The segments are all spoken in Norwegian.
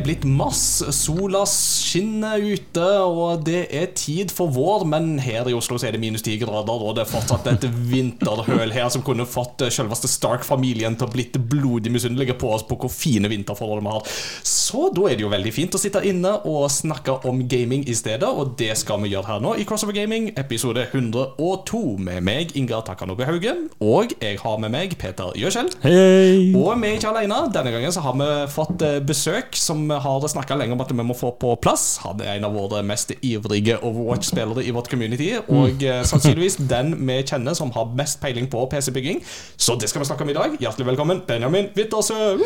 Er blitt mars, sola skinner ute, og det er tid for vår. Men her i Oslo så er det minus ti grader, og det er fortsatt et vinterhøl her som kunne fått selveste Stark-familien til å blitt blodig misunnelige på oss på hvor fine vinterforhold vi har. Så da er det jo veldig fint å sitte inne og snakke om gaming i stedet, og det skal vi gjøre her nå i Crossover Gaming, episode 102, med meg, Ingar Takanobe Haugen, og jeg har med meg Peter Gjøskjell. Hei! Og vi er ikke alene. Denne gangen så har vi fått eh, besøk som vi har snakka lenge om at vi må få på plass. Han er en av våre mest ivrige Overwatch-spillere i vårt community, og eh, sannsynligvis den vi kjenner som har mest peiling på PC-bygging. Så det skal vi snakke om i dag. Hjertelig velkommen, Benjamin Wittersø.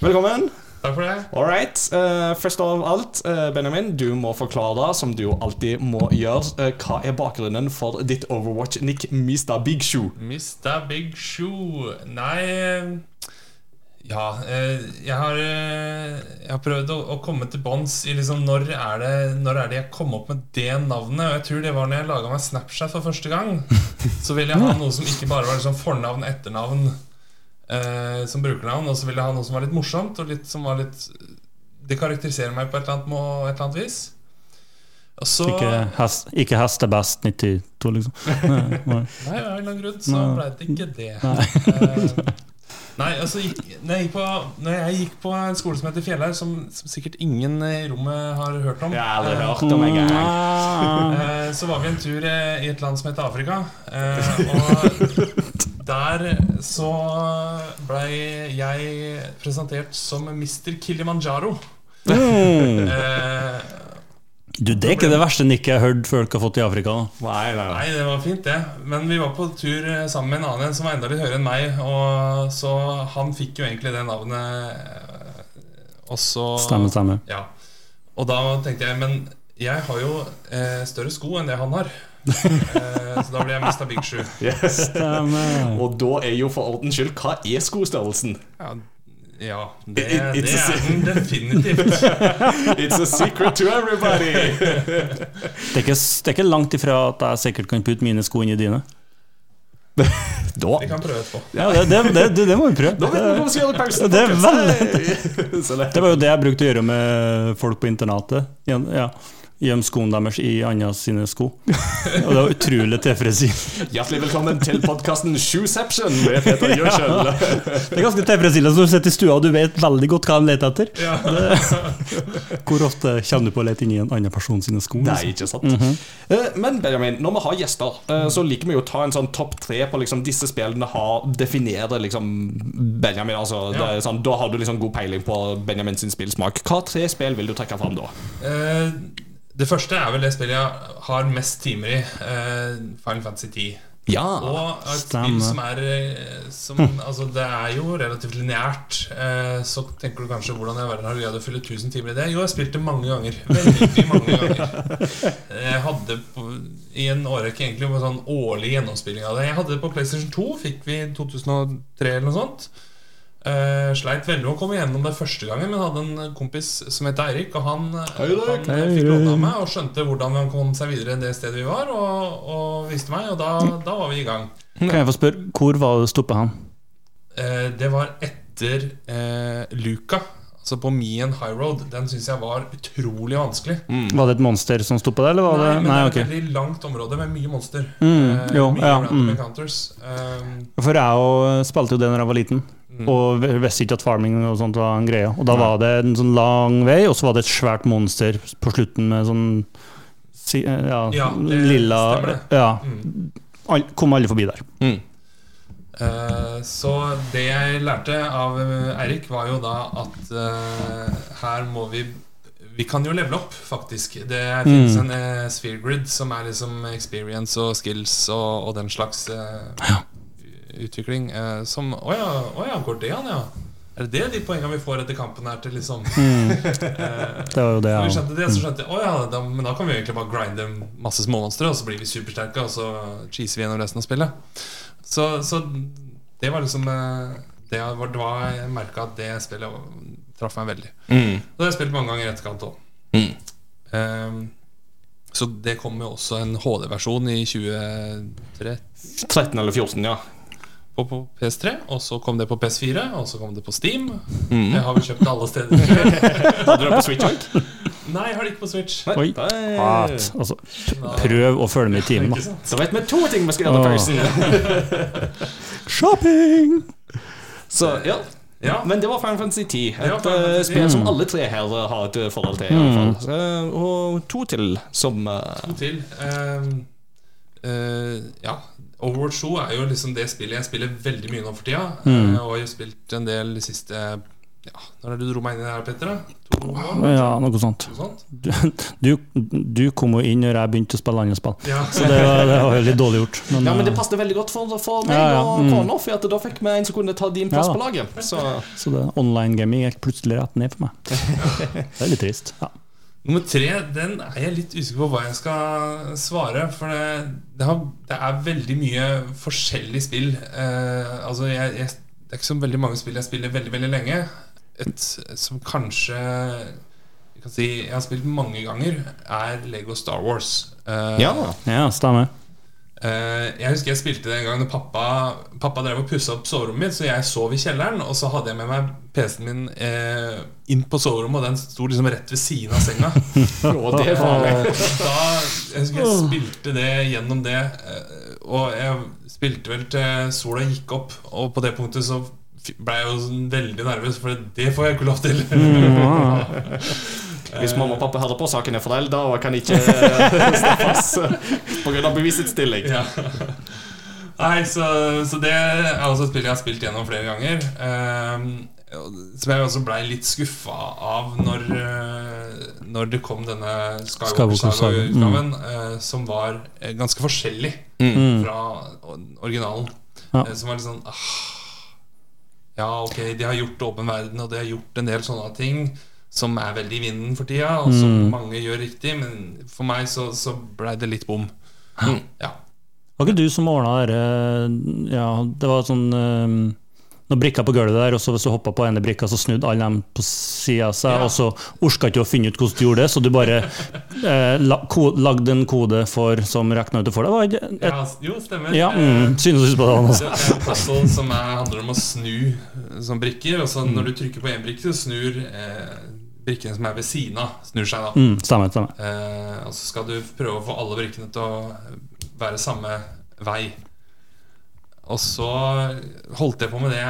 Velkommen. Takk for det. All right. eh, først av alt, uh, Benjamin, du må forklare, som du jo alltid må gjøre, uh, hva er bakgrunnen for ditt Overwatch-nick Mr. Big Shoe? Mr. Big Shoe Nei Ja, eh, jeg har, eh, jeg har prøvd å, å komme til bånns i liksom når er, det, når er det jeg kom opp med det navnet. Og jeg tror det var når jeg laga meg Snapchat for første gang. Så ville jeg ha noe som ikke bare var liksom fornavn, etternavn eh, som brukernavn. Og så ville jeg ha noe som var litt morsomt, og litt som var litt Det karakteriserer meg på et eller annet, må, et eller annet vis. Og så Ikke, hest, ikke hestebest 92, liksom. Nei, nei. Nei, av en eller annen grunn så blei ble det ikke det. Eh, Nei, altså når, jeg gikk på, når jeg gikk på en skole som heter Fjellhaug, som, som sikkert ingen i rommet har hørt om Jeg har aldri eh, hørt om en gang. eh, Så var vi en tur eh, i et land som heter Afrika. eh, Og der så blei jeg presentert som Mr. Kilimanjaro. Mm. Du, det er ikke det verste nikket jeg har hørt folk har fått i Afrika. Nei, nei, nei. Nei, det var fint, det. Men vi var på tur eh, sammen med en annen som var enda litt høyere enn meg. Og så han fikk jo egentlig det navnet. eh, Og så Stemmer, stemmer. Ja. Og da tenkte jeg Men jeg har jo eh, større sko enn det han har. eh, så da blir jeg Mr. Big Shoe. Yes. Og da er jo for ordens skyld, hva er skostørrelsen? Ja, ja det, It- det a er den definitivt. It's a secret to everybody! Det er, ikke, det er ikke langt ifra at jeg sikkert kan putte mine sko inn i dine. Da, Vi kan prøve etterpå. Ja, det, det, det, må vi prøve. da vet vi hva vi skal gjøre i pausen. Det er. Det- Det var jo det jeg brukte å gjøre med folk på internatet. Ja, Ja. Gjemme skoene deres i andre sine sko. Og det var utrolig tilfredsstillende. Hjertelig velkommen til podkasten Shoeception med Peter Gjøskjell. Det er ganske tilfredsstillende når du sitter i stua og du vet veldig godt hva de leter etter. Ja. Hvor ofte kommer du på å lete inn i en annen person sine sko? Nei, liksom? ikke sant. Eh, Men Benjamin, når vi har gjester, eh, så liker vi jo å ta en sånn topp tre på liksom disse spillene har definerer liksom Benjamin. Altså, det Ja. er sånn, da har du liksom god peiling på Benjamin sin spillsmak. Hva tre spill vil du trekke fram da? Eh, det første er vel det spillet jeg har mest timer i. Uh, Final Fantasy 10. Ja. Og et Stemmer. spill som er eh, som, Altså Det er jo relativt lineært. Eh, så tenker du kanskje hvordan jeg har greid å fylle 1000 timer i det. Jo, jeg spilte mange ganger. Veldig mange ganger. Jeg hadde på, i en årrekke egentlig en sånn årlig gjennomspilling av det. Jeg hadde det på PlayStation 2, fikk vi i 2003 eller noe sånt. Eh, sleit veldig å komme gjennom det første gangen, men hadde en kompis som het Eirik. Og han, Hei, han fikk låne av meg og skjønte hvordan man kom seg videre det stedet vi var, og, og viste meg, og da, da var vi i gang. Kan jeg få spørre, hvor var det stoppa han? Uh, det var etter uh, Luca, altså på Mien High Road. Den syns jeg var utrolig vanskelig. Var det et monster som stoppet det? eller var Nei, det men Nei, det er et veldig langt område med mye monster. Mm, jo, mye ja, mm. encounters. Um, For jeg òg spilte jo det når jeg var liten, Mm. og visste ikke at farming og sånt var en greie. Og da var det en sånn lang vei, og så var det et svært monster på slutten med sånn si- Ja, Ja, det lilla stemmer. Ja. mm. All, kom alle forbi der. Eh, så det jeg lærte av eh, Eirik, var jo da at uh, her må vi Vi kan jo levele opp, faktisk. Det finnes en uh, sphere grid som er liksom experience og skills og, og den slags eh, utvikling. eh, som Å ja, å ja, går det an, ja? Er det det de poengene vi får etter kampen her til, liksom? Eh, Det var jo det ja. vi skjønte det, så skjønte jeg Å ja, da, men da kan vi egentlig bare grinde masse småmonstre, og så blir vi supersterke, og så cheeser vi gjennom resten av spillet. Så, så det var liksom eh, Det var, da Jeg merka at det spillet traff meg veldig. Mm. Det har jeg spilt mange ganger i etterkant òg. Mm. så det kom jo også en HD-versjon i 2013. 13 eller 14, ja. På, på PS3, og så kom det på PS4, og så kom det på Steam. Det har vi kjøpt alle steder. Hadde du det på Switch òg? Nei, jeg har det ikke på Switch. Oi. What? Altså, prøv å følge med i timen, da. Så vet vi to ting vi skal gjøre på pausen. Shopping! Så ja. Ja. Men det var Final Fantasy 10. Et Ja, eh, Fantasy spill 10. som alle tre her har et forhold til. i alle fall Og to til som uh... To til. Um, uh, ja. Overwatch 2 er jo liksom det spillet jeg spiller veldig mye nå for tida. Mm. og jeg har spilt en del de siste ja, Når er det du dro meg inn i det her, Petter? To år? Ja, noe sånt. Noe sånt? Du, du, du kom jo inn når jeg begynte å spille andre spill, Ja. så det var, det var litt dårlig gjort. Men, Ja, men det eh, passet veldig godt for, for meg Ja, ja, og mm. kona, for at da fikk vi en som kunne ta din plass Ja på laget. Så så det online-gaming gikk plutselig rett ned for meg. Det er litt trist. Ja. Nummer tre, den er jeg litt usikker på hva jeg skal svare. For det, det, har, det er veldig mye forskjellig spill. Eh, altså jeg, jeg, Det er ikke så veldig mange spill jeg spiller veldig veldig lenge. Et som kanskje jeg kan si jeg har spilt mange ganger, er Lego Star Wars. Eh, ja. ja, stemmer. Eh, jeg husker jeg spilte det en gang da pappa Pappa drev og pussa opp soverommet mitt, så jeg sov i kjelleren. Og så hadde jeg med meg PC-en min eh, inn på soverommet, og den sto liksom rett ved siden av senga. Og det var farlig. Da, jeg husker jeg spilte det gjennom det, eh, og jeg spilte vel til sola gikk opp. Og på det punktet så ble jeg jo veldig nervøs, for det får jeg ikke lov til. Hvis mamma og pappa hører på, saken er forelda og kan ikke eh, straffes pga. bevisets stilling. Ja. Nei, så, så det er også et spill jeg har spilt gjennom flere ganger. Ehm, som jeg også blei litt skuffa av når, eh, når det kom denne Skywalker Saga, Skywalker-saga-utgaven, eh, som var ganske forskjellig Mm. fra originalen. Ja. Som var litt sånn ah, Ja, ok, de har gjort åpen verden, og de har gjort en del sånne ting som er veldig i vinden for tida, og som Mm. mange gjør riktig, men for meg så, så blei det litt bom. Ja. Var ikke du som ordna dette Ja, det var sånn um, noen brikker på gulvet der, og så hvis du hoppa på ene brikka, så snudde alle dem på sida av seg, Ja. og så orka ikke å finne ut hvordan du gjorde det, så du bare eh, lagde en kode for som regna ut det for deg. Var ikke et, ja, jo, stemmer. ja, Eh, mm, synes du på det. Det er en puzzle som er, handler om å snu eh, som brikker. Og så når du trykker på én brikke, så snur eh, brikkene som er ved siden av, snur seg. da Mm, stemmer, stemmer. eh, Og så skal du prøve å få alle brikkene til å være samme vei. Og så holdt jeg på med det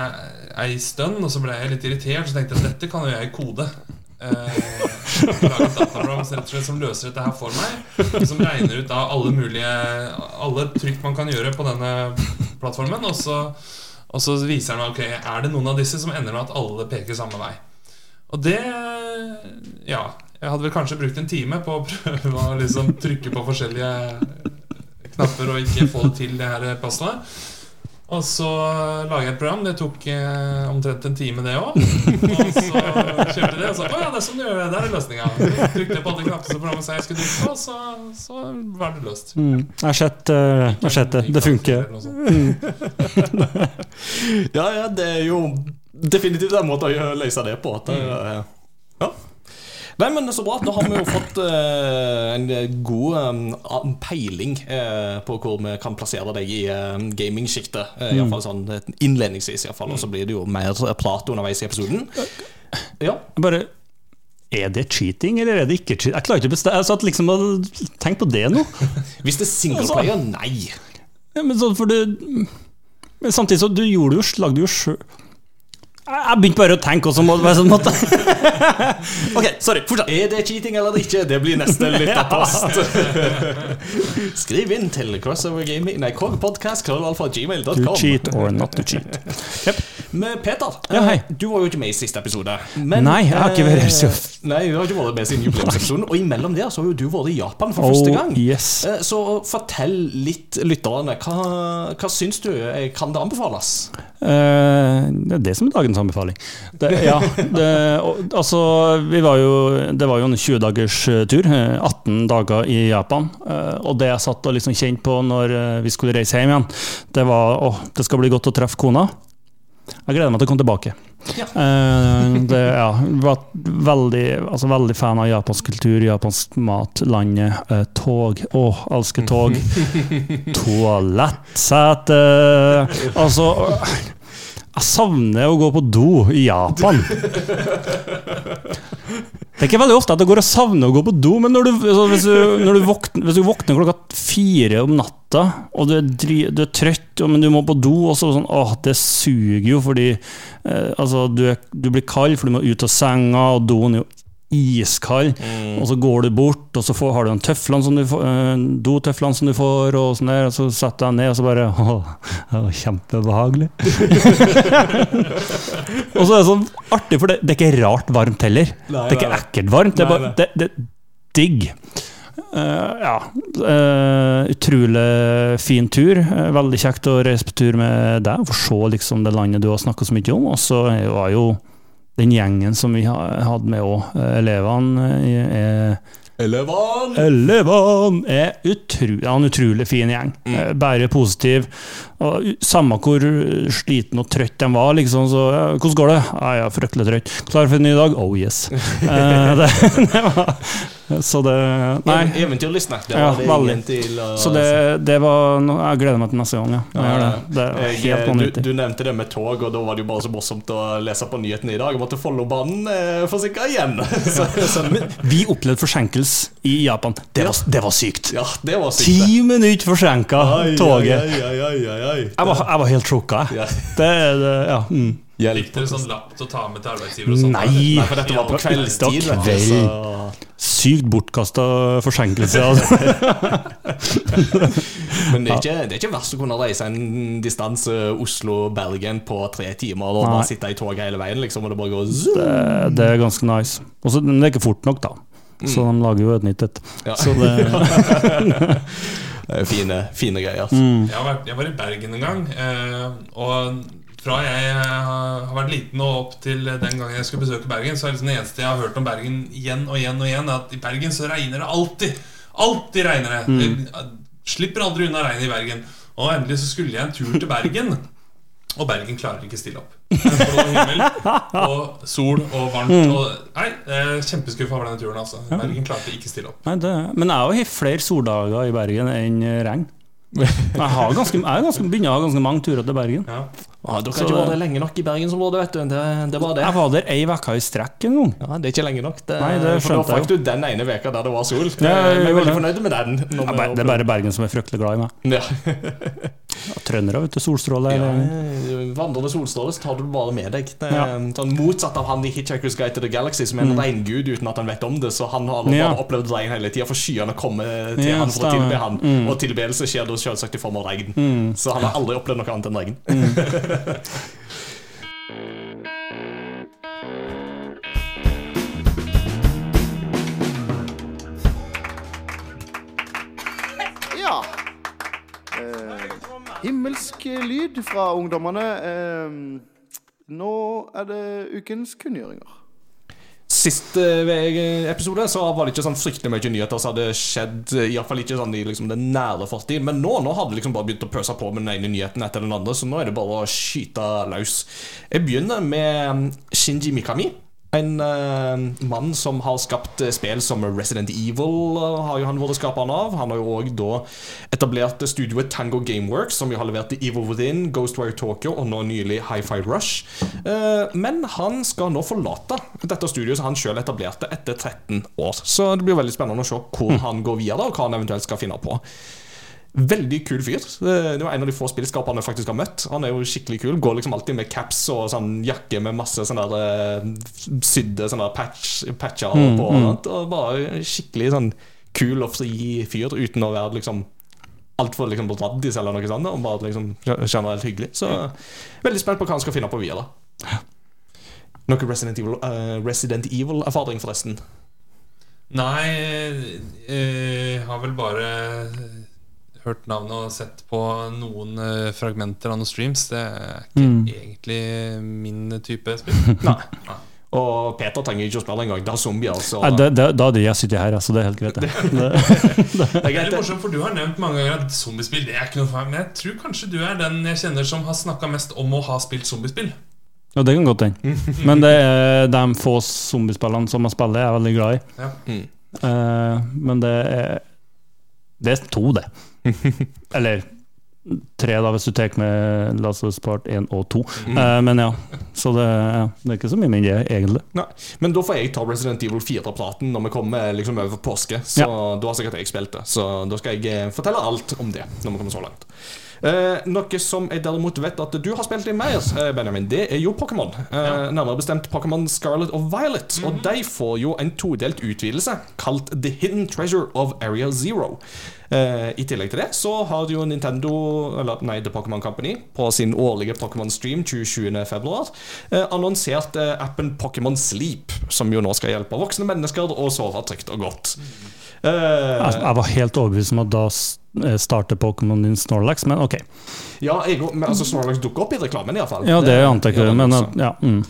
ei stund, og så ble jeg litt irritert. Så tenkte jeg at dette kan jo jeg kode. Eh, lage dataprogram som rett og slett som løser dette her for meg. Som regner ut da alle mulige Alle trykk man kan gjøre på denne plattformen. Og så, og så viser den meg ok, er det noen av disse som ender med at alle peker samme vei. Og det Ja. Jeg hadde vel kanskje brukt en time på å prøve å liksom trykke på forskjellige knapper og ikke få til, det her puzzlet. Og så lager jeg et program. Det tok eh, omtrent en time, det òg. Og så kjørte det, og så Å ja, det er sånn du gjør det. Der er løsninga. Trykte jeg på alle knappene som programmet sa jeg skulle trykke på, så, så var det løst. Mm, jeg har sett, uh, det. Det funker. Ja, ja, det er jo definitivt en måte å løse det på. At, eh, ja. Nei, men så bra. Nå har vi jo fått uh, en god um, peiling uh, på hvor vi kan plassere deg i uh, gamingsjiktet. Uh, mm. hvert sånn innledningsvis, i hvert fall. Og så blir det jo mer prat underveis i episoden. Ja. Bare Er det cheating, eller er det ikke cheating? Jeg klarer ikke å bestemme. Satt liksom og tenkte på det nå. Hvis det er singleplayer, nei. Ja, men sånn for du Men samtidig så du gjorde jo lagde jo sjøl Jeg begynte bare å tenke også, må det være sånn måte. Ok, sorry. Fortsatt. Er det cheating eller ikke? Det blir neste lytterpost. Skriv inn til crossover gaming Nei, podcast, To gmail.com. cheat or not to cheat. Men Peter, Ja, hei. eh, du var jo ikke med i siste episode. Men, Nei, jeg har ikke vært her eh, så- Nei, du har ikke vært med siden jubileumsepisoden. Og imellom der så har jo du vært i Japan for første gang. Oh, yes. Eh, Så fortell litt lytterne. Hva, hva syns du? Eh, Kan det anbefales? Uh, det er det som er dagens anbefaling. Det, ja, det, og, altså, vi var jo, det var jo en 20-dagers tur. eh, 18 dager i Japan. eh, og det jeg satt og liksom kjente på når eh, vi skulle reise hjem igjen, det var å, det skal bli godt å treffe kona. Jeg gleder meg til å komme tilbake. Ja. Uh, det, ja, var veldig, altså veldig fan av japansk kultur, japansk mat, landet, uh, tog. Å, elsker tog. Toalettsete. Altså Jeg savner å gå på do i Japan. Det er ikke veldig ofte at jeg går og savner å gå på do, men når du, altså, hvis, du, når du våkner, hvis du våkner klokka fire om natta, og du er, dri, du er trøtt, men du må på do, og så sånn Åh, det suger jo, fordi eh, altså, du, er, blir kald, for du må ut av senga, og doen er jo iskald. Og så går du bort, og så får, har du de tøflene som du får, eh, dotøflene som du får, og sånn der, og så setter jeg deg ned, og så bare Åh, det var kjempebehagelig. og så er det sånn artig, for det, det er ikke rart varmt heller. Nei, det er ikke nei, ekkelt varmt, det er bare det, det digg. Uh, ja. Uh, utrolig fin tur. Uh, veldig kjekt å reise på tur med deg og få se liksom, det landet du har snakka så mye om. Og så var jo den gjengen som vi hadde med òg, elevene eh, er Elevan! Elevene er utru, ja, en utrolig fin gjeng. Mm. Bare positiv. Og samme hvor sliten og trøtt de var, liksom, så ja, 'Hvordan går det?' Ja, jeg er fryktelig trøtt. 'Klar for en ny dag?' Oh yes. Eh, det, det var, så det Nei. Ev- Eventyrlystne. Det Ja, var det til å Så det, det var no, Jeg gleder meg til neste gang, ja. Jeg gjør det. det Jeg, helt du, du nevnte det med tog, og da var det jo bare så morsomt å lese på nyhetene i dag om at Follobanen eh, forsinka igjen. Så, så, Vi opplevde forsinkelse i Japan. Det var, det var sykt. ja, det var sykt. Ti minutter forsinka, toget. Ai, ai, ai. Jeg var, jeg var helt sjokka, jeg. Ja. Det det, ja. Mm. Fikk dere sånn lapp til å ta med til arbeidsgiver og sånn? Nei. Nei, for dette var på kveldstid. Kveld. Sykt bortkasta forsinkelse. Altså. Men det er, ikke, det er ikke verst å kunne reise en distanse Oslo-Bergen på tre timer og bare sitte i toget hele veien, liksom, og det bare går zoom. Det, det er ganske nice. Også, men det er ikke fort nok, da. Så de lager jo et nytt et. Ja. Så det Det er fine, fine greier. mm. Jeg, var, jeg var i Bergen en gang. Eh, og fra jeg eh, har vært liten og opp til den gangen jeg skulle besøke Bergen, så er liksom det eneste jeg har hørt om Bergen igjen og igjen og igjen, er at i Bergen så regner det alltid. Alltid regner det. Mm. slipper aldri unna regnet i Bergen. Og endelig så skulle jeg en tur til Bergen. Og Bergen klarer ikke stille opp. Blå himmel og sol og varmt. Og, nei, er kjempeskuffa over denne turen. altså Bergen klarte ikke stille opp. Nei, det, men jeg har flere soldager i Bergen enn regn. Jeg, har ganske, jeg har ganske, begynner å ha ganske mange turer til Bergen. Ja. Ah, dere har ikke vært der lenge nok i bergensområdet, vet du. Det, det var det. Jeg var der ei uke i strekk en gang. Ja, Det er ikke lenge nok. Det, Nei, det for da fikk du den ene veka der det var sol. Ja, jeg er veldig fornøyd med den. Ja, det er bare Bergen som er fryktelig glad i meg. Ja. Ja, Trøndere, vet du. Solstråle. Ja, vandrende solstråle så tar du det bare med deg. Det er Ja. Mm. sånn Motsatt av han i Hitchhiker's Guide to the Galaxy, som er en regngud uten at han vet om det. Så han har bare Ja. opplevd regn hele tida, for skyene kommer til Ja, han for å tilbe han. Mm. Og tilbedelse skjer da selvsagt i form av regn. Mm. Så han har aldri opplevd noe annet enn regn. Ja. Eh, himmelsk lyd fra ungdommene. Eh, nå er det ukens kunngjøringer. Siste eh, episode så var det ikke sånn fryktelig mye nyheter som hadde skjedd. Iallfall ikke sånn i liksom den nære fortid. Men nå, nå hadde det liksom bare begynt å pøse på med den ene nyheten etter den andre, så nå er det bare å skyte løs. Jeg begynner med Shinji Mikami. En uh, mann som har skapt eh, spill som Resident Evil, uh, har jo han vært skaperen av. Han har jo òg da etablert studioet Tango Gameworks, som jo har levert Evil Within, Ghostwire Tokyo og nå nylig Hi-Fi Rush. Uh, men han skal nå forlate dette studioet som han sjøl etablerte etter 13 år. Så det blir veldig spennende å se hvor han går videre, og hva han eventuelt skal finne på. Veldig kul fyr. Det var en av de få spillskaperne jeg faktisk har møtt. Han er jo skikkelig kul. Går liksom alltid med caps og sånn jakke med masse sånne der, eh, sydde sånne der patch, patcher Mm, på. mm. Og, bare skikkelig sånn kul og fri fyr uten å være liksom altfor liksom raddis eller noe sånt. Og bare liksom generelt hyggelig. Så veldig spent på hva han skal finne på videre. Noe Resident Evil-erfaring, Resident Evil-erfaring, forresten. Nei, jeg har vel bare hørt navnet og sett på noen eh, fragmenter av noen streams. Det er ikke Mm. egentlig min type spill. Nei. Og Peter trenger ikke å spille engang. Det er zombier. Altså. Nei, det, det, da hadde jeg sittet her, altså. Det er helt greit. Det. Det, det er greit. morsomt, for Du har nevnt mange ganger at zombiespill det er ikke noe for meg. Men jeg tror kanskje du er den jeg kjenner som har snakka mest om å ha spilt zombiespill. ja, det kan godt hende. Men det er de få zombiespillene som jeg spiller, jeg er veldig glad i. Ja. Mm. Eh, men det er Det er to, det. Eller tre, da, hvis du tar med Last of Us Part 1 og 2. Eh, men ja. Så det, det er ikke så mye det, egentlig. Nei. Men da får jeg ta Resident Evil 4-platen når vi kommer liksom over påske. Så da har sikkert jeg spilt det. Så da skal jeg eh, fortelle alt om det når vi kommer så langt. Eh, noe som jeg derimot vet at du har spilt i mer, eh, Benjamin, det er jo Pokémon. Eh, Nærmere bestemt Pokémon Scarlet og Violet. Og de får jo en todelt utvidelse kalt The Hidden Treasure of Area Zero. Eh, I tillegg til det så har jo Nintendo, eller nei, The Pokémon Company, på sin årlige Pokémon Stream 27.2 eh, annonsert eh, appen Pokémon Sleep, som jo nå skal hjelpe voksne mennesker å sove trygt og godt. Eh, Jeg, jeg var helt overbevist om at da eh, Pokémon din Snorlax, men ok. ja, jeg, går- men, altså Snorlax dukker opp i reklamen, iallfall. Ja, det antar jeg den men også. ja. Mm.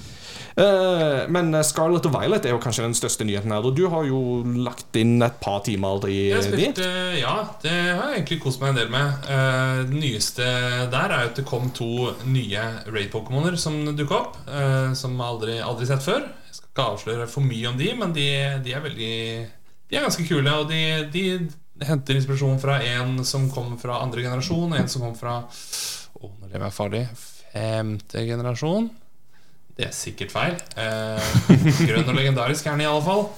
Uh, men Scarlett og Violet er jo kanskje den største nyheten her. Og du har jo lagt inn et par timer i dit. spilt, eh, ja, det har jeg egentlig kost meg en del med. Uh, Det nyeste der er jo at det kom to nye Raid-pokémoner som dukka opp. eh, Som aldri, aldri sett før. Jeg skal ikke avsløre for mye om de, men de, de er veldig De er ganske kule. Og de, de henter inspirasjon fra en som kom fra andre generasjon, en som kom fra oh, nå lever jeg farlig. Femte generasjon. Det er sikkert feil. Eh, grønn og legendarisk er den i alle fall.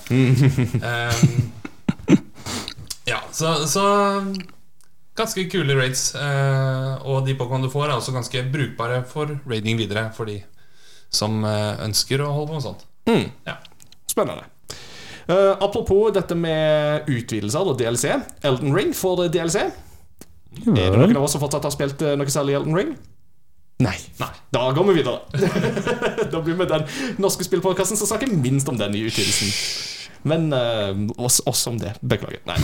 Eh, ja, så, så Ganske kule raids. Eh, og de Pokémon du får, er også ganske brukbare for raiding videre. For de som eh, ønsker å holde på med sånt. Mm. Ja. Spennende. Eh, apropos dette med utvidelser og DLC. Elden Ring får DLC. Er det noen av oss som fortsatt har spilt eh, noe særlig Elden Ring? Nei. Nei. Da går vi videre. da blir vi den norske spillpodkasten som snakker minst om den i utvidelsen. Men uh, oss, oss om det. Beklager. Nei.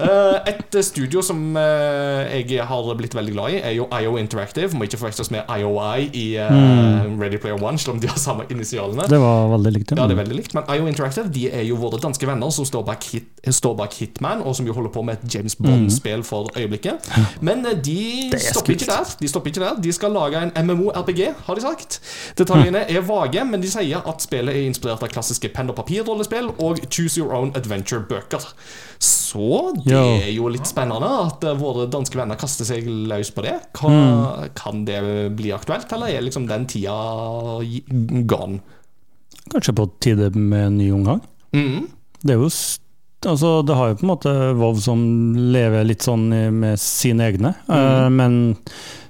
Uh, et studio som uh, jeg har blitt veldig glad i, er jo IO Interactive. Må ikke forveksles med IOI i eh, Ready Player One, selv om de har samme initialene. Det var veldig likt. Ja, det er veldig likt, men IO Interactive de er jo våre danske venner som står bak, hit, står bak Hitman, og som jo holder på med et James Bond-spill for øyeblikket. Men de er stopper ikke der. De stopper ikke der De skal lage en MMO-RPG, har de sagt. Detaljene er vage, men de sier at spillet er inspirert av klassiske penn og papir-rollespill og Choose Your Own Adventure-bøker. Så det er jo litt spennende at eh, våre danske venner kaster seg løs på det. Hva, Mm. Kan det bli aktuelt, eller er liksom den tida gone? Kanskje på tide med en ny omgang. Mm. Det er jo Altså, det har jo på en måte Vov som lever litt sånn med sine egne, eh, men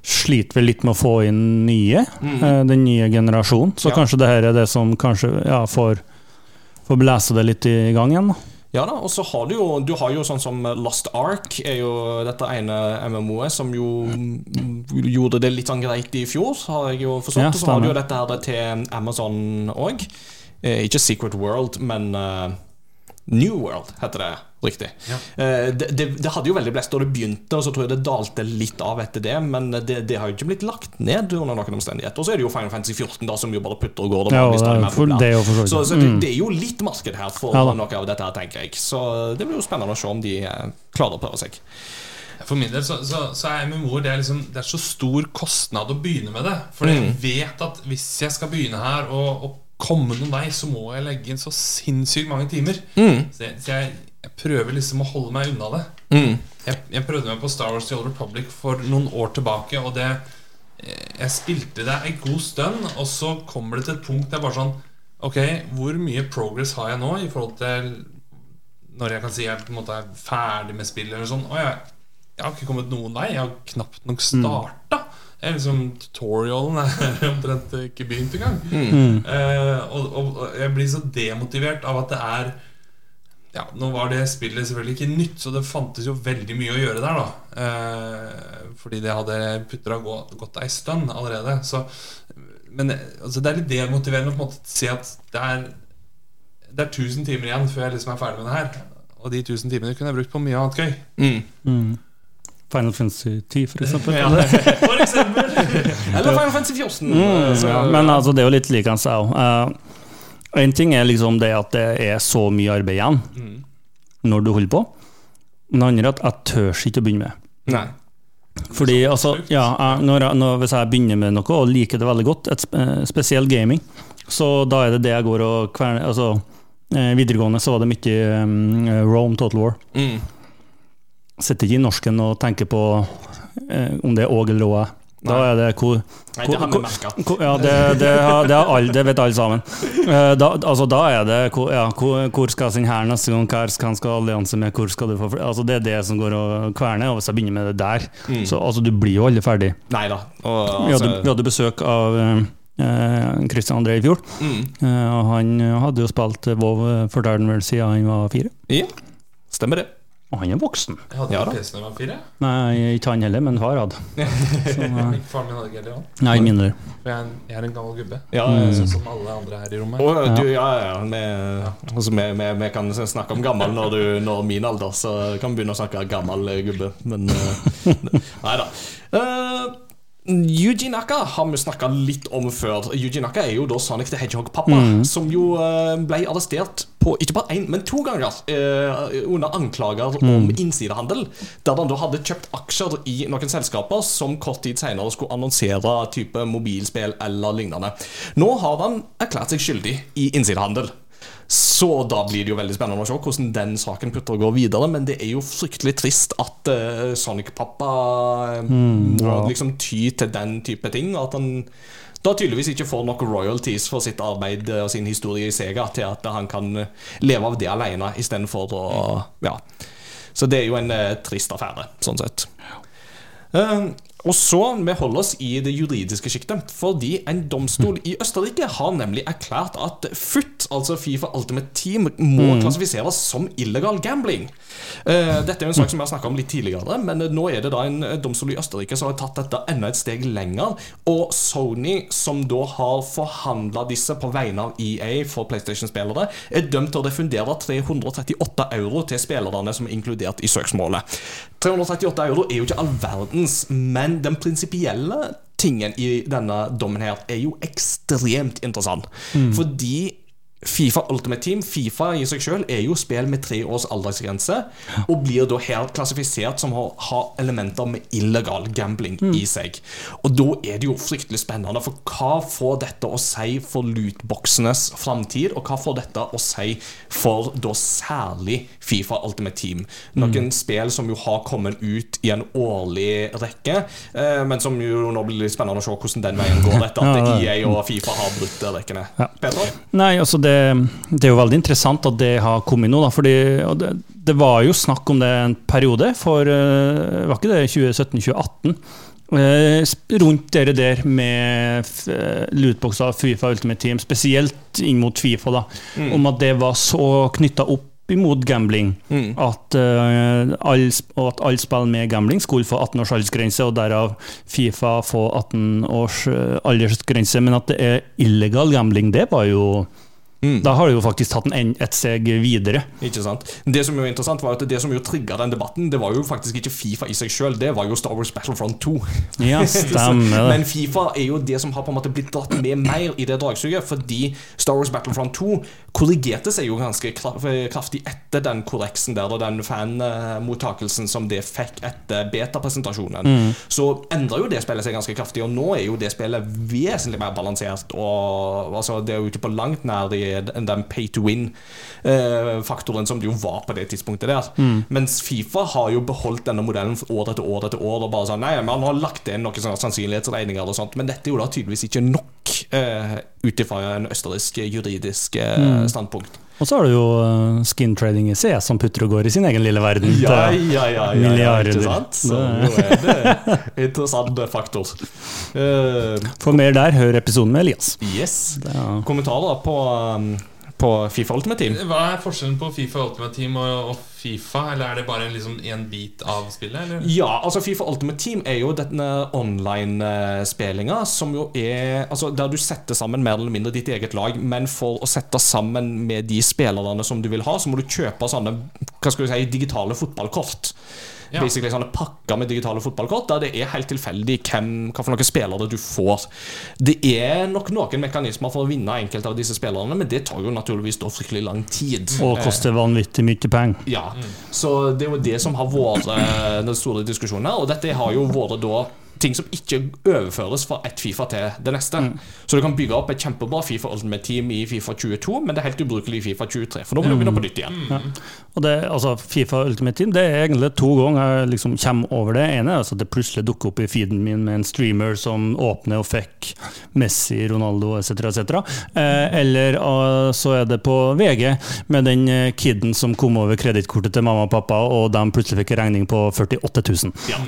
sliter vel litt med å få inn nye, eh, den nye generasjonen. Så Ja. kanskje det her er det som kanskje ja, får, får blæse det litt i gang igjen. da. Ja da, og så har du jo Du har jo sånn som Lost Ark, er jo dette ene MMO-et som jo gjorde det litt sånn greit i fjor, har jeg jo forstått. Ja, og så har du jo dette her til Amazon òg. Eh, ikke Secret World, men eh, New World heter det riktig. Ja. Eh, det, det, det hadde jo veldig blest da det begynte, og så tror jeg det dalte litt av etter det. Men det, det har jo ikke blitt lagt ned under noen omstendigheter. Og så er det jo Final Fantasy 14 da som jo bare putter og går. Det Ja, vanligvis det er for, det er jo for så. Så, så det, Mm. det er jo litt marked her for Ja noe av dette her, tenker jeg. Så det blir jo spennende å se om de eh, klarer å prøve seg. For min del så, så, så er MMO-er det, er liksom, det er så stor kostnad å begynne med det. For jeg vet at hvis jeg skal begynne her og, og komme noen vei, så må jeg legge inn så sinnssykt mange timer. Så, jeg, så jeg prøver liksom å holde meg unna det. Jeg, jeg prøvde meg på Star Wars The Old Republic for noen år tilbake, og det Jeg spilte det en god stund, og så kommer det til et punkt der bare sånn Ok, hvor mye progress har jeg nå i forhold til når jeg kan si jeg på en måte er ferdig med spillet? Eller sånn, Og jeg, jeg har ikke kommet noen vei. Jeg har knapt nok starta. Jeg er liksom, Tutorialen er omtrent ikke begynt engang. Eh, og, og, og jeg blir så demotivert av at det er ja, Nå var det spillet selvfølgelig ikke nytt, så det fantes jo veldig mye å gjøre der. da eh, Fordi det hadde putra gått, ei stund allerede. Så, men eh, altså, det er litt demotiverende å på en måte se at det er Det er 1000 timer igjen før jeg liksom er ferdig med det her. Og de 1000 timene kunne jeg brukt på mye annet gøy. Mm. Final Fantasy 10, for eksempel. For eksempel. Eller Final Fantasy 14. Mm, ja, men altså, det er jo litt likende, jeg òg. En ting er liksom det at det er så mye arbeid igjen når du holder på. Men det andre er at jeg tør ikke å begynne med. Nei. Fordi altså, ja, jeg, når jeg, når, Hvis jeg begynner med noe og liker det veldig godt, et eh, spesielt gaming, så da er det det jeg går og kverner altså, eh, Videregående så var det mye um, Rome Total War. Mm. Sitter ikke i norsken og tenker på eh, om det er Åg eller Å. Da er det hvor, Nei, det har vi merka. Ja, det, det, har, det, har alle, det vet alle sammen. Eh, Da, altså, da er det hvor, ja, hvor, hvor skal sende her neste gang? Hva skal allianse med? Hvor skal du få altså, Det er det som går og kverner. Og hvis jeg begynner med det der, Mm. så altså, du blir jo aldri ferdig. Nei da. Og, altså, vi hadde besøk av eh, Christian André i fjor. mm. Eh, og han hadde jo spilt Vov, eh, fortalte han vel siden han var fire. Ja, stemmer det. Og han er voksen. Jeg hadde Ja ja, da. PC da jeg var fire. Nei, ikke han heller, men far hadde. Så, eh, Faren min hadde ikke heller han. nei, mindre. For jeg er en, jeg er en gammel gubbe. Ja, Mm. Sånn som alle andre her i rommet. Oh, du, ja, ja, ja. Vi, altså, vi, vi, vi kan snakke om gammel når du når min alder, så kan vi begynne å snakke gammel eh, gubbe. Men uh, Nei da. Uh, Yuji Naka har vi snakka litt om før. Yuji Naka er jo da Sonic the Hedgehog-pappa, som jo eh, ble arrestert på ikke bare én, men to ganger eh, under anklager om innsidehandel. Der han da hadde kjøpt aksjer i noen selskaper som kort tid senere skulle annonsere type mobilspill eller lignende. Nå har han erklært seg skyldig i innsidehandel. Så da blir det jo veldig spennende å se hvordan den saken putter og går videre. Men det er jo fryktelig trist at uh, Sonic-pappa mm, ja. liksom ty til den type ting. At han da tydeligvis ikke får nok royalties for sitt arbeid eh, og sin historie i Sega til at han kan eh, leve av det alene istedenfor å Ja. Så det er jo en uh, trist affære, sånn sett. Eh, og så, Vi holder oss i det juridiske sjiktet, fordi en domstol i Østerrike har nemlig erklært at FUT, altså Fifa Ultimate Team, må klassifiseres som illegal gambling. Uh, dette er jo en sak som vi har snakka om litt tidligere, men nå er det da en domstol i Østerrike som har tatt dette enda et steg lenger. Og Sony, som da har forhandla disse på vegne av EA for PlayStation-spillere, er dømt til å refundere 338 euro til spillerne som er inkludert i søksmålet. 338 euro er jo ikke all verdens, men den prinsipielle tingen i denne dommen her er jo ekstremt interessant. Fordi Fifa Ultimate Team, Fifa i seg selv, er jo spill med tre års aldersgrense, og blir da her klassifisert som å ha elementer med illegal gambling i seg. Og da er det jo fryktelig spennende, for hva får dette å si for lootboxenes framtid, og hva får dette å si for da særlig Fifa Ultimate Team? Noen spill som jo har kommet ut i en årlig rekke, eh, men som jo nå blir litt spennende å se hvordan den veien går etter at EA og Fifa har brutt rekkene. Ja. Peter? Nei, altså det, det er jo veldig interessant at det har kommet nå, da. Fordi det, det var jo snakk om det en periode, for eh, var ikke det 2017-2018? Eh, rundt dere der med eh, Fifa Ultimate Team, spesielt inn mot Fifa, da. Om at det var så knytta opp imot gambling Mm. at, uh, all, at alle spill med gambling skulle få 18 års aldersgrense, og derav Fifa få 18 års aldersgrense. Men at det er illegal gambling, det var jo Mm. Da har du jo faktisk tatt en, et steg videre. Ikke sant? Det som jo er interessant var at det som jo trigga den debatten, det var jo faktisk ikke Fifa i seg sjøl, det var jo Star Wars Battlefront 2. Ja, stemmer det. Men Fifa er jo det som har på en måte blitt dratt med mer i det dragsuget, fordi Star Wars Battlefront 2 korrigerte seg jo ganske kraftig etter den korreksen der, og den fanmottakelsen som det fikk etter betapresentasjonen. Mm. Så endra jo det spillet seg ganske kraftig, og nå er jo det spillet vesentlig mer balansert. Og altså, Det er jo ikke på langt nær i den den pay to win-faktoren som det jo var på det tidspunktet der. Mm. Mens Fifa har jo beholdt denne modellen år etter år etter år. Og bare sånn, nei, Man har lagt inn noen sånne sannsynlighetsregninger, og sånt men dette er jo da tydeligvis ikke nok eh, ut ifra en østerriksk juridisk eh, Mm. standpunkt. Og så har du jo eh, skin trading i CS som putter og går i sin egen lille verden. Ja, ja, ja, ja, ja, milliarder. ikke sant? Så jo er det interessant faktor. Uh, For mer der, hør episoden med Elias. yes. Det er, Kommentarer på, um, på Fifa Ultimate Team? Hva er forskjellen på Fifa Ultimate Team og, og Fifa? Eller er det bare liksom en bit av spillet? Eller? Ja, altså Fifa Ultimate Team er jo denne online-spillinga som jo er Altså Der du setter sammen mer eller mindre ditt eget lag, men for å sette sammen med de spillerne som du vil ha, så må du kjøpe sånne hva skal du si, digitale fotballkort. Ja. basically sånne pakker med digitale fotballkort, der det er helt tilfeldig hvem, hva for noen spillere du får. Det er nok noen mekanismer for å vinne enkelte av disse spillerne, men det tar jo naturligvis da fryktelig lang tid. Og koster vanvittig mye penger. Ja, så det er jo det som har vært eh, den store diskusjonen her. Og dette har jo vært da ting som ikke overføres fra ett Fifa til det neste. Så du kan bygge opp et kjempebra Fifa Ultimate Team i Fifa 22, men det er helt ubrukelig i Fifa 23, for nå må du begynne på nytt igjen. Og det, altså Fifa Ultimate Team Det er egentlig to ganger jeg liksom kommer over det ene. Altså Det plutselig dukker opp i feeden min med en streamer som åpner og fikk Messi, Ronaldo etc. etc. Eh, eller uh, så er det på VG med den eh, kiden som kom over kredittkortet til mamma og pappa, og de plutselig fikk en regning på 48 000. Ja.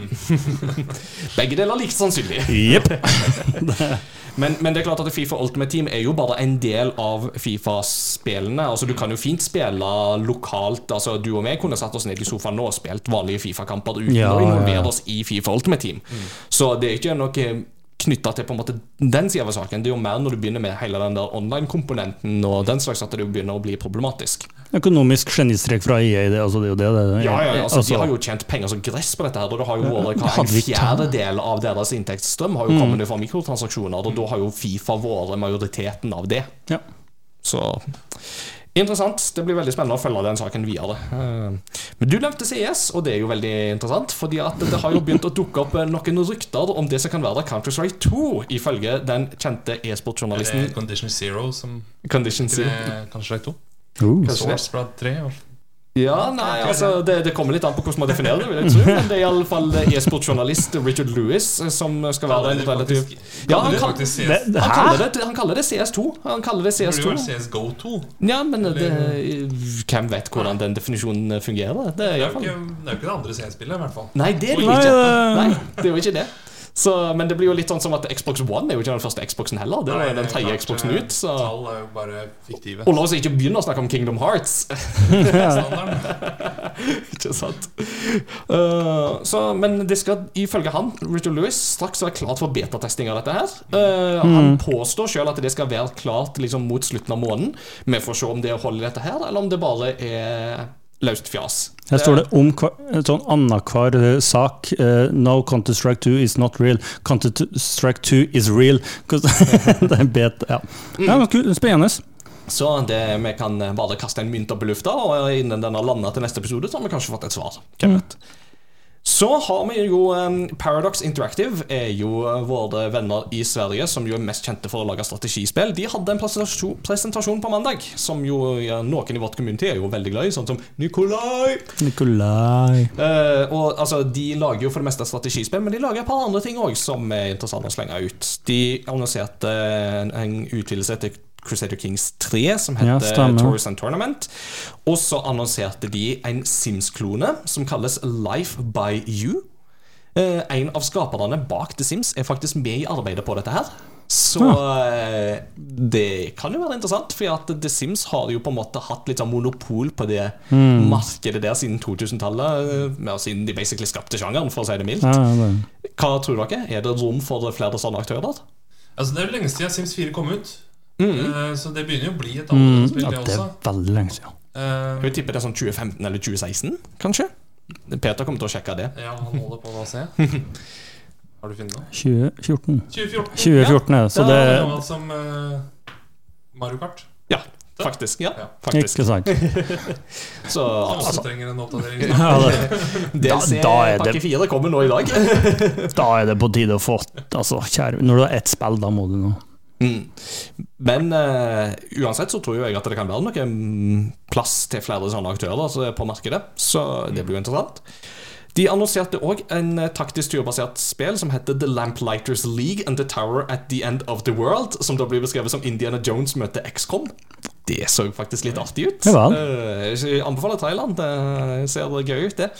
Begge deler er like sannsynlig. Yep. Men, men det er klart at Fifa Ultimate Team er jo bare en del av Fifa-spillene. Altså Du kan jo fint spille lokalt. Altså Du og meg kunne satt oss ned i sofaen nå og spilt vanlige Fifa-kamper uten Ja, å involvere oss i Fifa Ultimate Team. Så det er ikke noe knytta til på en måte den sida av saken. Det er jo mer når du begynner med hele den der online-komponenten og den slags, at det jo begynner å bli problematisk. Økonomisk genistrek fra EA, det, altså, det er jo det det er. Ja, ja, altså, Altså, De har jo tjent penger som gress på dette. her Og det har jo vært hva, En fjerdedel av deres inntektsstrøm har jo kommet fra mikrotransaksjoner, og da har jo Fifa vært majoriteten av det. Ja. Så interessant. Det blir veldig spennende å følge den saken videre. Eh, Men du nevnte CS, og det er jo veldig interessant. Fordi at det har jo begynt å dukke opp eh, noen rykter om det som kan være Counter-Strike 2, ifølge den kjente e-sportjournalisten Condition Zero som Condition Zero. Counter-Strike det er? Uh. Source fra og- Ja, nei, altså det, det kommer litt an på hvordan man definerer det, vil jeg tro. Men det er iallfall e-sportjournalist Richard Lewis eh, som skal være den relativt Ja, han CS. han kaller, det, han kaller det CS2. Han kaller det Det burde jo CS2. CSGO 2. Ja, men det, hvem vet hvordan den definisjonen fungerer? Det er jo ikke det, er jo ikke det andre CS-spillet, i hvert fall. Nei, det er jo ikke. det- Nei, det er jo ikke det. Så, men det blir jo litt sånn som at Xbox One er jo ikke den første Xboxen heller. Det er den tredje Xboxen ut. Så. Tall er jo bare fiktive. Og la oss ikke begynne å snakke om Kingdom Hearts. Ikke sant? Uh, så, men det skal ifølge han, Richard Lewis, straks være klart for betatesting av dette her. Uh, Han påstår sjøl at det skal være klart liksom, mot slutten av måneden. Vi får se om det holder dette her, eller om det bare er løst fjas. Her står det om en sånn annenhver eh, sak. uh, no Counter-Strike 2 is not real. Counter-Strike 2 is real. det er bet, ja. ja men kul, Spennende. Så det, vi kan bare kaste en mynt opp i lufta, og innen den har landa til neste episode, så har vi kanskje fått et svar. Hvem vet? Så har vi jo Paradox Interactive, er jo uh, våre venner i Sverige som jo er mest kjente for å lage strategispill. De hadde en presentasjon, presentasjon på mandag, som jo ja, noen i vårt community er jo veldig glad i, sånn som Nikolai. Nikolai. Eh, og altså, De lager jo for det meste strategispill, men de lager et par andre ting òg som er interessante å slenge ut. De annonserte en, en utvidelse til Crusader Kings 3, som heter ja, Tours and Tournament. Og så annonserte de en Sims-klone som kalles Life by You. Eh, en av skaperne bak The Sims er faktisk med i arbeidet på dette her. Så ja. det kan jo være interessant, for at The Sims har jo på en måte hatt litt sånn monopol på det markedet der siden 2000-tallet. eh, Siden de basically skapte sjangeren, for å si det mildt. Ja, det. Hva tror dere? Er det rom for flere sånne aktører? Altså, det er jo lenge siden Sims 4 kom ut. Mm. Eh, Så det begynner jo å bli et Mm, det også. ja, det er også. veldig lenge siden. Eh, Jeg tipper det er sånn 2015 eller 2016, kanskje? Peter kommer til å sjekke det. Ja, han holder på å se. Har du funnet noe? 2014. 2014. 2014 er det, så Det er noe som uh, Mario Kart. Ja, faktisk. Ja, Ja. faktisk. Ikke sant. Så altså, trenger en oppdatering. Ja, det, DLC da er det- pakke 4 kommer nå i dag. da er det på tide å få altså, kjære, Når du har ett spill, da må du nå Mm. Men uh, uansett så tror jeg at det kan være noe mm, plass til flere sånne aktører på markedet. Så det blir jo interessant. De annonserte òg en eh, taktisk turbasert spill som heter The Lamplighters League and The Tower at the End of the World. Som da blir beskrevet som Indiana Jones møter XCOM. Det så faktisk litt artig ut. Det var han så jeg anbefaler Thailand. Det ser gøy ut, det.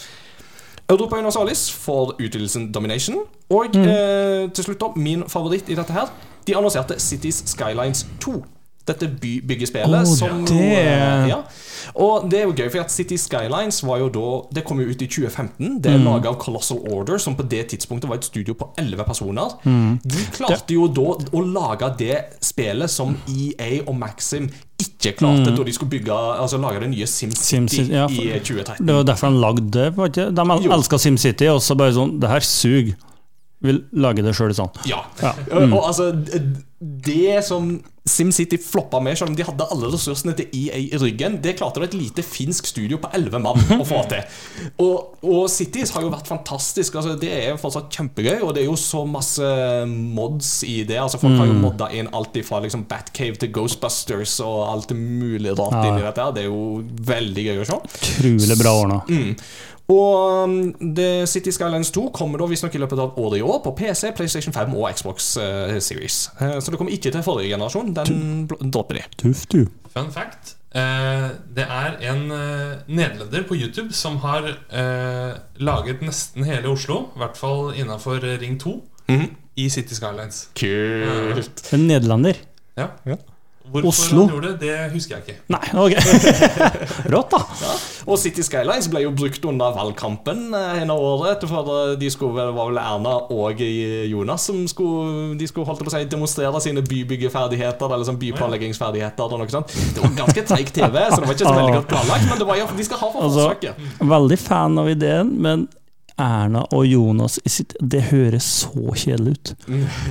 Europa Universalis for utvidelsen Domination. Og eh, til slutt, da, min favoritt i dette her. De annonserte Cities Skylines 2. Dette by byggespillet. Oh, som det- eh, ja. Og det er jo gøy, for at City Skylines var jo da Det kom jo ut i 2015. Det er Mm. laget av Colossal Order, som på det tidspunktet var et studio på 11 personer. Mm. De klarte jo da å lage det spillet som EA og Maxim ikke klarte da de skulle bygge Altså lage det nye SimCity Sim ja, i 2013. Det var derfor de lagde det. De elska SimCity, og så bare sånn Det her suger. Vil lage det sjøl sånn. Ja. Ja. Og, og altså Det som SimCity floppa med, selv om de hadde alle ressursene til EA i ryggen, det klarte det et lite finsk studio på 11 mann å få til. Og, og Cities har jo vært fantastisk. Altså, det er fortsatt kjempegøy, og det er jo så masse mods i det. Altså, folk har jo modda inn alt fra liksom, Batcave til Ghostbusters og alt mulig rart Ja. inni dette. Det er jo veldig gøy å se. Utrolig bra ordna. Og The City Skylines 2 kommer da visstnok i løpet av året i år på PC, PlayStation 5 og Xbox eh, Series. Eh, så det kommer ikke til forrige generasjon. Den dropper de. Tuff, du. Fun fact. Eh, det er en nederlender på YouTube som har eh, laget nesten hele Oslo, i hvert fall innafor Ring 2, Mhm. i City Skylines. Kult. En nederlender. Ja. Ja. Hvorfor Oslo? han gjorde det, det husker jeg ikke. Nei, ok. Rått, da. Ja. Og City Skylines ble jo brukt under valgkampen eh, en av året. For eh, de skulle, det var vel Erna og eh, Jonas som skulle, de skulle holdt på å si, demonstrere sine bybyggeferdigheter eller sånn byplanleggingsferdigheter. eller noe sånt. Det var ganske treig TV, så det var ikke så veldig godt planlagt. Men det var, de skal ha for Altså. Veldig fan av ideen, men Erna og Jonas i sitt Det høres så kjedelig ut.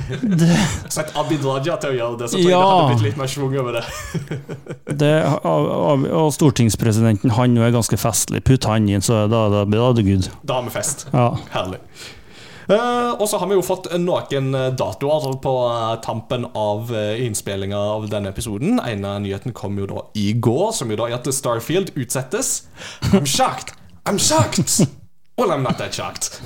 Sett Abid Raja til å gjøre det, så tror jeg Ja. det hadde blitt litt mer schwung over det. Det, og, og, stortingspresidenten, han er ganske festlig. Putt han inn, så da, da blir det good. Da har vi fest. Ja. Herlig. Uh, og så har vi jo fått noen eh, datoer på eh, tampen av innspillinga av denne episoden. En av nyhetene kom jo da i går, som jo da er at Starfield utsettes. I'm shocked! I'm shocked! Well, I'm not that shocked.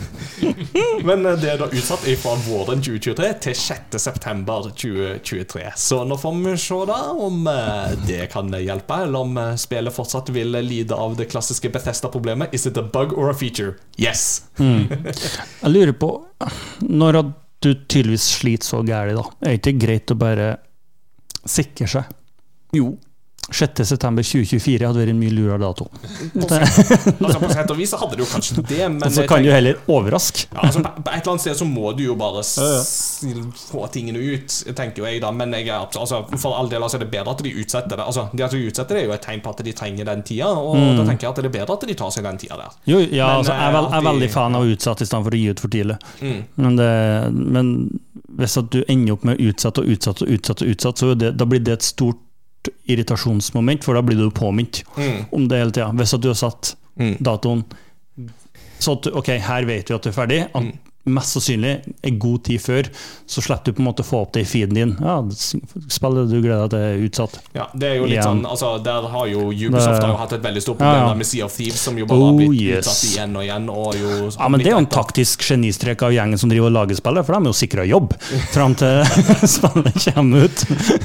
Men eh, det er da utsatt fra våren 2023 til 6. september 2023. Så nå får vi se da om eh, det kan hjelpe, eller om eh, spillet fortsatt vil lide av det klassiske Bethesda-problemet. Is it a bug or a feature? Yes! Jeg lurer på Når at du tydeligvis sliter så gærent, da, er det ikke greit å bare sikre seg? Jo. 6.9.2024 hadde vært en mye lurere dato. Altså På sett og vis hadde det jo kanskje det, men Og så kan du heller overraske. ja, altså, på, et eller annet sted så må du jo bare s Ja, ja. få tingene ut, tenker jo jeg da. Men jeg er, altså, for all del altså, er det bedre at de utsetter det. Altså, Det at de utsetter det, er jo et tegn på at de trenger den tida, og Mm. da tenker jeg at det er bedre at de tar seg den tida der. Jo, ja, Men, altså, jeg, er vel, jeg er eh, veldig fan av å utsette i stedet for å gi ut for tidlig. Mm. Men, det, men hvis at du ender opp med utsatt og utsatt og utsatt, og utsatt så det, da blir det et stort irritasjonsmoment, for da blir du påminnet Mm. om det hele tida. Hvis at du har satt Mm. datoen så at ok, her vet vi at du er ferdig. At Mm. Mest sannsynlig i god tid før, så slipper du på en måte få opp det i feeden din. Ja, Spillet du gleder deg til, er utsatt. Ja, det er jo litt Igjen. sånn altså, Der har jo Ubisoft har jo hatt et veldig stort problem Ja, ja. med Sea of Thieves, som jo bare Oh, har blitt yes. utsatt igjen og igjen. Og jo, Ja, men Det er jo en taktisk genistrek av gjengen som driver og lager spillet, for de er jo sikra jobb fram til spillet kommer ut.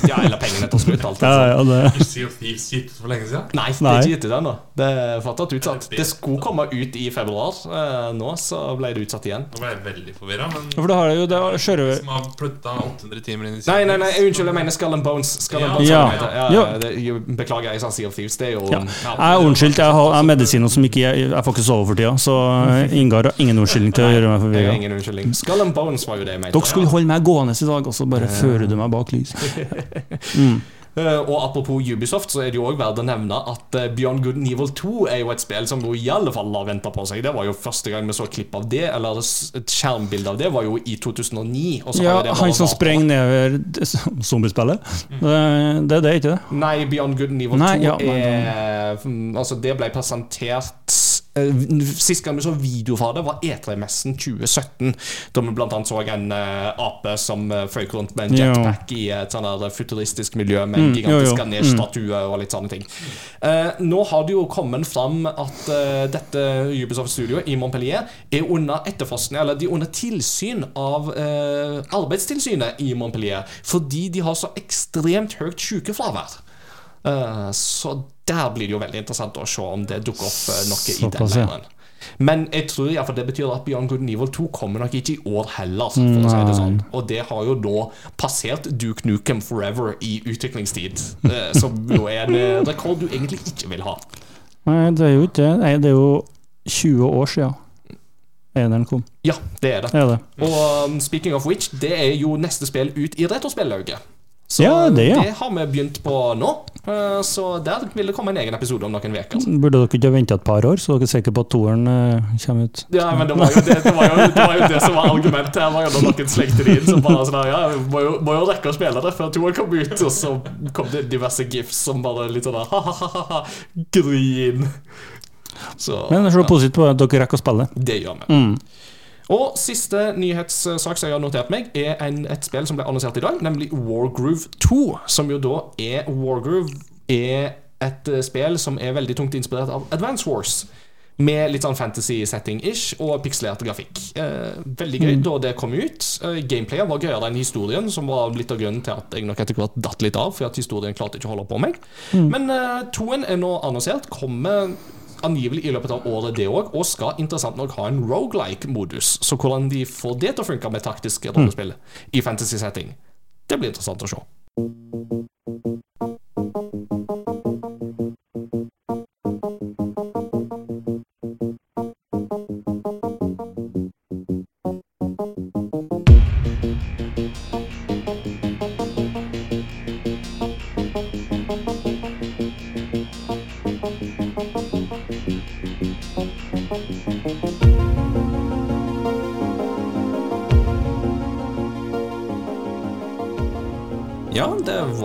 Ja, eller pengene tar slutt. Alt, Ja, altså. ja, det. Sea of Thieves gitt ut for lenge siden. Nei, det er ikke gitt ut ennå. Det er fortsatt utsatt. Det skulle komme ut i februar. Eh, Nå så ble det utsatt igjen. Nå ble jeg veldig forvirra, men For da har jeg jo det sjørøver... som har plutta 800 timer inn i Nei, nei, nei, unnskyld, jeg mener Skull and Bones. Skull and Ja. Bones Ja. er ja, Ja. det, jo, beklager, jeg sa Sea of Thieves. Det er jo Ja. Jeg er unnskyldt, jeg har jeg medisiner som ikke jeg, jeg får ikke sove for tida, så Ingar har ingen unnskyldning til å gjøre meg Jeg forvirra. ingen unnskyldning. Skull and Bones var jo det jeg mente. Dere skulle holde meg gående i dag, og så bare fører du meg bak lys. Mm. Eh, og apropos Ubisoft, så er det jo også verdt å nevne at eh, Beyond Good and Evil 2 er jo et spill som i alle fall har venta på seg. Det var jo første gang vi så klipp av det, eller et skjermbilde av det, var jo i 2009. Og så Ja, det han som sprenger nedover det- zombiespillet. Det, det er det, ikke det? Nei, Beyond Good and Evil Nei, 2 ja, nei, er mm, Altså, det ble presentert Sist gang vi så video fra det, var E3-messen 2017. Da vi blant annet så en uh, ape som uh, føyk rundt med en jetpack jetpack i et sånn der futuristisk miljø med en Mm, jo, jo. gigantisk Ganesh-statue og litt sånne ting. Uh, nå har det jo kommet fram at uh, dette Ubisoft-studioet i Montpellier er under etterforskning, eller de er under tilsyn av eh, Arbeidstilsynet i Montpellier, fordi de har så ekstremt høyt sykefravær. Eh, så der blir det jo veldig interessant å se om det dukker opp eh, noe i den leiren. Men jeg tror ja, for det betyr at Beyond Good Nivel Evil 2 kommer nok ikke i år heller. For å si det sånn. Og det har jo da passert Duke Nukem Forever i utviklingstid. eh, Som jo er en eh, rekord du egentlig ikke vil ha. Nei, det er jo ikke det. Det er jo 20 år siden eneren kom. Ja, det er det. Det er det. Og um, speaking of which, det er jo neste spill ut i retrospillauget. Så Ja, det, ja. det har vi begynt på nå. Eh, Så der vil det komme en egen episode om noen uker. Burde dere ikke ha venta et par år, så dere er sikre på at toeren eh, kommer ut? Ja, men det var jo det, det, var jo, det, var jo det som var argumentet her. var jo Noen slengte det inn som bare sånn Ja, må jo, må jo rekke å spille det før toeren kom ut. Og så kom det diverse gifs som bare litt sånn ha-ha-ha, grin. Så Men se positivt på at dere rekker å spille. det gjør vi. Mm. Og siste nyhetssak som jeg har notert meg, er en, et spill som ble annonsert i dag, nemlig Wargroove 2. Som jo da er Wargroove er et eh, spill som er veldig tungt inspirert av Advance Wars. Med litt sånn fantasy-setting-ish og pikselert grafikk. Eh, veldig gøy da det kom ut. Eh, Gameplayet var gøyere enn historien, som var litt av grunnen til at jeg nok etter hvert datt litt av, for at historien klarte ikke å holde på meg. Men eh, toen er nå annonsert. Kommer angivelig i løpet av året, det òg, og skal interessant nok ha en rogelike-modus. Så hvordan de får det til å funke med taktiske rollespill i fantasy-setting, det blir interessant å se.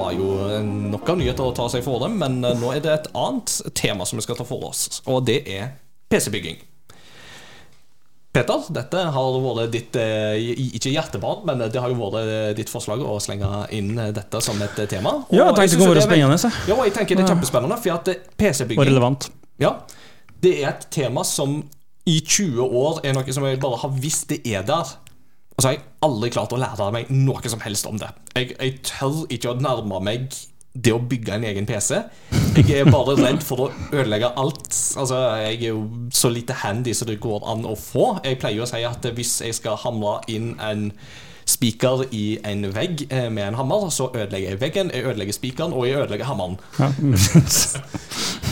Var jo nok av nyheter å ta seg for dem, men eh, nå er det et annet tema som vi skal ta for oss, og det er PC-bygging. Peter, dette har vært ditt eh, ikke hjertebarn, men det har jo vært ditt forslag å slenge inn dette som et tema. Og Ja, jeg tenkte det kunne være spennende. Så. Ja, jeg tenker det er kjempespennende, for Og PC-bygging relevant. ja, det er et tema som i 20 år er noe som jeg bare har visst det er der. Og så har jeg aldri klart å lære meg noe som helst om det. Jeg, jeg tør ikke å nærme meg det å bygge en egen PC. Jeg er bare redd for å ødelegge alt. Altså, Jeg er jo så lite handy som det går an å få. Jeg pleier å si at hvis jeg skal hamre inn en spiker i en vegg eh, med en hammer, så ødelegger jeg veggen, jeg ødelegger spikeren, og jeg ødelegger hammeren. Ja.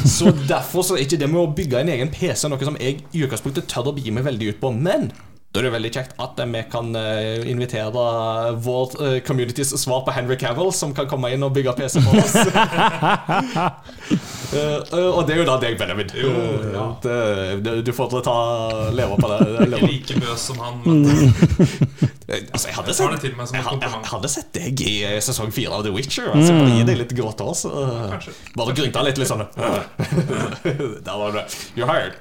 Så derfor så er ikke det med å bygge en egen PC noe som jeg i utgangspunktet tør å begi meg veldig ut på. Men da er det veldig kjekt at vi kan eh, invitere vår eh, communities svar på Henry Cavill, som kan komme inn og bygge PC for oss. uh, uh, og det er jo da deg, Benjamin. Jo, ja. det, det, du får til å ta leve på det. Ikke like bøs som han, men Eh, Altså, jeg hadde jeg sett jeg, jeg hadde sett deg i sesong fire av The Witcher. Altså, bare gi deg litt grått også. så, Bare grynta litt, litt sånn Der var det. You're hired.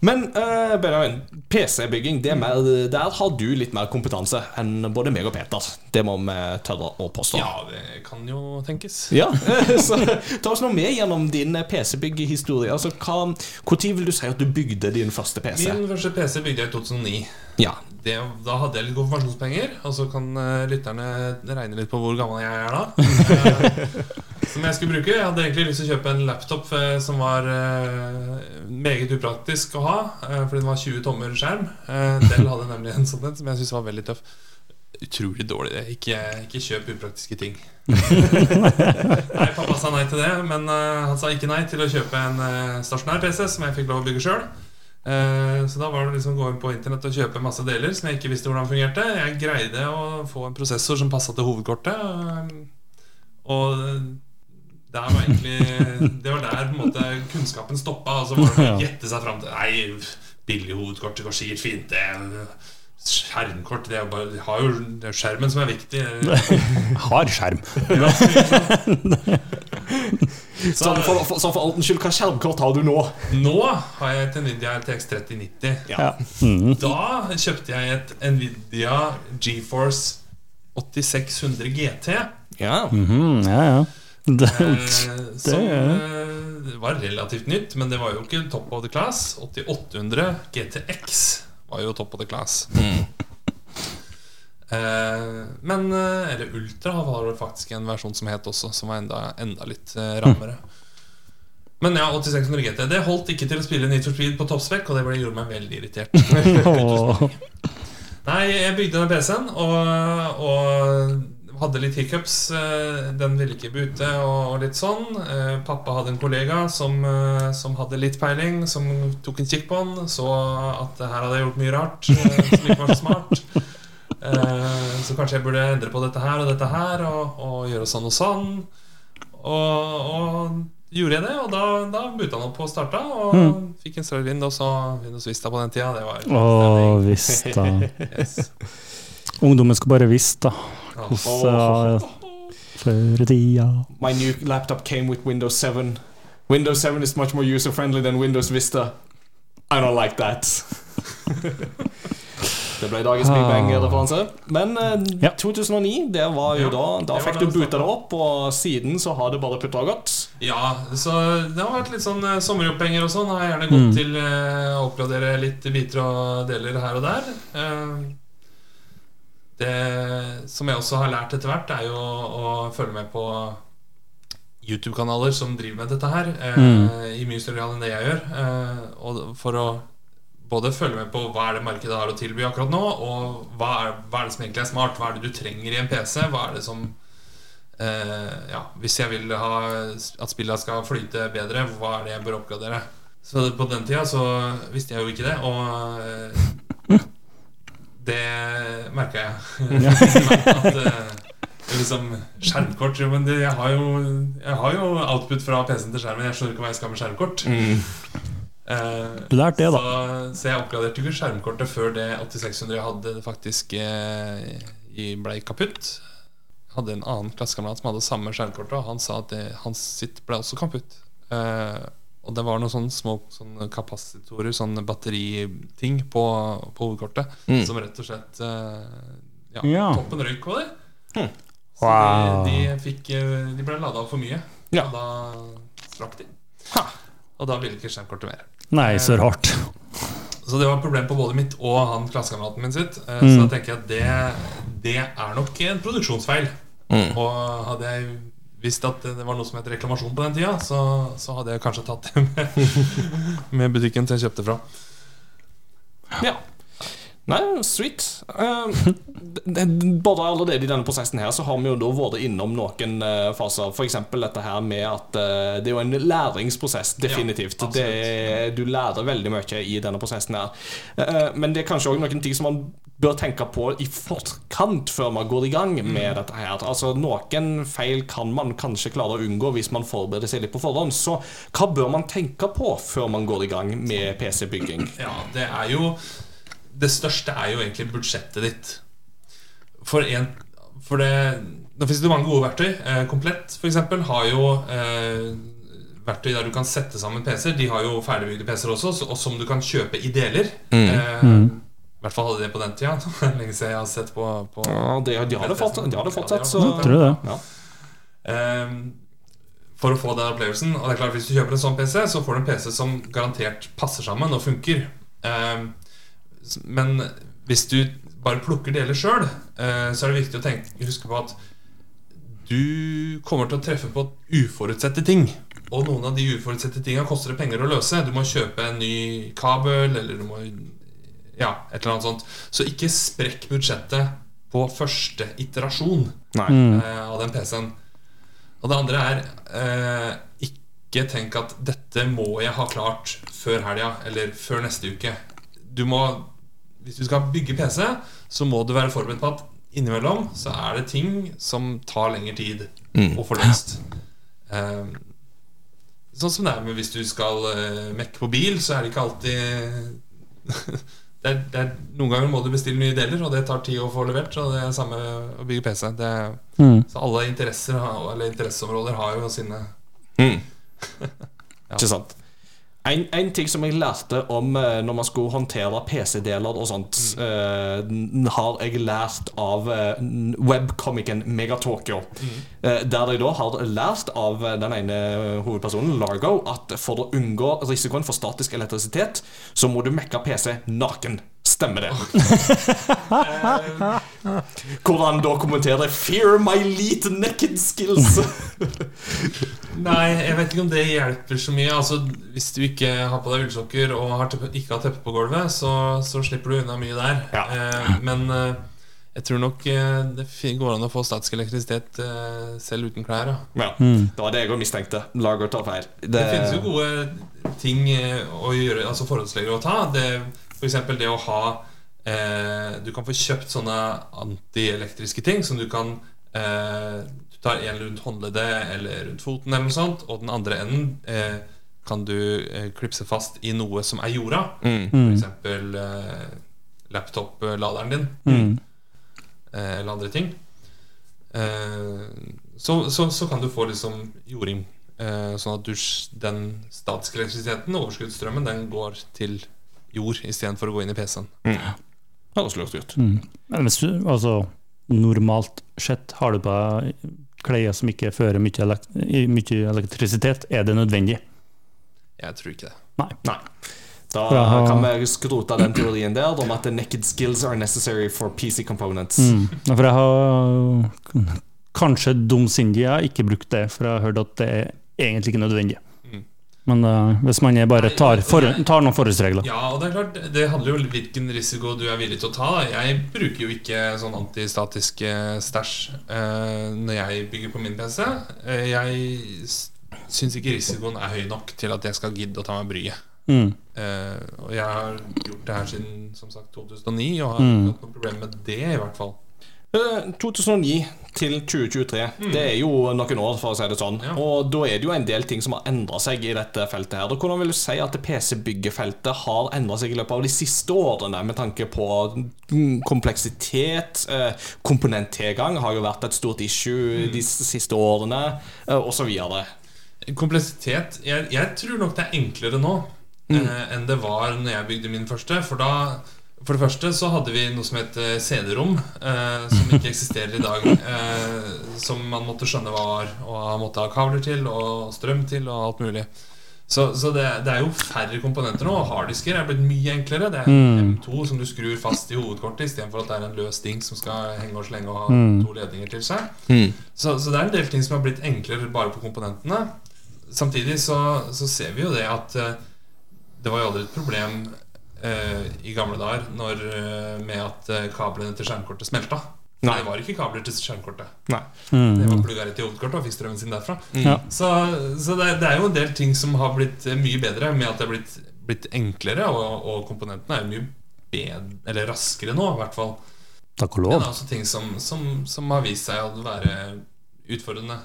Men uh, Benjamin, PC-bygging, det er mer, der har du litt mer kompetanse enn både meg og Peter. Det må vi tørre å påstå. Ja, det kan jo tenkes. Ja, så Ta oss nå med gjennom din PC-byggehistorie. Altså, Når vil du si at du bygde din første PC? Min første PC bygde jeg i 2009. Ja, Det, da hadde jeg litt konfirmasjonspenger, og så kan eh, lytterne regne litt på hvor gammel jeg er da. Eh, som jeg skulle bruke. Jeg hadde egentlig lyst til å kjøpe en laptop som var eh, meget upraktisk å ha, fordi den var 20 tommer skjerm. Del hadde nemlig en sånn en som jeg syntes var veldig tøff. Utrolig dårlig. Ikke, ikke kjøp upraktiske ting. nei, Pappa sa nei til det, men han sa ikke nei til å kjøpe en stasjonær PC som jeg fikk lov å bygge sjøl. Så da var det liksom å gå inn på internett og kjøpe masse deler som jeg ikke visste hvordan fungerte. Jeg greide å få en prosessor som passa til hovedkortet. eh, og der var egentlig Det var der på en måte kunnskapen stoppa. Og så var det å gjette seg fram til Nei, billig hovedkort, det går sikkert fint. Det Skjermkort det er bare, har jo, det er jo skjermen som er viktig. har skjerm. Så for, for, så for altens skyld, hva skjermkort har du nå? Nå har jeg et Nvidia RTX 3090. Ja. Mm. Da kjøpte jeg et Nvidia GeForce 8600 GT. Ja, Mhm, ja, ja. Det, det, som eh, var relativt nytt, men det var jo ikke top of the class. 8800 GTX var jo top of the class. Eh, men eh, Eller Ultra var det faktisk en versjon som het også, som var enda, enda litt eh, rammere. Men ja, 8600 GT. Det holdt ikke til å spille Need for Speed på toppspekk, og det ble, gjorde meg veldig irritert. Nei, jeg bygde den PC-en og, og hadde litt hiccups. Eh, Den ville ikke bute og, litt sånn. Eh, Pappa hadde en kollega som, eh, som hadde litt peiling, som tok en kikk på den. Så at her hadde jeg gjort mye rart som ikke var så smart. Så kanskje jeg burde endre på dette her og dette her og, og gjøre sånn og sånn. Og, og gjorde jeg det, og da, da buta han opp og starta. Og fikk installert Windows og Windows Vista på den tida. Det var Åh, Vista. yes. Ungdommen skal bare visst da. Ja. Før i tida. My new laptop came with Windows 7. Windows 7 is much more user friendly than Windows Vista. I don't like that. Det ble dagens Big Bang-referanse. Men eh, Ja. 2009, det var jo Ja, da Da fikk du buta det opp, og siden så har det bare putta godt. Ja, så det har vært litt sånn eh, sommeropphenger og sånn. Har jeg gjerne gått Mm. til eh, å oppgradere litt biter og deler her og der. Eh, det som jeg også har lært etter hvert, er jo å følge med på YouTube-kanaler som driver med dette her, eh, Mm. i mye større grad enn det jeg gjør. Eh, og for å både følge med på hva er det markedet har å tilby akkurat nå, og hva er, hva er det som egentlig er smart. Hva er det du trenger i en PC? Hva er det som eh, Ja, hvis jeg vil ha at spillene skal flyte bedre, hva er det jeg bør oppgradere? Så på den tida så visste jeg jo ikke det, og eh, det merka jeg. at uh, liksom Skjermkort jo, men det, jeg, har jo, jeg har jo output fra PC-en til skjermen. Jeg skjønner ikke hva jeg skal med skjermkort. Mm. Uh, lærte det, da. Så, så jeg oppgraderte ikke skjermkortet før det 8600 jeg hadde faktisk eh, blei ble kaputt. Hadde en annen klassekamerat som hadde samme skjermkort, og han sa at det, hans sitt ble også kaputt. Eh, og det var noen sånne små sånne kapasitorer, sånne batteriting, på, på hovedkortet Mm. som rett og slett eh, ja, Ja. Toppen røyk på det. Hmm. Så Wow. de, de, fikk, eh, de ble lada for mye, Ja. og da strakk de. Ha. Og da ville ikke skjermkortet mer. Nei, så rart. Så det var et problem på både mitt og han klassekameraten min sitt. Så Mm. Så da tenker jeg at det, det er nok en produksjonsfeil. Mm. Og hadde jeg visst at det var noe som het reklamasjon på den tida, så, så hadde jeg kanskje tatt det med, med butikken til jeg kjøpte fra. Ja. Nei, sweet. Uh, det, både allerede i denne prosessen her så har vi jo da vært innom noen uh, faser. F.eks. dette her med at uh, det er jo en læringsprosess, definitivt. Ja, det, du lærer veldig mye i denne prosessen her. Uh, men det er kanskje òg noen ting som man bør tenke på i forkant før man går i gang med dette her. Altså Noen feil kan man kanskje klare å unngå hvis man forbereder seg litt på forhånd. Så hva bør man tenke på før man går i gang med PC-bygging? Ja, det er jo Det største er jo egentlig budsjettet ditt. For en For det Nå finnes det mange gode verktøy. Eh, Komplett, f.eks., har jo eh, verktøy der du kan sette sammen PC-er. De har jo ferdigbygde PC-er også, så- og som du kan kjøpe i deler. Eh, I hvert fall hadde de det på den tida. Lenge siden jeg har sett på, på Ja, de, de har det fortsatt. De har det fortsatt så, Ja, Tror du det? Ja. Ehm, for å få den opplevelsen. Og det er klart Hvis du kjøper en sånn PC, så får du en PC som garantert passer sammen og funker. Ehm, s- men hvis du bare plukker deler sjøl, så er det viktig å tenke, huske på at du kommer til å treffe på uforutsette ting. Og noen av de uforutsette tinga koster det penger å løse. Du må kjøpe en ny kabel, eller du må Ja, et eller annet sånt. Så ikke sprekk budsjettet på første iterasjon Nei. Mm. eh, av den PC-en. Og det andre er eh, ikke tenk at dette må jeg ha klart før helga eller før neste uke. Du må Hvis du skal bygge PC, så må du være forberedt på at innimellom så er det ting som tar lengre tid å få løst. Um, sånn som det er med hvis du skal uh, mekke på bil, så er det ikke alltid det er, det er, Noen ganger må du bestille nye deler, og det tar tid å få levert. Og det er samme å bygge PC. Det, Mm. så alle interesser eller interesseområder har jo sine Mm. Ikke sant? En, en ting som jeg lærte om eh, når man skulle håndtere PC-deler og sånt, mm. uh, har jeg lært av eh, n- webkomikeren Megatokyo. Eh, der jeg da har lært av den ene hovedpersonen, Largo, at for å unngå risikoen for statisk elektrisitet, så må du mekke PC naken. Stemmer det. Eh, Hvordan da kommenterer 'Fear my lead naked skills'? Nei, jeg vet ikke om det hjelper så mye. Altså, Hvis du ikke har på deg ullsokker og har teppe, ikke har teppe på gulvet, så, så slipper du unna mye der. Ja. Eh, men eh, jeg tror nok eh, det går an å få statisk elektrisitet eh, selv uten klær. Ja. Ja, Det var det jeg òg mistenkte. Lager tar feil. Det finnes jo gode ting eh, å gjøre, altså forholdsregler å ta. Det, for eksempel det å ha eh, Du kan få kjøpt sånne antielektriske ting som du kan eh, Du tar en rundt håndleddet eller rundt foten, eller noe sånt, og den andre enden eh, kan du eh, klipse fast i noe som er jorda. For eksempel eh, laptop-laderen din. Eh, eller andre ting. Eh, så, så, så kan du få liksom jording. Eh, sånn at du, den statiske elektrisiteten, overskuddsstrømmen, den går til jord istedenfor å gå inn i PC-en. Høres lurt ut. Men hvis du, altså, normalt sett har du på deg klær som ikke fører mye, elekt mye elektrisitet, er det nødvendig? Jeg tror ikke det. Nei. Nei. Da har- kan vi skrote den teorien der om at the naked skills are necessary for PC components. Mm. For jeg har kanskje dumsindig jeg har ikke brukt det, for jeg har hørt at det er egentlig ikke nødvendig. Men uh, hvis man bare tar, for, tar noen forholdsregler Ja, og det er klart, det handler jo om hvilken risiko du er villig til å ta. Jeg bruker jo ikke sånn antistatisk eh, stæsj uh, når jeg bygger på min PC. Uh, jeg syns ikke risikoen er høy nok til at jeg skal gidde å ta meg bryet. mm. Og jeg har gjort det her siden som sagt 2009 og har Mm. ikke hatt noe problem med det, i hvert fall. Eh, 2009 til 2023, det er jo noen år, for å si det sånn. Ja. Og da er det jo en del ting som har endra seg i dette feltet. her Og Hvordan vil du si at PC-byggefeltet har endra seg i løpet av de siste årene, med tanke på mm, kompleksitet? Eh, komponenttilgang har jo vært et stort issue de siste årene, eh, osv. Kompleksitet jeg, jeg tror nok det er enklere nå mm. enn det var når jeg bygde min første. For da For det første så hadde vi noe som het eh, CD-rom, eh, som ikke eksisterer i dag. Eh, som man måtte skjønne hva var, og måtte ha kabler til, og strøm til, og alt mulig. Så, så det, det er jo færre komponenter nå. og Harddisker er blitt mye enklere. Det er en M2 som du skrur fast i hovedkortet istedenfor at det er en løs ding som skal henge og slenge og ha to ledninger til seg. Så, så det er en del ting som har blitt enklere bare på komponentene. Samtidig så, så ser vi jo det at eh, det var jo aldri et problem i gamle dager når, eh, med at eh, kablene til skjermkortet smelta. Nei. Det var ikke kabler til skjermkortet. Nei. Det var plugga rett i hovedkortet og fikk strømmen sin derfra. Ja. Så, så det, det er jo en del ting som har blitt eh, mye bedre med at det er blitt, blitt enklere, og, og komponentene er mye bedre, eller raskere nå, i hvert fall. Takk og Men det er også ting som, som, som har vist seg å være utfordrende.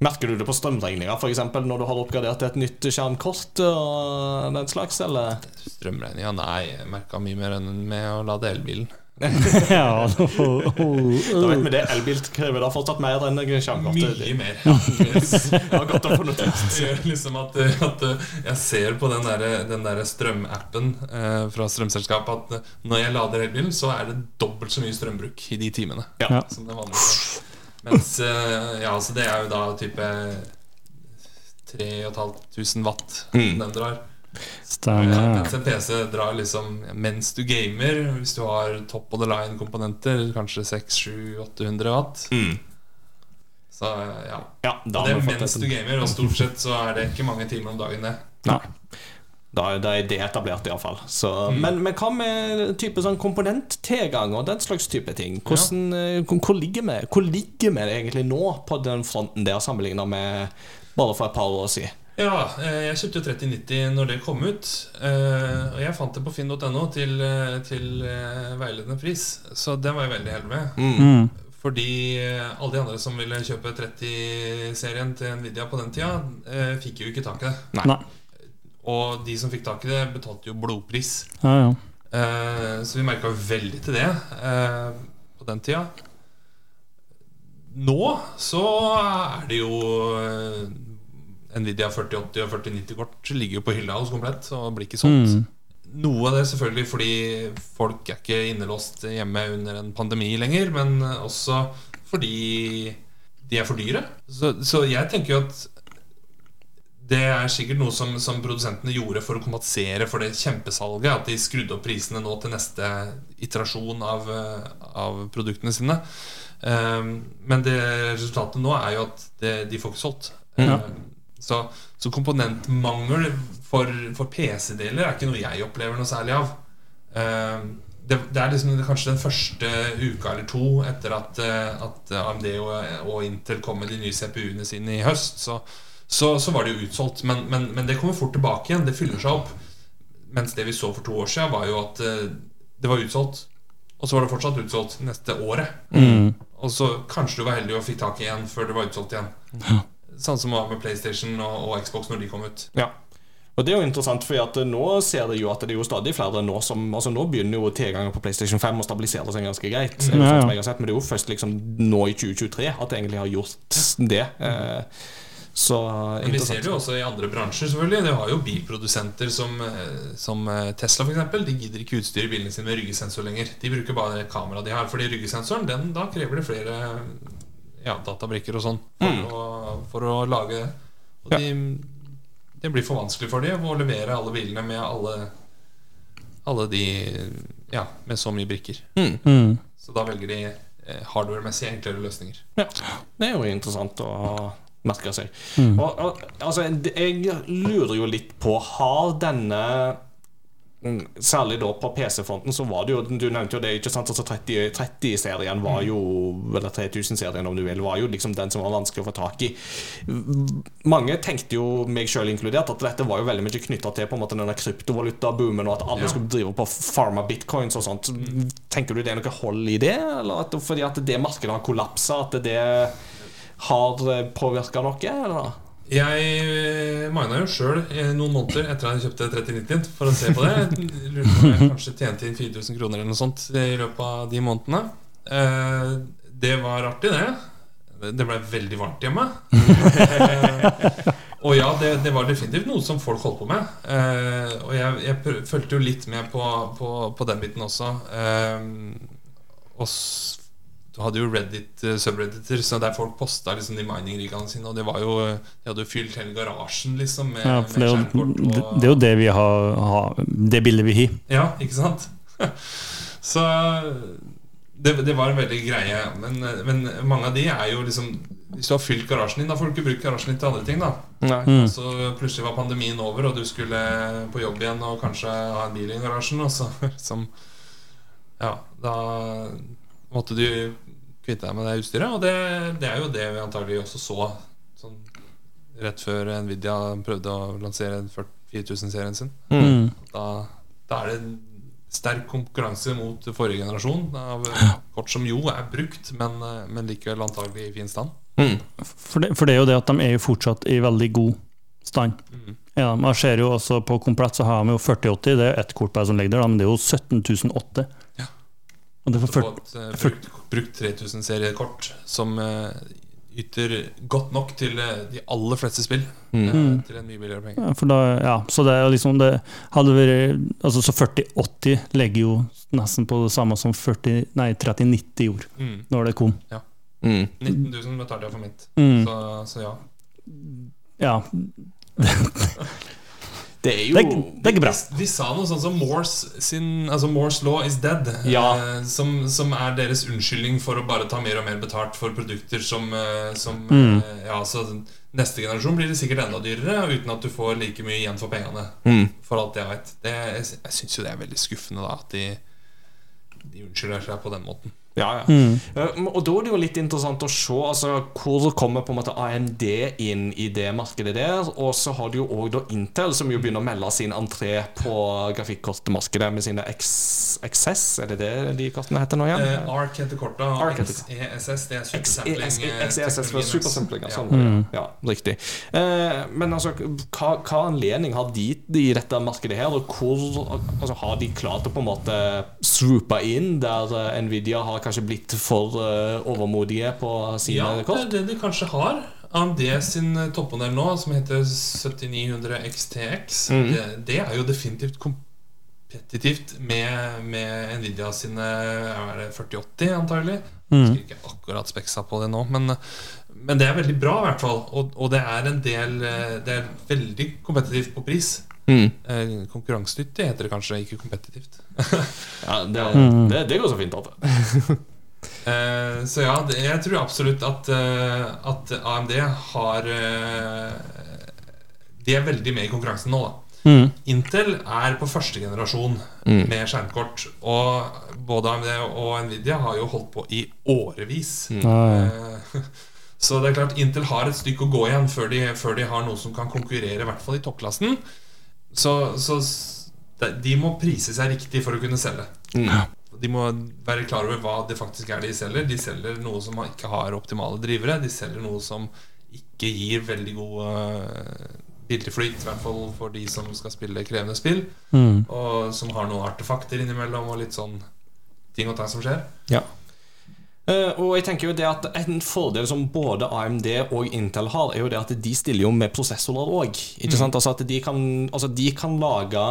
Merker du det på strømregninga, f.eks. når du har oppgradert til et nytt skjermkort og den slags, eller? Strømregninga? Nei, jeg merka mye mer enn med å lade elbilen. ja, Da vet vi det. Elbil krever da fortsatt mer enn skjermkortet. Mye mer. ja, jeg har godt å få notert. Det gjør liksom at, at jeg ser på den der, den der strømappen eh, fra strømselskapet at når jeg lader elbilen, så er det dobbelt så mye strømbruk i de timene Ja. som det vanligvis er. Mens eh, ja, så det er jo da type 3500 watt Mm. den drar. Stemmer. Mens en PC drar liksom mens du gamer, hvis du har top of the line-komponenter, kanskje 600-800 watt. Mm. Så ja. Ja, da det er mens du gamer, og stort sett så er det ikke mange timer om dagen, det. Nei. Da, da er det etablert, iallfall. Mm. Men, men hva med type sånn komponenttilgang og den slags type ting? Hvordan, ja. hvor, hvor ligger vi Hvor ligger vi egentlig nå på den fronten der, sammenligna med bare for et par år siden? Ja, eh, jeg kjøpte 3090 når det kom ut. eh, Og jeg fant det på finn.no til, eh, til eh, veiledende pris, så det var jeg veldig heldig med. Mm. Fordi eh, alle de andre som ville kjøpe 30-serien til Nvidia på den tida, eh, fikk jo ikke tak i det. Nei. Og de som fikk tak i det, betalte jo blodpris. Ja, ja. Eh, Så vi merka veldig til det eh, på den tida. Nå så er det jo eh, Nvidia 4080 og 4090-kort ligger jo på hylla hos Komplett og blir ikke solgt. Mm. Noe av det selvfølgelig fordi folk er ikke innelåst hjemme under en pandemi lenger, men også fordi de er for dyre. Så, så jeg tenker jo at det er sikkert noe som, som produsentene gjorde for å kompensere for det kjempesalget. At de skrudde opp prisene nå til neste iterasjon av, eh, av produktene sine. Um, men det resultatet nå er jo at det, de får ikke solgt. Ja. Um, så, så komponentmangel for, for PC-deler er ikke noe jeg opplever noe særlig av. Um, det, det er liksom kanskje den første uka eller to etter at, eh, at AMD og, og Intel kom med de nye CPU-ene sine i høst. Så, så, så var det jo utsolgt. Men, men, men det kommer fort tilbake igjen. Det fyller seg opp. Mens det vi så for to år siden, var jo at eh, det var utsolgt. Og så var det fortsatt utsolgt neste året. Mm. Og så kanskje du var heldig og fikk tak i en før det var utsolgt igjen. Sånn som var med PlayStation og, og Xbox når de kom ut. Ja. Og det er jo interessant, for nå ser det jo at det er jo stadig flere nå som Altså Nå begynner jo tilgangen på PlayStation 5 å stabilisere seg ganske greit. er Ja, ja. sett, Men det er jo først liksom nå i 2023 at det egentlig har gjort det. Eh, Så Men vi ser det jo også i andre bransjer, selvfølgelig. Det har jo bilprodusenter som, eh, som eh, Tesla, f.eks. De gidder ikke utstyre bilene sine med ryggesensor lenger. De bruker bare det kameraet de har. Fordi ryggesensoren, den, da krever det flere ja, databrikker og sånn for, Mm. for å lage Og de, det blir for vanskelig for dem å levere alle bilene med alle Alle de Ja, med så mye brikker. Mm. Så da velger de eh, hardware-messig enklere løsninger. Ja, det er jo interessant å merke seg. Mm. Og, og, altså, jeg lurer jo litt på Har denne mm, Særlig da på PC-fronten, så var det jo Du nevnte jo det, ikke sant? Altså 30 30-serien var jo Eller 3000-serien, om du vil, var jo liksom den som var vanskelig å få tak i. Mange tenkte jo, meg sjøl inkludert, at dette var jo veldig mye knytta til på en måte denne kryptovalutaboomen, og at alle Ja. skulle drive på pharma bitcoins og sånt. Tenker du det er noe hold i det, eller at, fordi at det markedet har kollapsa, at det har påvirka noe? Eller? Jeg eh, mina jo sjøl noen måneder etter at jeg kjøpte 3090 for å se på det. Lurte på om jeg kanskje tjente inn 4000 kroner eller noe sånt i løpet av de månedene. Eh, Det var artig, det. Det ble veldig varmt hjemme. Eh, Og ja, det, det var definitivt noe som folk holdt på med. Eh, Og jeg, jeg fulgte jo litt med på, på, på den biten også. Eh, Og du hadde jo Reddit uh, subredditor, så der folk posta liksom de mining-riggene sine. Og det var jo De hadde jo fylt hele garasjen liksom med, Ja, med det er, skjermkort. det, og- det er jo det vi har, har Det bildet vi har. ja, ikke sant? Så det, det var en veldig greie. Men, men mange av de er jo liksom Hvis du har fylt garasjen din, da får du ikke brukt garasjen din til andre ting. da Mm. Så plutselig var pandemien over, og du skulle på jobb igjen og kanskje ha en bil i garasjen. Og så liksom Ja, da måtte du kvitte deg med det utstyret. Og det, det er jo det vi antagelig også så sånn rett før Nvidia prøvde å lansere 4000-serien sin. Mm. Da, da er det sterk konkurranse mot forrige generasjon av kort som jo er brukt, men, men likevel antagelig i fin stand. Mm. For, det, for det er jo det at de er jo fortsatt i veldig god stand. Mm. Ja, man ser jo også På komplett så har vi jo 4080, det er ett kort som ligger der, men det er jo 17008. Ja. Og det var for få 40, et eh, brukt, brukt 3000-seriekort som uh, yter godt nok til uh, de aller fleste spill. Mm. Uh, Til en mye billigere penge. ja, for da, ja, så det er liksom det hadde vært Altså så 4080 legger jo nesten på det samme som 40, nei, 3090 gjorde Mm. når det kom. Mm. 19 000 betalte jeg for mitt. Mm. Så, så ja. Ja, Det er jo det, det er ikke bra. De, de sa noe sånt som Morse, sin, altså Morse law is dead. Ja. eh, som, som er deres unnskyldning for å bare ta mer og mer betalt for produkter som, eh, som Mm. eh, Ja, så Neste generasjon blir det sikkert enda dyrere, uten at du får like mye igjen for pengene. mm. For alt jeg vet. Det, jeg jeg syns jo det er veldig skuffende da at de, de unnskylder seg på den måten. Ja, ja. Mm. Eh, Og da er det jo litt interessant å se altså, hvor kommer på en måte AMD inn i det markedet der. Og så har du jo òg Intel, som jo begynner å melde sin entré på grafikkortmarkedet med sine XS. Er det det de kortene heter nå igjen? Uh, ARC heter kortet, ARC heter XESS det er supersampling. eh, XESS var teknologien Ja. Sånn, ja. ja, riktig. Uh, men altså, hva, hva anledning har de i dette markedet her? Og hvor altså, har de klart å på en måte swoope inn der eh, Nvidia har kanskje blitt for eh, overmodige på sine Ja, det Ja, kort? det de kanskje har. AMD sin eh, toppmodell nå, som heter 7900 XTX, mm. det, det er jo definitivt kompetitivt med, med Nvidia sine er det 4080, antagelig. Jeg Mm. husker ikke akkurat speksa på det nå, men, men det er veldig bra, i hvert fall. Og, og det er en del eh, Det er veldig kompetitivt på pris. Mm. Eh, konkurransedyktig heter det kanskje, ikke kompetitivt. Ja, det, det, det går så fint. Atte. Eh, så ja, det, jeg tror absolutt at, eh, at AMD har De er veldig med i konkurransen nå, da. Mm. Intel er på første generasjon Mm. med skjermkort. Og både AMD og Nvidia har jo holdt på i årevis. Eh, Så det er klart Intel har et stykke å gå igjen før de, før de har noe som kan konkurrere, i hvert fall i toppklassen. Så, så de, de må prise seg riktig for å kunne selge. Ja. De må være klar over hva det faktisk er de selger. De selger noe som ikke har optimale drivere. De selger noe som ikke gir veldig god billig flyt, i hvert fall for de som skal spille krevende spill. Mm. Og som har noen artefakter innimellom og litt sånn ting og tang som skjer. Ja. Eh, og jeg tenker jo det at En fordel som både AMD og Intel har, er jo det at de stiller jo med prosessorer òg. Altså at de kan, altså de kan lage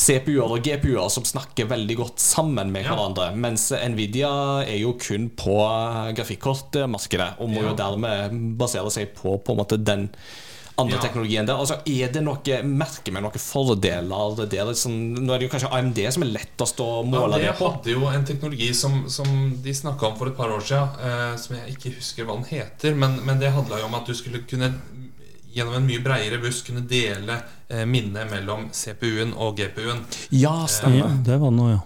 CPU-er og GPU-er som snakker veldig godt sammen med Ja. hverandre. Mens Nvidia er jo kun på grafikkortmarkedet og må Ja. jo dermed basere seg på på en måte den andre Ja. teknologien det. Altså, er det noe, Merker med noen fordeler der? Liksom, nå er det jo kanskje AMD som er lettest å måle Ja, det det på. hadde jo en teknologi som, som de snakka om for et par år siden, eh, som jeg ikke husker hva den heter. Men, men det handla jo om at du skulle kunne gjennom en mye breiere buss kunne dele eh, minnet mellom CPU-en og GPU-en. Ja, stemmer. Eh, det var noe, ja.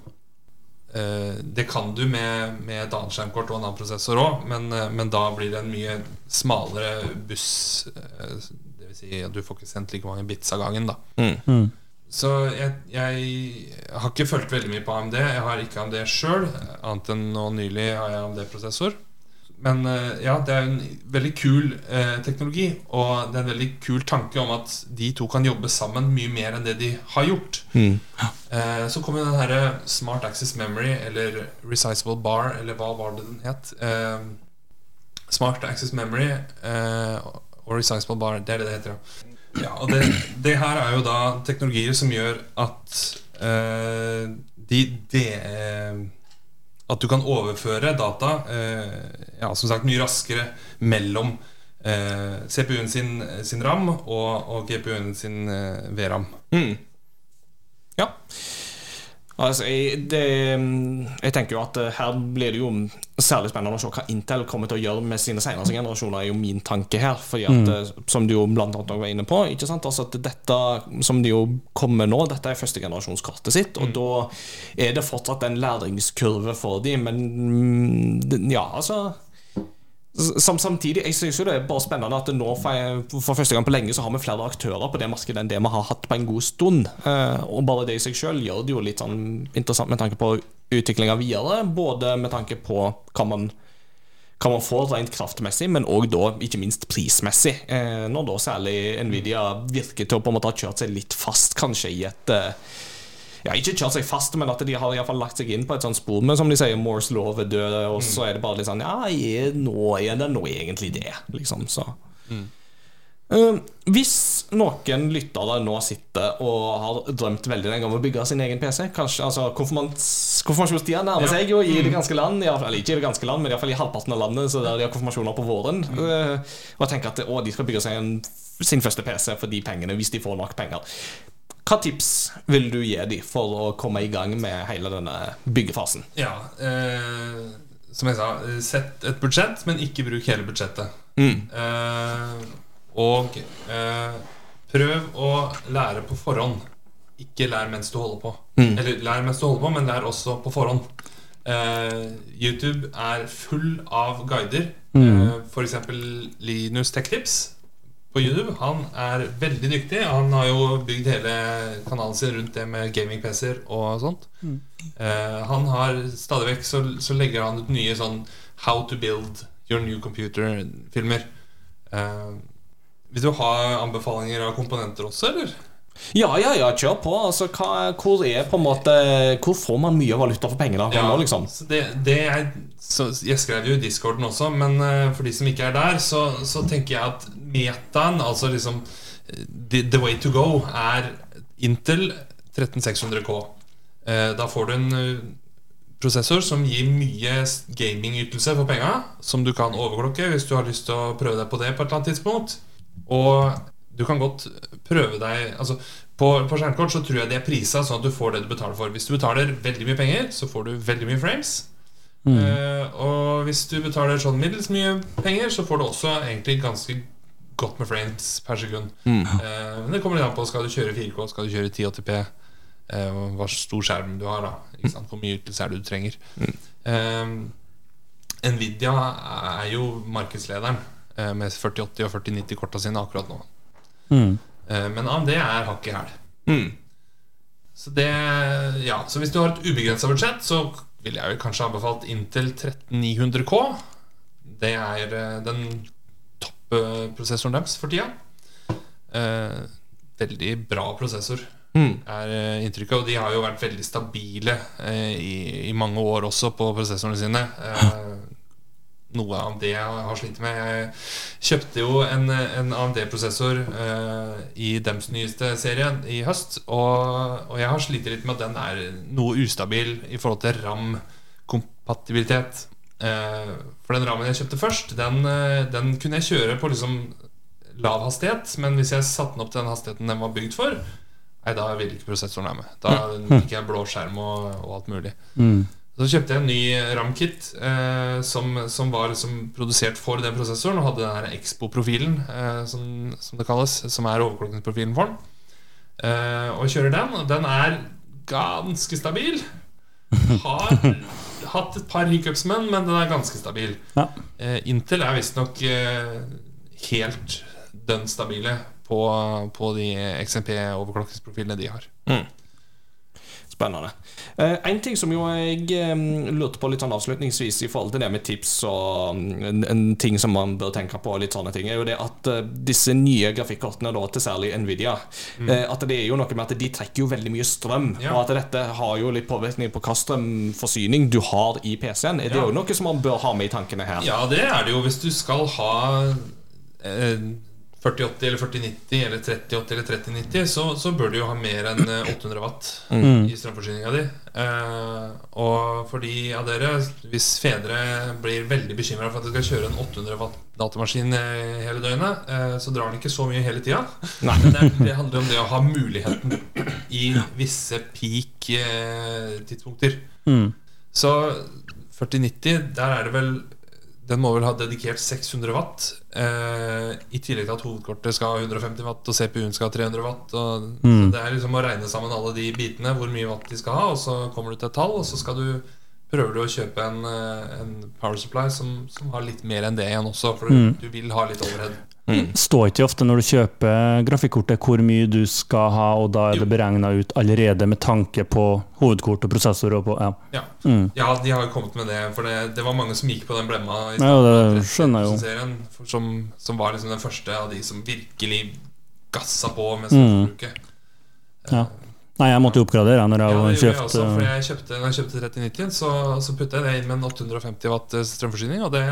Eh, det kan du med, med et annet skjermkort og en annen prosessor òg, men, eh, men da blir det en mye smalere buss. Eh, det vil si at du får ikke sendt like mange bits av gangen, da. Mm. Mm. Så jeg, jeg har ikke fulgt veldig mye på AMD. Jeg har ikke AMD sjøl, annet enn nå nylig har jeg AMD-prosessor. Men eh, ja, det er en veldig kul eh, teknologi, og det er en veldig kul tanke om at de to kan jobbe sammen mye mer enn det de har gjort. Mm. Eh, så kom jo den herre Smart Access Memory, eller Resizable Bar, eller hva var det den het? Eh, Smart Access Memory eh, og Bar, det er det det heter, ja. ja og det, det her er jo da teknologier som gjør at uh, de, de uh, At du kan overføre data uh, ja, som sagt mye raskere mellom CPU-en sin, sin RAM og, og GPU-en sin eh, VRAM. Mm. Ja. Altså, jeg, det, jeg tenker jo at eh, her blir det jo særlig spennende å se hva Intel kommer til å gjøre med sine senere generasjoner, er jo min tanke her. Fordi at, mm. Som du jo blant annet var inne på, ikke sant? Altså at dette som de jo kommer nå, dette er førstegenerasjonskortet sitt, og da er det fortsatt en læringskurve for dem, men mm, ja, altså som, samtidig, jeg synes jo det er bare spennende at nå for, for første gang på lenge så har vi flere aktører på det markedet enn det vi har hatt på en god stund. Eh, og bare det i seg selv gjør det jo litt sånn interessant med tanke på utviklinga videre. Både med tanke på hva man, hva man får rent kraftmessig, men òg da ikke minst prismessig. Eh, når da særlig Nvidia virker til å på en måte ha kjørt seg litt fast, kanskje i et eh, ja, ikke kjørt seg fast, men at de har i fall lagt seg inn på et sånt spor Men som de sier, Moores lov er død, og så er det bare litt sånn Ja, er, nå er det nå egentlig det, liksom. Så. Eh, hvis noen lyttere nå sitter og har drømt veldig lenge om å bygge sin egen PC Kanskje, altså Konfirmasjonstida nærmer seg jo i det ganske land, i fall, ikke i det ganske land, men iallfall i halvparten av landet, så der de har konfirmasjoner på våren. Uh, og tenker at å, de skal bygge seg en, sin første PC for de pengene, hvis de får nok penger. Hva tips vil du gi dem for å komme i gang med hele denne byggefasen? Ja, eh, som jeg sa, eh, sett et budsjett, men ikke bruk hele budsjettet. Mm. Eh, og eh, prøv å lære på forhånd. Ikke lær mens du holder på. Mm. Eller lær mens du holder på, men lær også på forhånd. Eh, YouTube er full av guider. Eh, for eksempel Linus Tech Tips på YouTube. Han er veldig dyktig. Han har jo bygd hele kanalen sin rundt det med gaming-PC-er og sånt. Eh, han har stadig vekk så, så legger han ut nye sånn How to build your new computer-filmer. Eh, vil du ha anbefalinger av komponenter også, eller? Ja, ja, ja, kjør på. Altså, hva, hvor er på en måte Hvor får man mye valuta for pengene? Ja, nå, liksom? det, det er, så jeg skrev jo i discorden også, men eh, for de som ikke er der, så, så tenker jeg at metaen, altså liksom the, the way to go, er Intel 13600K. Eh, da får du en eh, prosessor som gir mye gamingytelse for penga, som du kan overklokke hvis du har lyst til å prøve deg på det på et eller annet tidspunkt. Og du kan godt prøve deg Altså På, på skjermkort så tror jeg de er prisa sånn at du får det du betaler for. Hvis du betaler veldig mye penger, så får du veldig mye frames. Eh, og hvis du betaler sånn middels mye penger, så får du også egentlig ganske godt med frames per sekund. Eh, men det kommer litt an på skal du kjøre 4K, skal du kjøre 1080P, uh, hva stor skjerm du har. da ikke sant? Hvor mye ytelse er det du trenger. Eh, Nvidia er jo markedslederen eh, med 4080 og 4090-korta sine akkurat nå. Mm. Eh, men AMD er hakk i hæl. Mm. Så det Ja, så hvis du har et ubegrensa budsjett, så ville jeg vel kanskje anbefalt Intel 13900K. Det er den den topprosessoren deres for tida. Eh, veldig bra prosessor, Mm. er eh, inntrykket. Og de har jo vært veldig stabile eh, i, i mange år også på prosessorene sine. Eh, noe av det jeg har slitt med. Jeg kjøpte jo en, en AMD-prosessor uh, i dems nyeste serie i høst. Og, og jeg har slitt litt med at den er noe ustabil i forhold til RAM-kompatibilitet. Uh, for den rammen jeg kjøpte først, den, uh, den kunne jeg kjøre på liksom lav hastighet. Men hvis jeg satte den opp til den hastigheten den var bygd for, nei, da ville ikke prosessoren være med. Da fikk jeg blå skjerm og, og alt mulig. Mm. Så kjøpte jeg en ny RAM-kit eh, som, som var liksom produsert for den prosessoren, og hadde den her Expo-profilen, eh, som, som det kalles, som er overklokkningsprofilen for den. Eh, og kjører den, og den er ganske stabil. Har hatt et par hiccups men den er ganske stabil. Ja. Eh, Intel er visstnok eh, helt dønn stabile på, på de XMP-overklokkingsprofilene de har. Spennende. Eh, en ting som jo jeg eh, lurte på litt sånn avslutningsvis i forhold til det med tips og mm, en, ting som man bør tenke på, litt sånne ting, er jo det at eh, disse nye grafikkortene, da, til særlig Nvidia, mm. at det er jo noe med at de trekker jo veldig mye strøm, Ja. og at dette har jo litt påvirkning på hva strømforsyning du har i PC-en. Er det Ja. jo noe som man bør ha med i tankene her? Ja, det er det jo hvis du skal ha eh, 4080 eller 4090 eller 3080 eller 3090, så, så bør du jo ha mer enn eh, 800 watt i strømforsyninga di. Eh, og for de av dere, hvis fedre blir veldig bekymra for at de skal kjøre en 800 watt datamaskin eh, hele døgnet, eh, så drar den ikke så mye hele tida. Men det, det handler om det å ha muligheten i visse peak-tidspunkter. Mm. Så 4090, der er det vel Den må vel ha dedikert 600 watt. Eh, I tillegg til at hovedkortet skal ha 150 watt, og CPU-en skal ha 300 watt. Og, så det er liksom å regne sammen alle de bitene, hvor mye watt de skal ha, og så kommer du til et tall, og så skal du prøver du å kjøpe en, eh, en power supply som, som har litt mer enn det igjen også, for du, du vil ha litt overhead. Står ikke ofte når du kjøper grafikkortet hvor mye du skal ha, og da er det beregna ut allerede med tanke på hovedkort og prosessor og på Ja. Ja. Mm. ja, de har jo kommet med det, for det, det var mange som gikk på den blemma i Ja, det skjønner jeg jo. 30-serien, som, som var liksom den første av de som virkelig gassa på med Mm. strømforbruket. Ja. Nei, jeg måtte jo oppgradere når jeg ja, var jeg også, for eh, jeg kjøpte, når jeg kjøpte 3090, så, så putta jeg det inn med en 850 watt eh, strømforsyning, og det,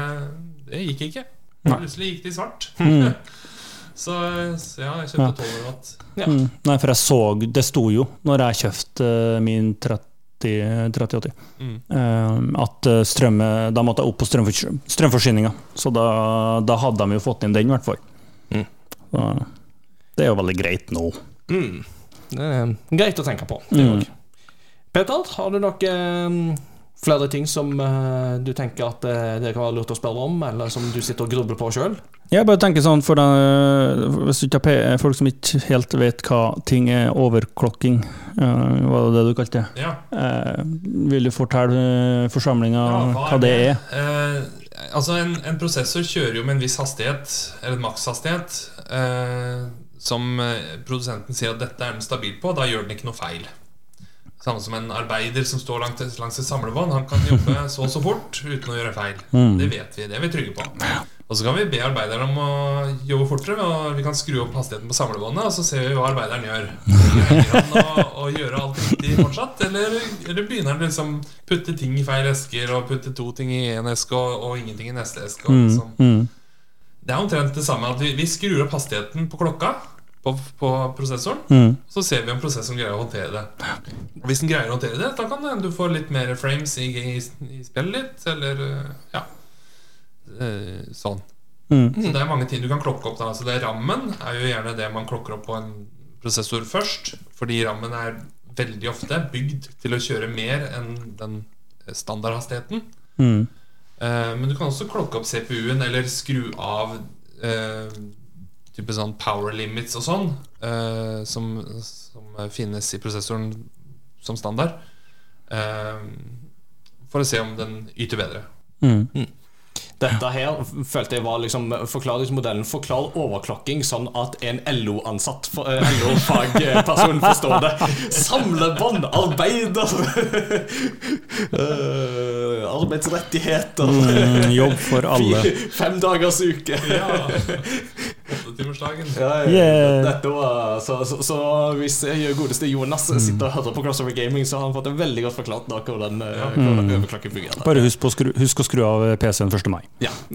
det gikk ikke. Nei. Plutselig gikk det i svart. Mm. så, så ja, jeg kjøpte 1200 watt. Ja. mm. Nei, for jeg så Det sto jo, når jeg kjøpte eh, min 30 3080, Mm. eh, at strømme, Da måtte jeg opp på strømfors strømforsyninga. Så da, da hadde de jo fått inn den, i hvert fall. Mm. Så, det er jo veldig greit nå. Mm. Det er greit å tenke på, det Mm. òg. Peter, har du noen flere ting som uh, du tenker at uh, det kan være lurt å spørre om, eller som du sitter og grubler på sjøl? Jeg bare tenker sånn, for den, Hvis du ikke har folk som ikke helt vet hva ting er overklokking, uh, var det det du kalte det? Ja. Eh, vil du fortelle eh, forsamlinga Ja, hva, det er? Eh, altså en, en prosessor kjører jo med en viss hastighet, eller en makshastighet, eh, som eh, produsenten sier at dette er den stabil på. Da gjør den ikke noe feil. Samme som en arbeider som står langs, langs et samlebånd. Han kan jobbe så og så fort uten å gjøre feil. Mm. Det vet vi. Det er vi trygge på. Og så kan vi be arbeideren om å jobbe fortere. Og vi kan skru opp hastigheten på samlebåndet, og så ser vi hva arbeideren gjør. Begynner han å, å gjøre alt riktig fortsatt, eller, eller begynner han liksom putte ting i feil esker, og putte to ting i én eske og, og ingenting i neste eske? Og Mm, liksom. mm, Det er omtrent det samme at vi, vi skrur opp hastigheten på klokka, på, på prosessoren. Mm. Så ser vi om prosessoren greier å håndtere det. Og Hvis den greier å håndtere det, da kan det du få litt mer frames i, i, i spillet litt. Eller ja. Eh, Sånn. Mm. Så det er mange ting du kan klokke opp. da Så det Rammen er jo gjerne det man klokker opp på en prosessor først. Fordi rammen er veldig ofte bygd til å kjøre mer enn den standardhastigheten. Mm. Eh, men du kan også klokke opp CPU-en eller skru av eh, type sånn power limits og sånn, eh, som, som finnes i prosessoren som standard. Eh, for å se om den yter bedre. Mm. Dette her følte jeg var liksom forklaringsmodellen. Forklar overklokking sånn at en LO-ansatt, eh, LO-fagperson forstår det. Samlebånd, arbeider uh, Arbeidsrettigheter. Mm, jobb for alle. Fem dagers uke. Ja. Åttetimersdagen. Ja, ja, Yeah. Dette var, så, så, så hvis eh, godeste Jonas sitter og hører på Crossover Gaming, så har han fått det veldig godt forklart da hvordan, ja. hvordan overklokking fungerer. Bare husk, skru, husk å skru av PC-en 1. mai. Ja.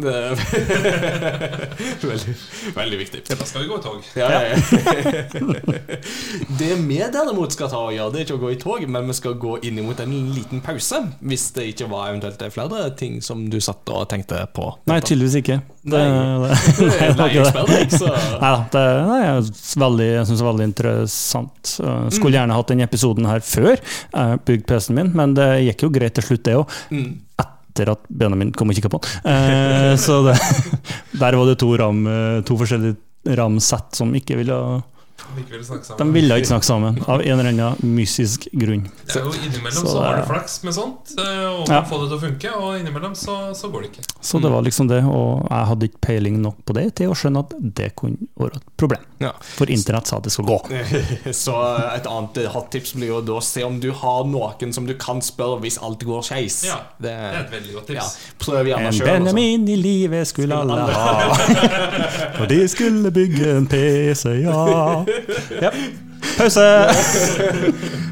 veldig, veldig viktig. Da skal vi gå i tog. Ja. Det vi derimot skal ta og gjøre, det er ikke å gå i tog, men vi skal gå inn imot en liten pause. Hvis det ikke var eventuelt flere ting som du satt og tenkte på. Nei, tydeligvis ikke. Det, Nei. det, Nei, jeg deg, det nei, jeg synes det er veldig interessant. Uh, skulle gjerne hatt denne episoden her før jeg bygde PC-en min, men det gikk jo greit til slutt, det òg. mm. Etter at Benjamin kom og kikka på den. Eh, så det, der var det to, ram, eh, to forskjellige RAM-sett som ikke ville vil De ville ikke snakke sammen, av en eller annen mystisk grunn. Det er jo Innimellom Så så, har du flaks med sånt, eh, og Ja. få det til å funke, og innimellom så, så går det ikke. Så det var liksom det, og jeg hadde ikke peiling nok på det til å skjønne at det kunne være et problem. Ja. For internett sa at det skulle gå. Så et annet hot tips blir jo da å se om du har noen som du kan spørre hvis alt går skeis. Ja, det, er et veldig godt ja, tips. prøv gjerne En sjøl. Benjamin i livet skulle alle ha. Og de skulle bygge en PC, ja. Pause!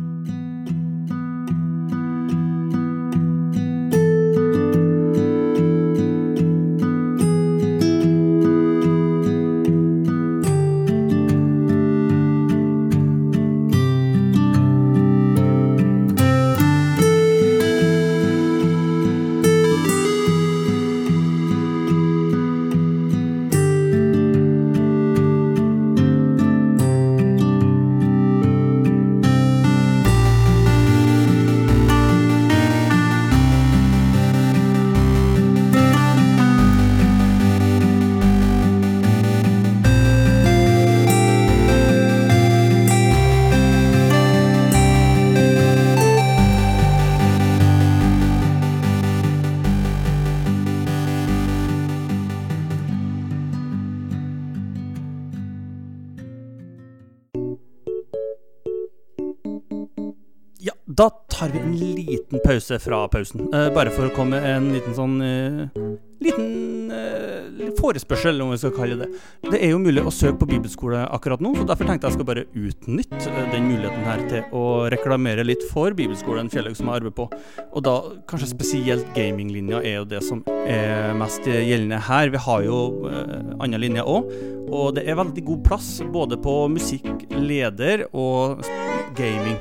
pause fra pausen. Eh, bare for å komme en liten sånn eh, Liten eh, forespørsel, om vi skal kalle det det. er jo mulig å søke på bibelskole akkurat nå, så derfor tenkte jeg skal bare utnytte den muligheten her til å reklamere litt for bibelskolen Fjellhaug som jeg arbeider på. Og da kanskje spesielt gaminglinja er jo det som er mest gjeldende her. Vi har jo eh, andre linjer òg, og det er veldig god plass både på musikk, leder og gaming.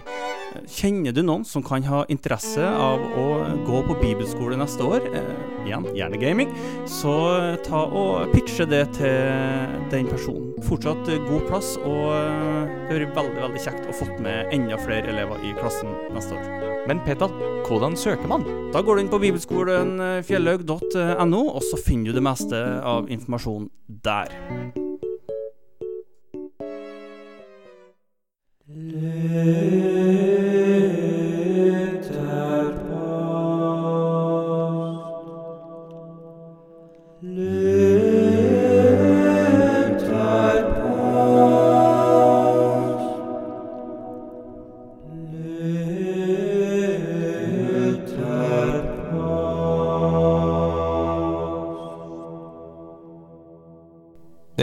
Kjenner du noen som kan ha interesse av å gå på bibelskole neste år, eh, igjen, gjerne gaming, så ta og pitche det til den personen. Fortsatt eh, god plass, og det det blir veldig veldig kjekt å fått med enda flere elever i klassen neste år. Men Petal, hvordan søker man? Da går du inn på bibelskolen eh, og så finner du det meste av informasjon der. Det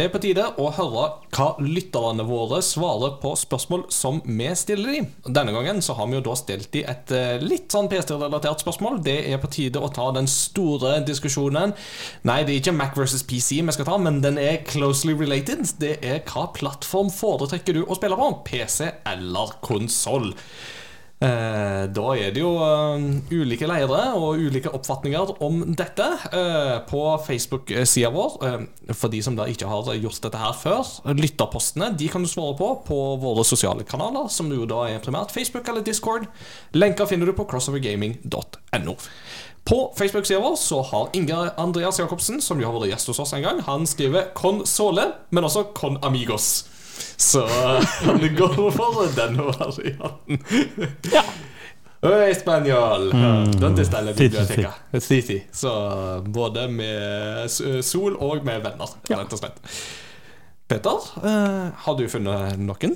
Det er på tide å høre hva lytterne våre svarer på spørsmål som vi stiller dem. Denne gangen så har vi jo da stilt dem et eh, litt sånn PC-relatert spørsmål. Det er på tide å ta den store diskusjonen. Nei, det er ikke Mac versus PC vi skal ta, men den er closely related. Det er hva plattform foretrekker du å spille på? PC eller konsoll? Eh, da er det jo eh, ulike leire og ulike oppfatninger om dette eh, på Facebook-sida vår. For de som da ikke har gjort dette her før, lytterpostene de kan du svare på på våre sosiale kanaler, som jo da er primært Facebook eller Discord. Lenker finner du på crossovergaming.no. På Facebook-sida vår så har Inge Andreas Jacobsen, som jo har vært gjest hos oss en gang, han skriver Con Sole, men også Con Amigos. Så han går for denne varianten. Ja. Øy, Spanjol! ¿Dónde está la biblioteca? Sí, sí. Så både med sol og med venner, rett og slett. Peter, eh, har du funnet noen?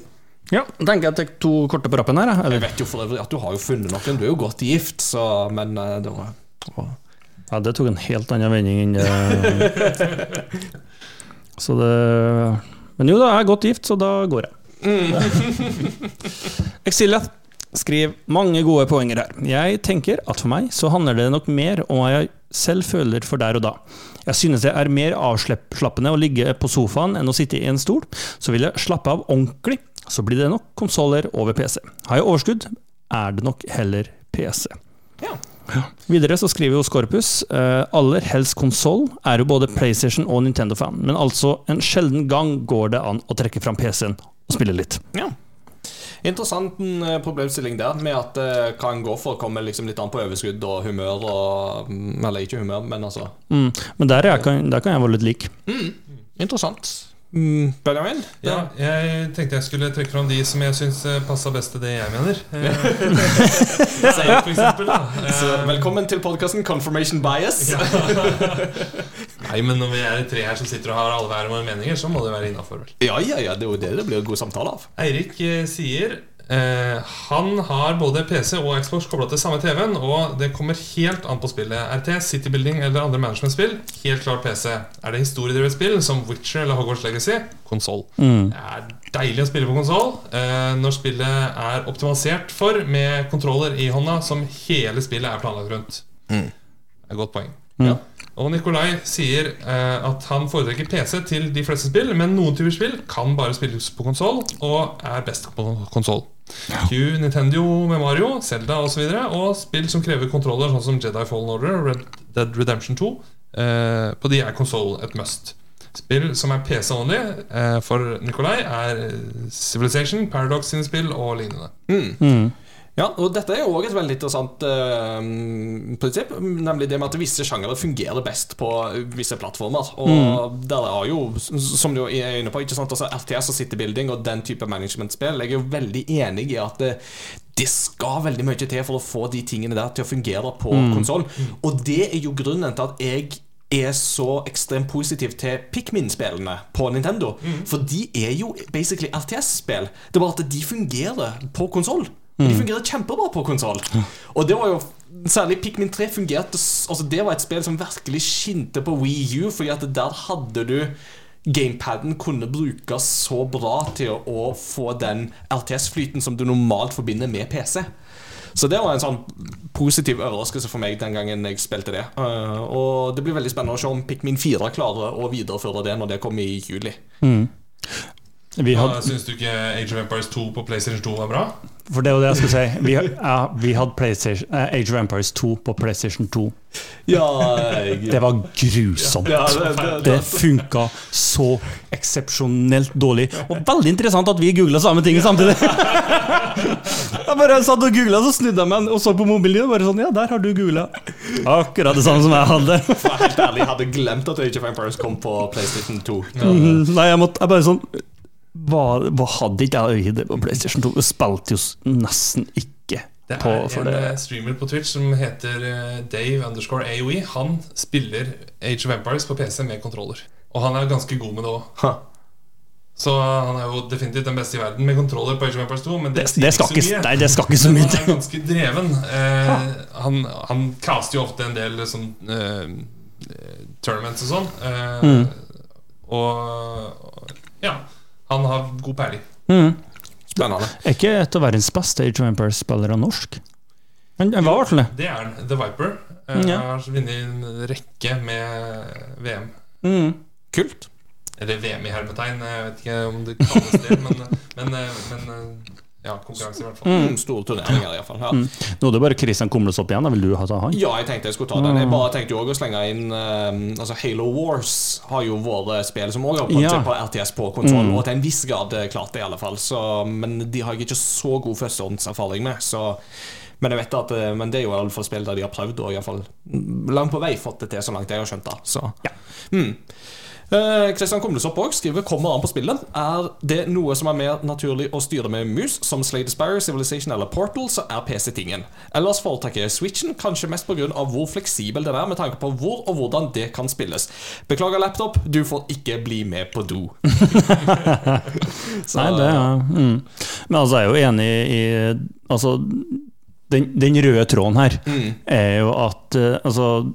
Ja, tenker jeg tar to korte på rappen her. jeg. Jeg vet jo for øvrig at du har jo funnet noen. Du er jo godt gift, så Men eh, det det var- ja, det tok en helt annen vending enn det. Så det Men jo da, jeg er godt gift, så da går jeg. Exilia skriver mange gode poenger her. Jeg tenker at for meg så handler det nok mer om hva jeg selv føler for der og da. Jeg synes det er mer avslappende å ligge på sofaen enn å sitte i en stol. Så vil jeg slappe av ordentlig, så blir det nok konsoller over PC. Har jeg overskudd, er det nok heller PC. Ja. Videre så skriver jo Scorpus eh, aller helst konsoll er jo både PlayStation og Nintendo-fan, men altså en sjelden gang går det an å trekke fram PC-en og spille litt. Ja. Interessant eh, problemstilling der, med at det kan gå for å komme liksom litt an på overskudd og humør og mm, Eller ikke humør, men altså Mm. Men der, er jeg, der kan jeg være litt lik. Interessant. Mm, Benjamin? Ja, jeg tenkte jeg skulle trekke fram de som jeg syns passa best til det jeg mener. Eh, for eksempel, da. Så, Eh, velkommen til podkasten Confirmation Bias. Ja. Nei, men når vi er tre her som sitter og har alle hver våre meninger, så må det være innafor. Ja, ja, ja, det er jo det det blir god samtale av. Eirik eh, sier eh, han har både PC og Xbox kobla til samme TV-en, og det kommer helt an på spillet. RT, City Building eller andre managementspill, helt klart PC. Er det historiedrevet spill som Witcher eller Hogwarts Legacy, konsoll. Mm. Det er deilig å spille på konsoll eh, når spillet er optimalisert for med kontroller i hånda som hele spillet er planlagt rundt. Det er et godt poeng. Mm. Ja. Og Nikolai sier eh, at han foretrekker PC til de fleste spill, men noen typer spill kan bare spilles på konsoll, og er best på konsoll. Q, Nintendo med Mario, Zelda osv., og, så videre, og spill som krever kontroller, sånn som Jedi Fallen Order og Red Dead Redemption 2. Eh, på de er konsoll et must. Spill som er PC only eh, for Nikolai, er eh, Civilization, Paradox sine spill og lignende. Mm. Ja, og dette er jo også et veldig interessant uh, prinsipp, nemlig det med at visse sjangere fungerer best på visse plattformer. Og der er jo, som du er inne på, ikke sant, altså RTS og City Building og den type managementspill, jeg er jo veldig enig i at det, det skal veldig mye til for å få de tingene der til å fungere på konsoll. Og det er jo grunnen til at jeg er så ekstremt positiv til Pikmin-spillene på Nintendo. For de er jo basically RTS-spill. Det er bare at de fungerer på konsoll. De fungerer kjempebra på konsoll. Og det var jo Særlig Pikmin 3 fungerte Altså Det var et spill som virkelig skinte på Wii U, fordi at der hadde du Gamepaden kunne brukes så bra til å få den RTS-flyten som du normalt forbinder med PC. Så det var en sånn positiv overraskelse for meg den gangen jeg spilte det. Uh, og det blir veldig spennende å se om Pikmin 4 klarer å videreføre det når det kommer i juli. Vi hadde, Syns du ikke Age of Empires 2 på PlayStation 2 var bra? For det er jo det jeg skulle si. Vi, ja, vi hadde eh, Age of Empires 2 på PlayStation 2. Ja, jeg, Det var grusomt. Ja, det- det- Det funka så eksepsjonelt dårlig. Og veldig interessant at vi googla samme ting samtidig. Jeg bare satt og googla, så snudde jeg meg og så på mobilen. Og bare sånn, ja, der har du googla. Akkurat det samme som jeg hadde. for helt ærlig, jeg hadde glemt at Age of Empires kom på PlayStation 2. Mhm, Nei, jeg måtte jeg bare sånn Hva, var, hadde ikke jeg øye på PlayStation 2? Jeg spilte jo nesten ikke Det på er for en det. eh, streamer på Twitch som heter eh, Dave underscore AOE. Han spiller Age of Empires på PC med kontroller. Og han er ganske god med det òg. Så han er jo definitivt den beste i verden med kontroller på Age of Empires 2. Men det, Det, det skal ikke nei, det skal ikke så mye han er ganske dreven. Eh, han, han caster jo ofte en del sånn eh, tournaments og sånn. Eh, Mm. Og ja, han har god peiling. Mm. Spennende. Er ikke et av verdens beste Age of Empires-spillere norsk? Men hva var det. Det er. The Viper. Mm, Ja. Har vunnet en rekke med VM. Mm. Kult. Eller VM i hermetegn. Jeg vet ikke om det kalles det, men, men, eh, men eh, ja, konkurranse i hvert fall. Mm, store turneringer, iallfall. Ja. Nå er det bare Christian Kumles opp igjen. Vil du ha ta han? Ja, jeg tenkte jeg skulle ta den. Jeg bare tenkte jo også å slenge inn eh, Altså Halo Wars har jo vært spill som også har kommet Ja. på RTS på konsoll, og til en viss grad klart det, i alle fall. Så, men de har jeg ikke så god førstehåndserfaring med. Så, men jeg vet at eh, Men det er jo i alle fall spill der de har prøvd, og iallfall langt på vei fått det til, så langt jeg har skjønt det. Så. Mm. Eh, Kristian Kumlesopp også skriver kommer an på spillet. Er det noe som er mer naturlig å styre med mus, som Slade Sparrow, Civilization eller Portal, så er PC tingen. Ellers foretrekker jeg Switchen, kanskje mest pga. hvor fleksibel den er, med tanke på hvor og hvordan det kan spilles. Beklager laptop, du får ikke bli med på do. Så, Nei, det er mm. Men altså, jeg er jo enig i Altså, den, den røde tråden her Mm. er jo at eh, altså,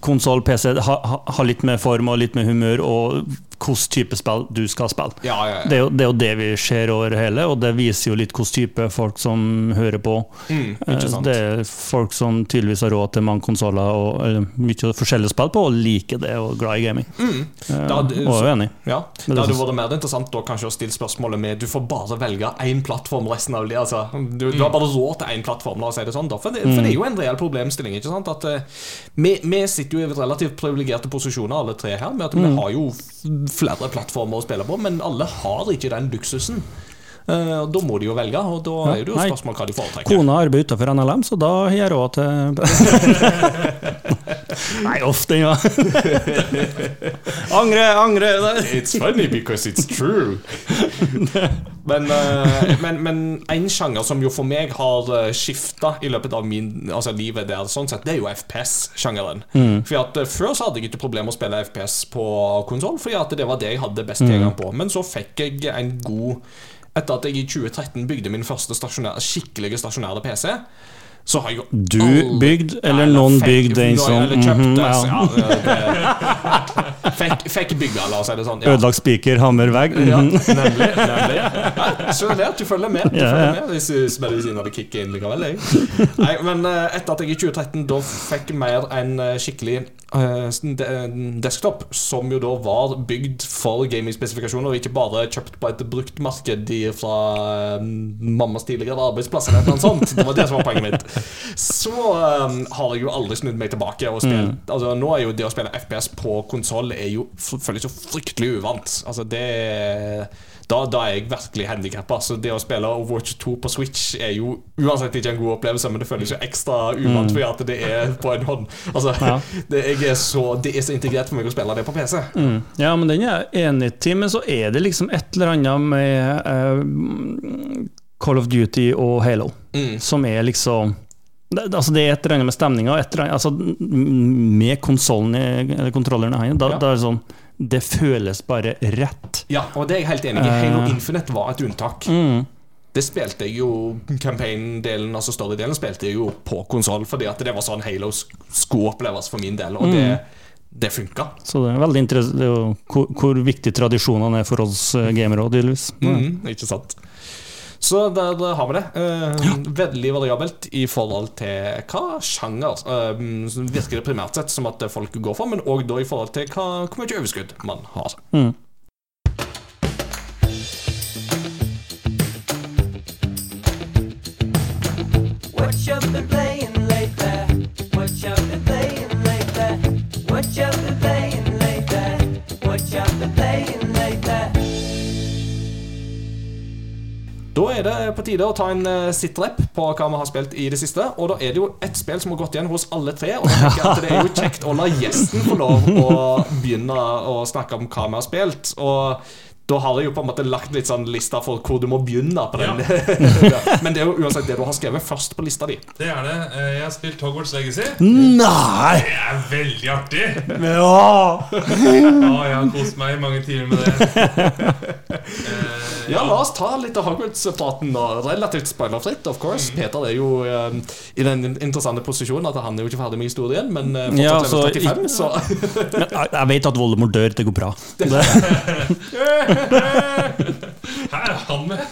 konsoll, PC har ha, har litt med form og litt med humør og hvilken type spill du skal spille. Ja, ja, ja. Det er, jo, det er jo det vi ser over hele, og det viser jo litt hvilken type folk som hører på. Mm, Eh? Det er folk som tydeligvis har råd til mange konsoller og eller, mye forskjellige spill på, og liker det og glad i gaming. Mm. Da, Da- og er enig. Ja, det hadde vært mer interessant da kanskje å stille spørsmålet med Du får bare velge én plattform resten av livet. Altså, du, du har bare råd til én plattform, la oss si det sånn. Da. For, det, for det er jo en reell problemstilling. ikke sant? At uh, vi, vi sitter jo i relativt privilegerte posisjoner, alle tre her, med at vi har jo flere plattformer å spille på, men alle har ikke den luksusen. Eh, og da må de jo velge, og da er det jo spørsmål hva de foretrekker. Kona arbeider utenfor NLM, så da har jeg råd til Nei, ofte, ja. angre, angre. It's funny because it's true. men, eh, men, men en sjanger som jo for meg har uh, skifta i løpet av min, altså livet der, sånn sett, det er jo FPS-sjangeren. For at eh, Før så hadde jeg ikke problemer med å spille FPS på konsoll, fordi at det var det jeg hadde best tilgang på. Men så fikk jeg en god Etter at jeg i 2013 bygde min første stasjonære, skikkelige stasjonære PC, så har jeg jo Du bygd, eller Nei, noen bygd en noen- som kjøpt, mhm, altså, ja. ja, fikk, fikk bygga, la oss si det sånn. Ja. Ødelagt spiker, hammer, vegg. Ja, mhm. nemlig. nemlig. Ja, så det at du følger med. Du yeah. følger med Jeg kicker inn likevel. Jeg. Nei, men eh, etter at jeg i 2013 da fikk mer en eh, skikkelig desktop, som jo da var bygd for gaming-spesifikasjoner, og ikke bare kjøpt på et brukt marked fra eh, mammas tidligere arbeidsplass eller noe sånt. Det var det som var poenget mitt. Så um, har jeg jo aldri snudd meg tilbake og spilt Altså Nå er jo det å spille FPS på konsoll er jo føles så fryktelig uvant. Altså det da, da er jeg virkelig handikappa. Så det å spille Overwatch 2 på Switch er jo uansett ikke en god opplevelse, men det føles jo ekstra uvant fordi at det er på en hånd. Altså, Ja. det, er så, det er så integrert for meg å spille det på PC. Mm. Ja, men den er jeg enig i, men så er det liksom et eller annet med uh, Call of Duty og Halo, Mm. som er liksom det, altså det er et eller annet med stemninga, altså med konsollen i- eller kontrolleren i hånda. Da, Ja. da er det sånn Det føles bare rett. Ja, og det er jeg helt enig i. Halo Eh. Infinite var et unntak. Mm. Det spilte jeg jo Campaign-delen, altså story-delen, spilte jeg jo på konsoll, fordi at det var sånn Halo skulle oppleves for min del, og det, det funka. Så det er veldig interessant er hvor, hvor viktig tradisjonene er for oss eh, gamere òg, tydeligvis. Mm, ikke sant. Så der har vi det. Eh, Veldig variabelt i forhold til hva sjanger eh, virker det primært sett som at folk går for, men òg i forhold til hva, hvor mye overskudd man har. Mm. Da er det på tide å ta en uh, sit-rep på hva vi har spilt i det siste. Og da er det jo ett spill som har gått igjen hos alle tre. Og da tenker jeg at det er jo kjekt å la gjesten få lov å begynne å snakke om hva vi har spilt. Og da har jeg jo på en måte lagt litt sånn lista for hvor du må begynne på den. Ja. Men det er jo uansett det du har skrevet først på lista di. Det er det. Eh, Jeg har spilt Hogwarts Legacy. Nei! Det er veldig artig! Ja! Ja, jeg har kost meg i mange timer med det. Eh, Ja, la oss ta litt av Hogwarts-praten nå. Relativt spoilerfritt, of course. Peter er jo um, i den interessante posisjonen at han er jo ikke ferdig med historien, men uh, Ja, fortsatt så- level 35, så Men jeg, jeg vet at Voldemort dør, det går bra. Det, Her er han med!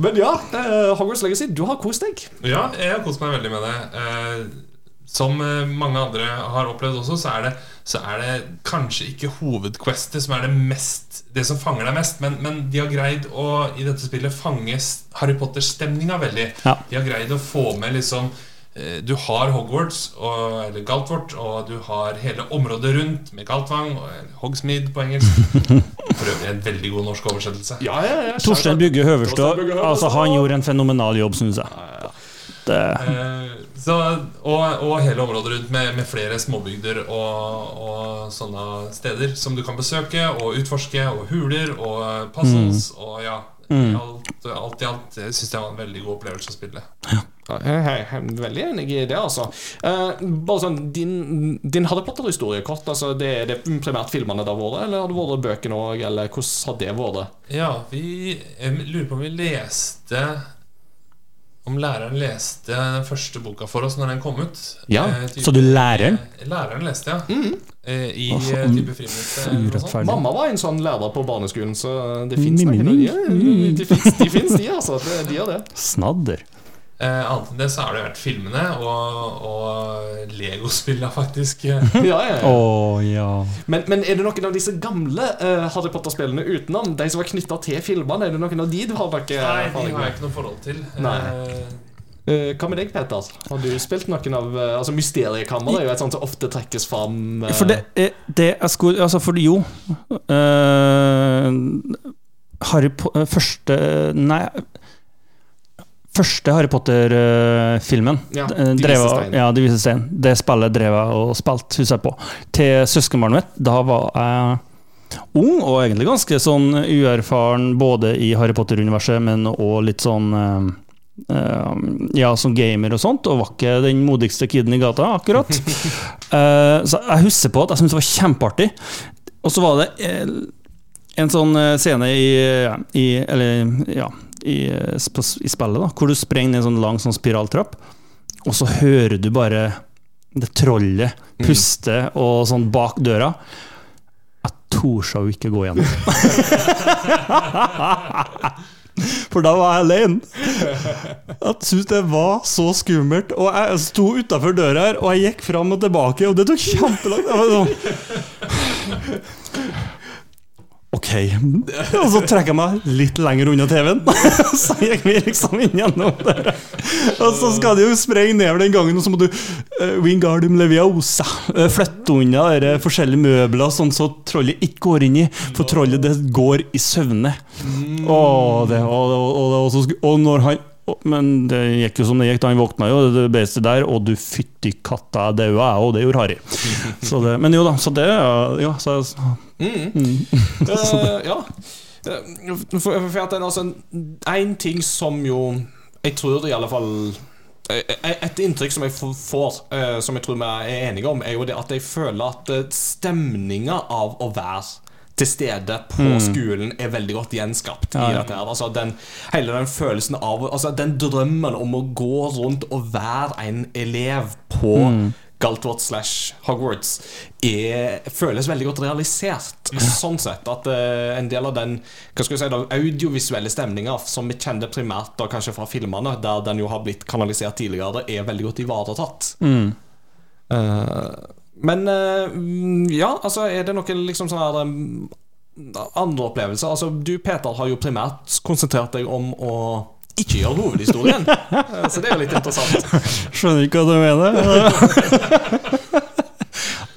Men ja, uh, Hogwarts Legacy, du har kost deg. Ja, jeg har kost meg veldig med det. Uh, som eh, mange andre har opplevd også, så er det, så er det kanskje ikke hovedquestet som er det mest Det som fanger deg mest, men, men de har greid å i dette spillet fange Harry Potter-stemninga veldig. Ja. De har greid å få med liksom Du har Hogwarts, og, eller Galtvort, og du har hele området rundt med Galtvang, og Hogsmeade på engelsk. For øvrig en veldig god norsk oversettelse. Ja, ja, ja. Torstein Bygge Høverstad. altså, han gjorde en fenomenal jobb, syns jeg. Det, Eh, Så, og, og hele området rundt med, med flere småbygder og, og sånne steder som du kan besøke og utforske, og huler og puzzles og ja. Mm. Alt, alt i alt jeg syns det var en veldig god opplevelse å spille. Ja, Jeg jeg er veldig enig i det, altså. Eh, bare sånn, Din, din Harry Potter-historie kort, altså, det er det primært filmene det har vært, eller har det vært bøkene òg, eller hvordan har det vært? Ja, vi jeg lurer på om vi leste Om læreren leste den første boka for oss når den kom ut. Ja, Eh, type- så du læreren? Læreren leste, ja. Eh, I eh, type friminutt. Mamma var en sånn lærer på barneskolen, så det fins de, De de, de, altså. De, de gjør det. snadder. Eh, annet enn det så har det vært filmene og, og Lego-spillene, faktisk. Ja, ja, ja. Oh, ja. Men, men er det noen av disse gamle eh, Harry Potter-spillene utenom? De som var knytta til filmene? Er det noen av de du har ikke Nei, de har jeg ikke noe forhold til. Nei. Eh, Eh, Hva med deg, Peter? Har du spilt noen av eh, Altså Mysteriekammeret er jo et sånt som ofte trekkes fram. eh, For det, er- det er sko... Altså, for jo eh, Harry Po- eh, Første Nei Første Harry Potter-filmen Ja, eh, De Ja, De vise stein. Det spillet drev jeg og spilte, husker jeg på, til søskenbarnet mitt. Da var jeg ung og egentlig ganske sånn uerfaren både i Harry Potter-universet, men òg litt sånn eh, eh, ja, som gamer og sånt, og var ikke den modigste kiden i gata, akkurat. Så jeg husker på at jeg syntes det var kjempeartig. Og så var det en sånn scene i, i Eller, ja i, eh, i spillet, da, hvor du sprenger ned en sånn lang sånn spiraltrapp, og så hører du bare det trollet puste og sånn bak døra. Jeg torde jo ikke gå gjennom. For da var jeg alene. Jeg syntes det var så skummelt. Og jeg sto utafor døra her, og jeg gikk fram og tilbake, og det tok kjempelang tid. Jeg Ok. Og så trekker jeg meg litt lenger unna TV-en. Så gikk vi liksom inn gjennom der. Og så skal de jo sprenge nedover den gangen, og så må du uh, Wingardium Leviosa uh, flytte unna de forskjellige møbler, sånn så trollet ikke går inn i. For trollet det går i søvne. Åh, det, og, og, og, og, så og når han og- men det gikk jo som det gikk, da han våkna jo, det beste der, og du fytti katta, jeg daua jeg, og det gjorde Harry. Så det, men jo da, så det Ja, så Eh, ja. For, For, for at er altså en, en ting som jo Jeg tror i alle fall eh, Et inntrykk som jeg får, eh, som jeg tror vi er enige om, er jo det at jeg føler at stemninga av å være til stede på skolen er veldig godt gjenskapt. ja, Ja, i dette her. Altså den, Hele den følelsen av Altså den drømmen om å gå rundt og være en elev på Galtvort slash Hogwarts er, føles veldig godt realisert. Sånn sett at uh, en del av den hva skal jeg si da, audiovisuelle stemninga som vi kjenner primært da kanskje fra filmene, der den jo har blitt kanalisert tidligere, er veldig godt ivaretatt. Eh, men eh, mm, ja, altså er det noen liksom sånne her um, andre opplevelser? Altså Du, Peter, har jo primært konsentrert deg om å ikke gjøre hovedhistorien. Eh, Så det er jo litt interessant. Skjønner ikke hva du mener.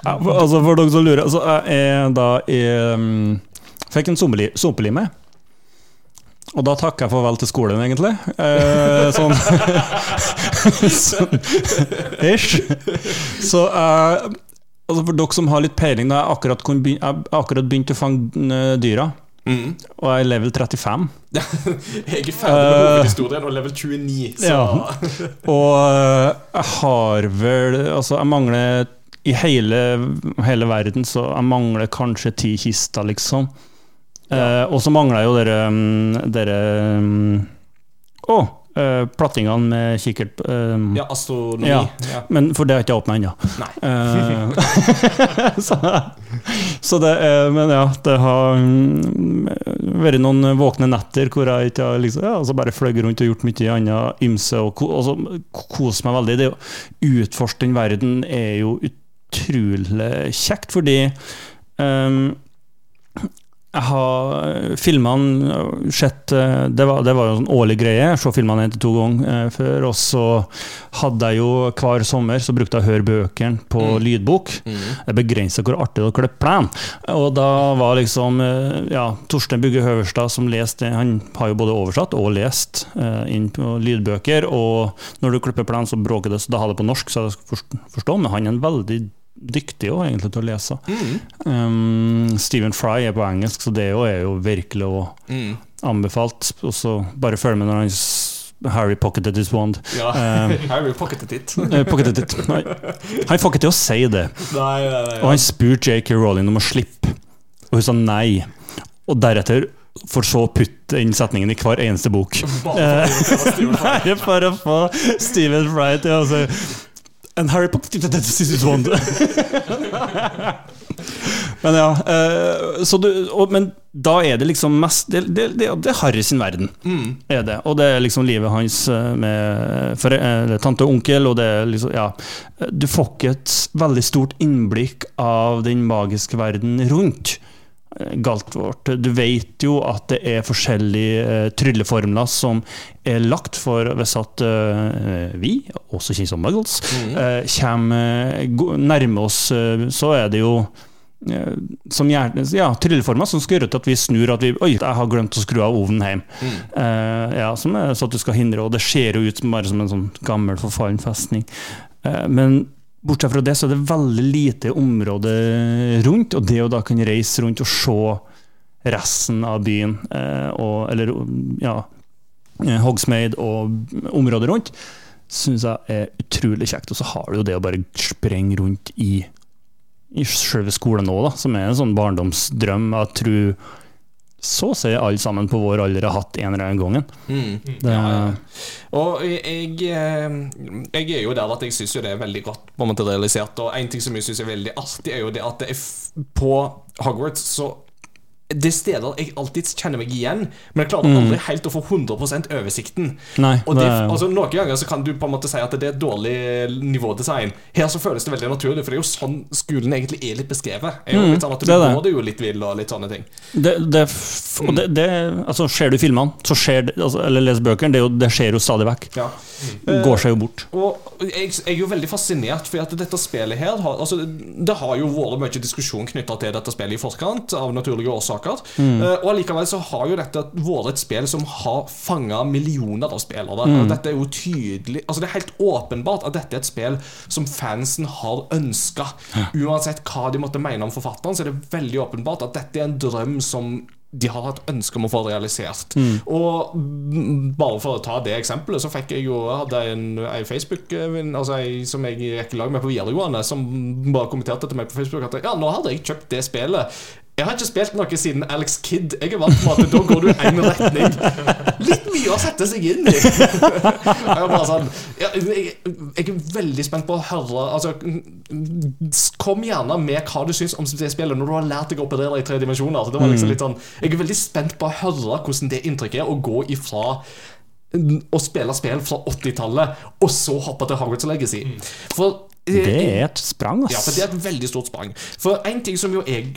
ja, for, altså for dere som lurer, altså jeg da i, um, Fikk en sumpelime. Og da takker jeg farvel til skolen, egentlig. Eh, sånn så, Ish. Så eh, altså For dere som har litt peiling, da jeg akkurat, jeg akkurat begynt å fange eh, dyra. Mm. Og jeg er level 35. Jeg er ferdig med Eh, hovedhistorien og level 29, så Ja. Og øh, jeg har vel Altså, jeg mangler I hele, hele verden så jeg mangler kanskje ti kister, liksom. Eh, og så mangler jeg jo dere mm, Dere Å! Å! Eh, plattingene med kikkert uh, Ja, astronomi. Ja. Ja. Men for det har ikke jeg åpna ennå. Eh, så, så det er Men ja, det har um, vært noen våkne netter hvor jeg ikke har liksom, ja, altså bare fløyet rundt og gjort mye annet ymse og ko, altså, kose meg veldig. Det å utforske den verden er jo utrolig kjekt, fordi ehm, jeg har filmene sett eh, Det var, det var jo en årlig greie, se filmene en til to ganger eh, før. Og så hadde jeg jo hver sommer så brukte jeg å høre bøkene på lydbok. Det begrenser hvor artig det er å klippe plen. Og da var liksom eh, ja, Torstein Bugge Høverstad som leste Han har jo både oversatt og lest eh, inn på lydbøker. Og når du klipper plen, så bråker det, så da har det på norsk, så jeg forstår. forstå, men han er en veldig dyktig også, egentlig til å lese. Um, Stephen Fry er på engelsk, så det er jo virkelig å Mm. anbefalt. Og så bare følg med når han Harry pocketed his wand. Ja. um, Harry pocketet ditt. eh, pocketed it. Nei. Han får ikke til å si det. Nei, nei, nei. Og han spurte J.K. Rowling om å slippe, og hun sa nei. Og deretter for så å putte inn setningen i hver eneste bok. Bare for å få Stephen Fry til å si And Harry Potter. Men ja, eh, så du, men da er det liksom mest Det, det, det, det er Harry sin verden, er det. Og det er liksom livet hans eh, med for, tante og onkel, og det er liksom Ja. Du får ikke et veldig stort innblikk av den magiske verden rundt. Eh, Galtvort. Du vet jo at det er forskjellige eh, trylleformler som er lagt for hvis at eh, vi, også kjent som muggles, mm. kommer nærme oss, eh, så er det jo eh, som gjerne, ja, trylleformer som skal gjøre til at vi snur at vi Oi, jeg har glemt å skru av ovnen hjem. Uh, ja, som er så at du skal hindre, og det ser jo ut som bare som en sånn gammel, forfallen festning. Uh, men bortsett fra det, så er det veldig lite område rundt, og det å da kunne reise rundt og se resten av byen, eh, og, eller ja, Hogsmeid og området rundt, syns jeg er utrolig kjekt. Og så har du jo det å bare sprenge rundt i i selve skolen òg, som er en sånn barndomsdrøm. Jeg tror så ser alle sammen på vår alder har hatt en eller annen gang. Mm. Ja, ja. Og jeg, eh, jeg er jo der at jeg syns det er veldig godt på en måte realisert. Og en ting som jeg syns er veldig artig, er jo det at det er på Hogwarts så det er steder jeg alltid kjenner meg igjen, men jeg klarer aldri helt å få 100 oversikten. Nei, og det, det- altså, Noen ganger så kan du på en måte si at det er dårlig nivådesign. Her så føles det veldig naturlig, for det er jo sånn skolen egentlig er litt beskrevet. Er jo litt sånn at Du det det. går det jo litt vill og litt sånne ting. det, det, og det, det altså, Ser du filmene, så skjer det, altså, eller leser bøkene, det, jo, det skjer jo stadig vekk. Ja. Går seg jo bort. Og jeg, jeg er jo veldig fascinert, for at dette spillet her har, altså, Det har jo vært mye diskusjon knytta til dette spillet i forkant, av naturlige årsaker. Eh, og allikevel så har jo dette vært et spill som har fanga millioner av spillere. Og dette er jo tydelig Altså Det er helt åpenbart at dette er et spill som fansen har ønska. Uansett hva de måtte mene om forfatteren, så er det veldig åpenbart at dette er en drøm som de har hatt ønske om å få realisert. Og mm, bare for å ta det eksempelet, så fikk jeg jo hadde en, en Facebook eh, altså en, som jeg gikk i lag med på videregående, som bare kommenterte til meg på Facebook at ja, nå hadde jeg kjøpt det spillet. Jeg har ikke spilt noe siden Alex Kidd. Jeg er vant med at da går du i én retning. Litt mye å sette seg inn i. Jeg er bare sånn jeg, jeg er veldig spent på å høre Altså, Kom gjerne med hva du syns om det spillet når du har lært deg å operere i tre dimensjoner. Det var liksom litt sånn Jeg er veldig spent på å høre hvordan det inntrykket er å gå ifra å spille spill fra 80-tallet, og så hoppe til Hogwarts Legacy. For eh, Det er et sprang, ja, for det er et veldig stort sprang. For en ting som jo jeg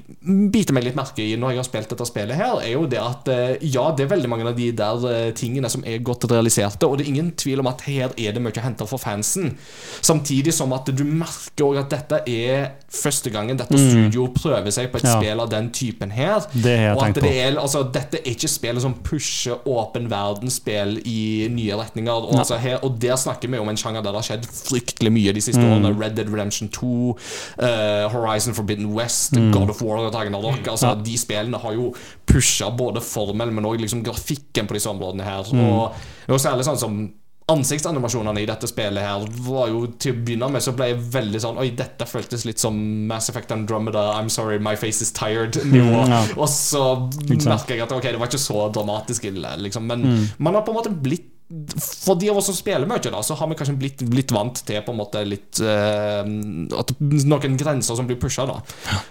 biter meg litt merke i når jeg har spilt dette spillet her, er jo det at eh, ja, det er veldig mange av de der eh, tingene som er godt realiserte, og det er ingen tvil om at her er det mye å hente for fansen. Samtidig som at du merker også at dette er første gangen dette studio prøver seg på et Mm. Ja. spill av den typen her. Det har jeg og at det er, altså, dette er ikke spillet som pusher åpen verdensspill i nye retninger. Og, altså, her, og der snakker vi om en sjanger der det har skjedd fryktelig mye de siste Mm. årene. Red Dead Redemption 2, uh, Horizon Forbidden West, Mm. God of War og Ragnarok. Altså, De spillene har jo pusha både formel, men òg liksom grafikken på disse områdene her. Mm. Og er særlig sånn som Ansiktsanimasjonene i dette spillet her var jo til å begynne med så ble jeg veldig sånn Oi, dette føltes litt som Mass Effect Andromeda I'm sorry, my face is tired-nivå. Mm, ja. Og så merker jeg at ok, det var ikke så dramatisk ille, liksom. Men man har på en måte blitt for de av oss som spiller mye, da, så har vi kanskje blitt litt vant til på en måte litt eh, at Noen grenser som blir pusha.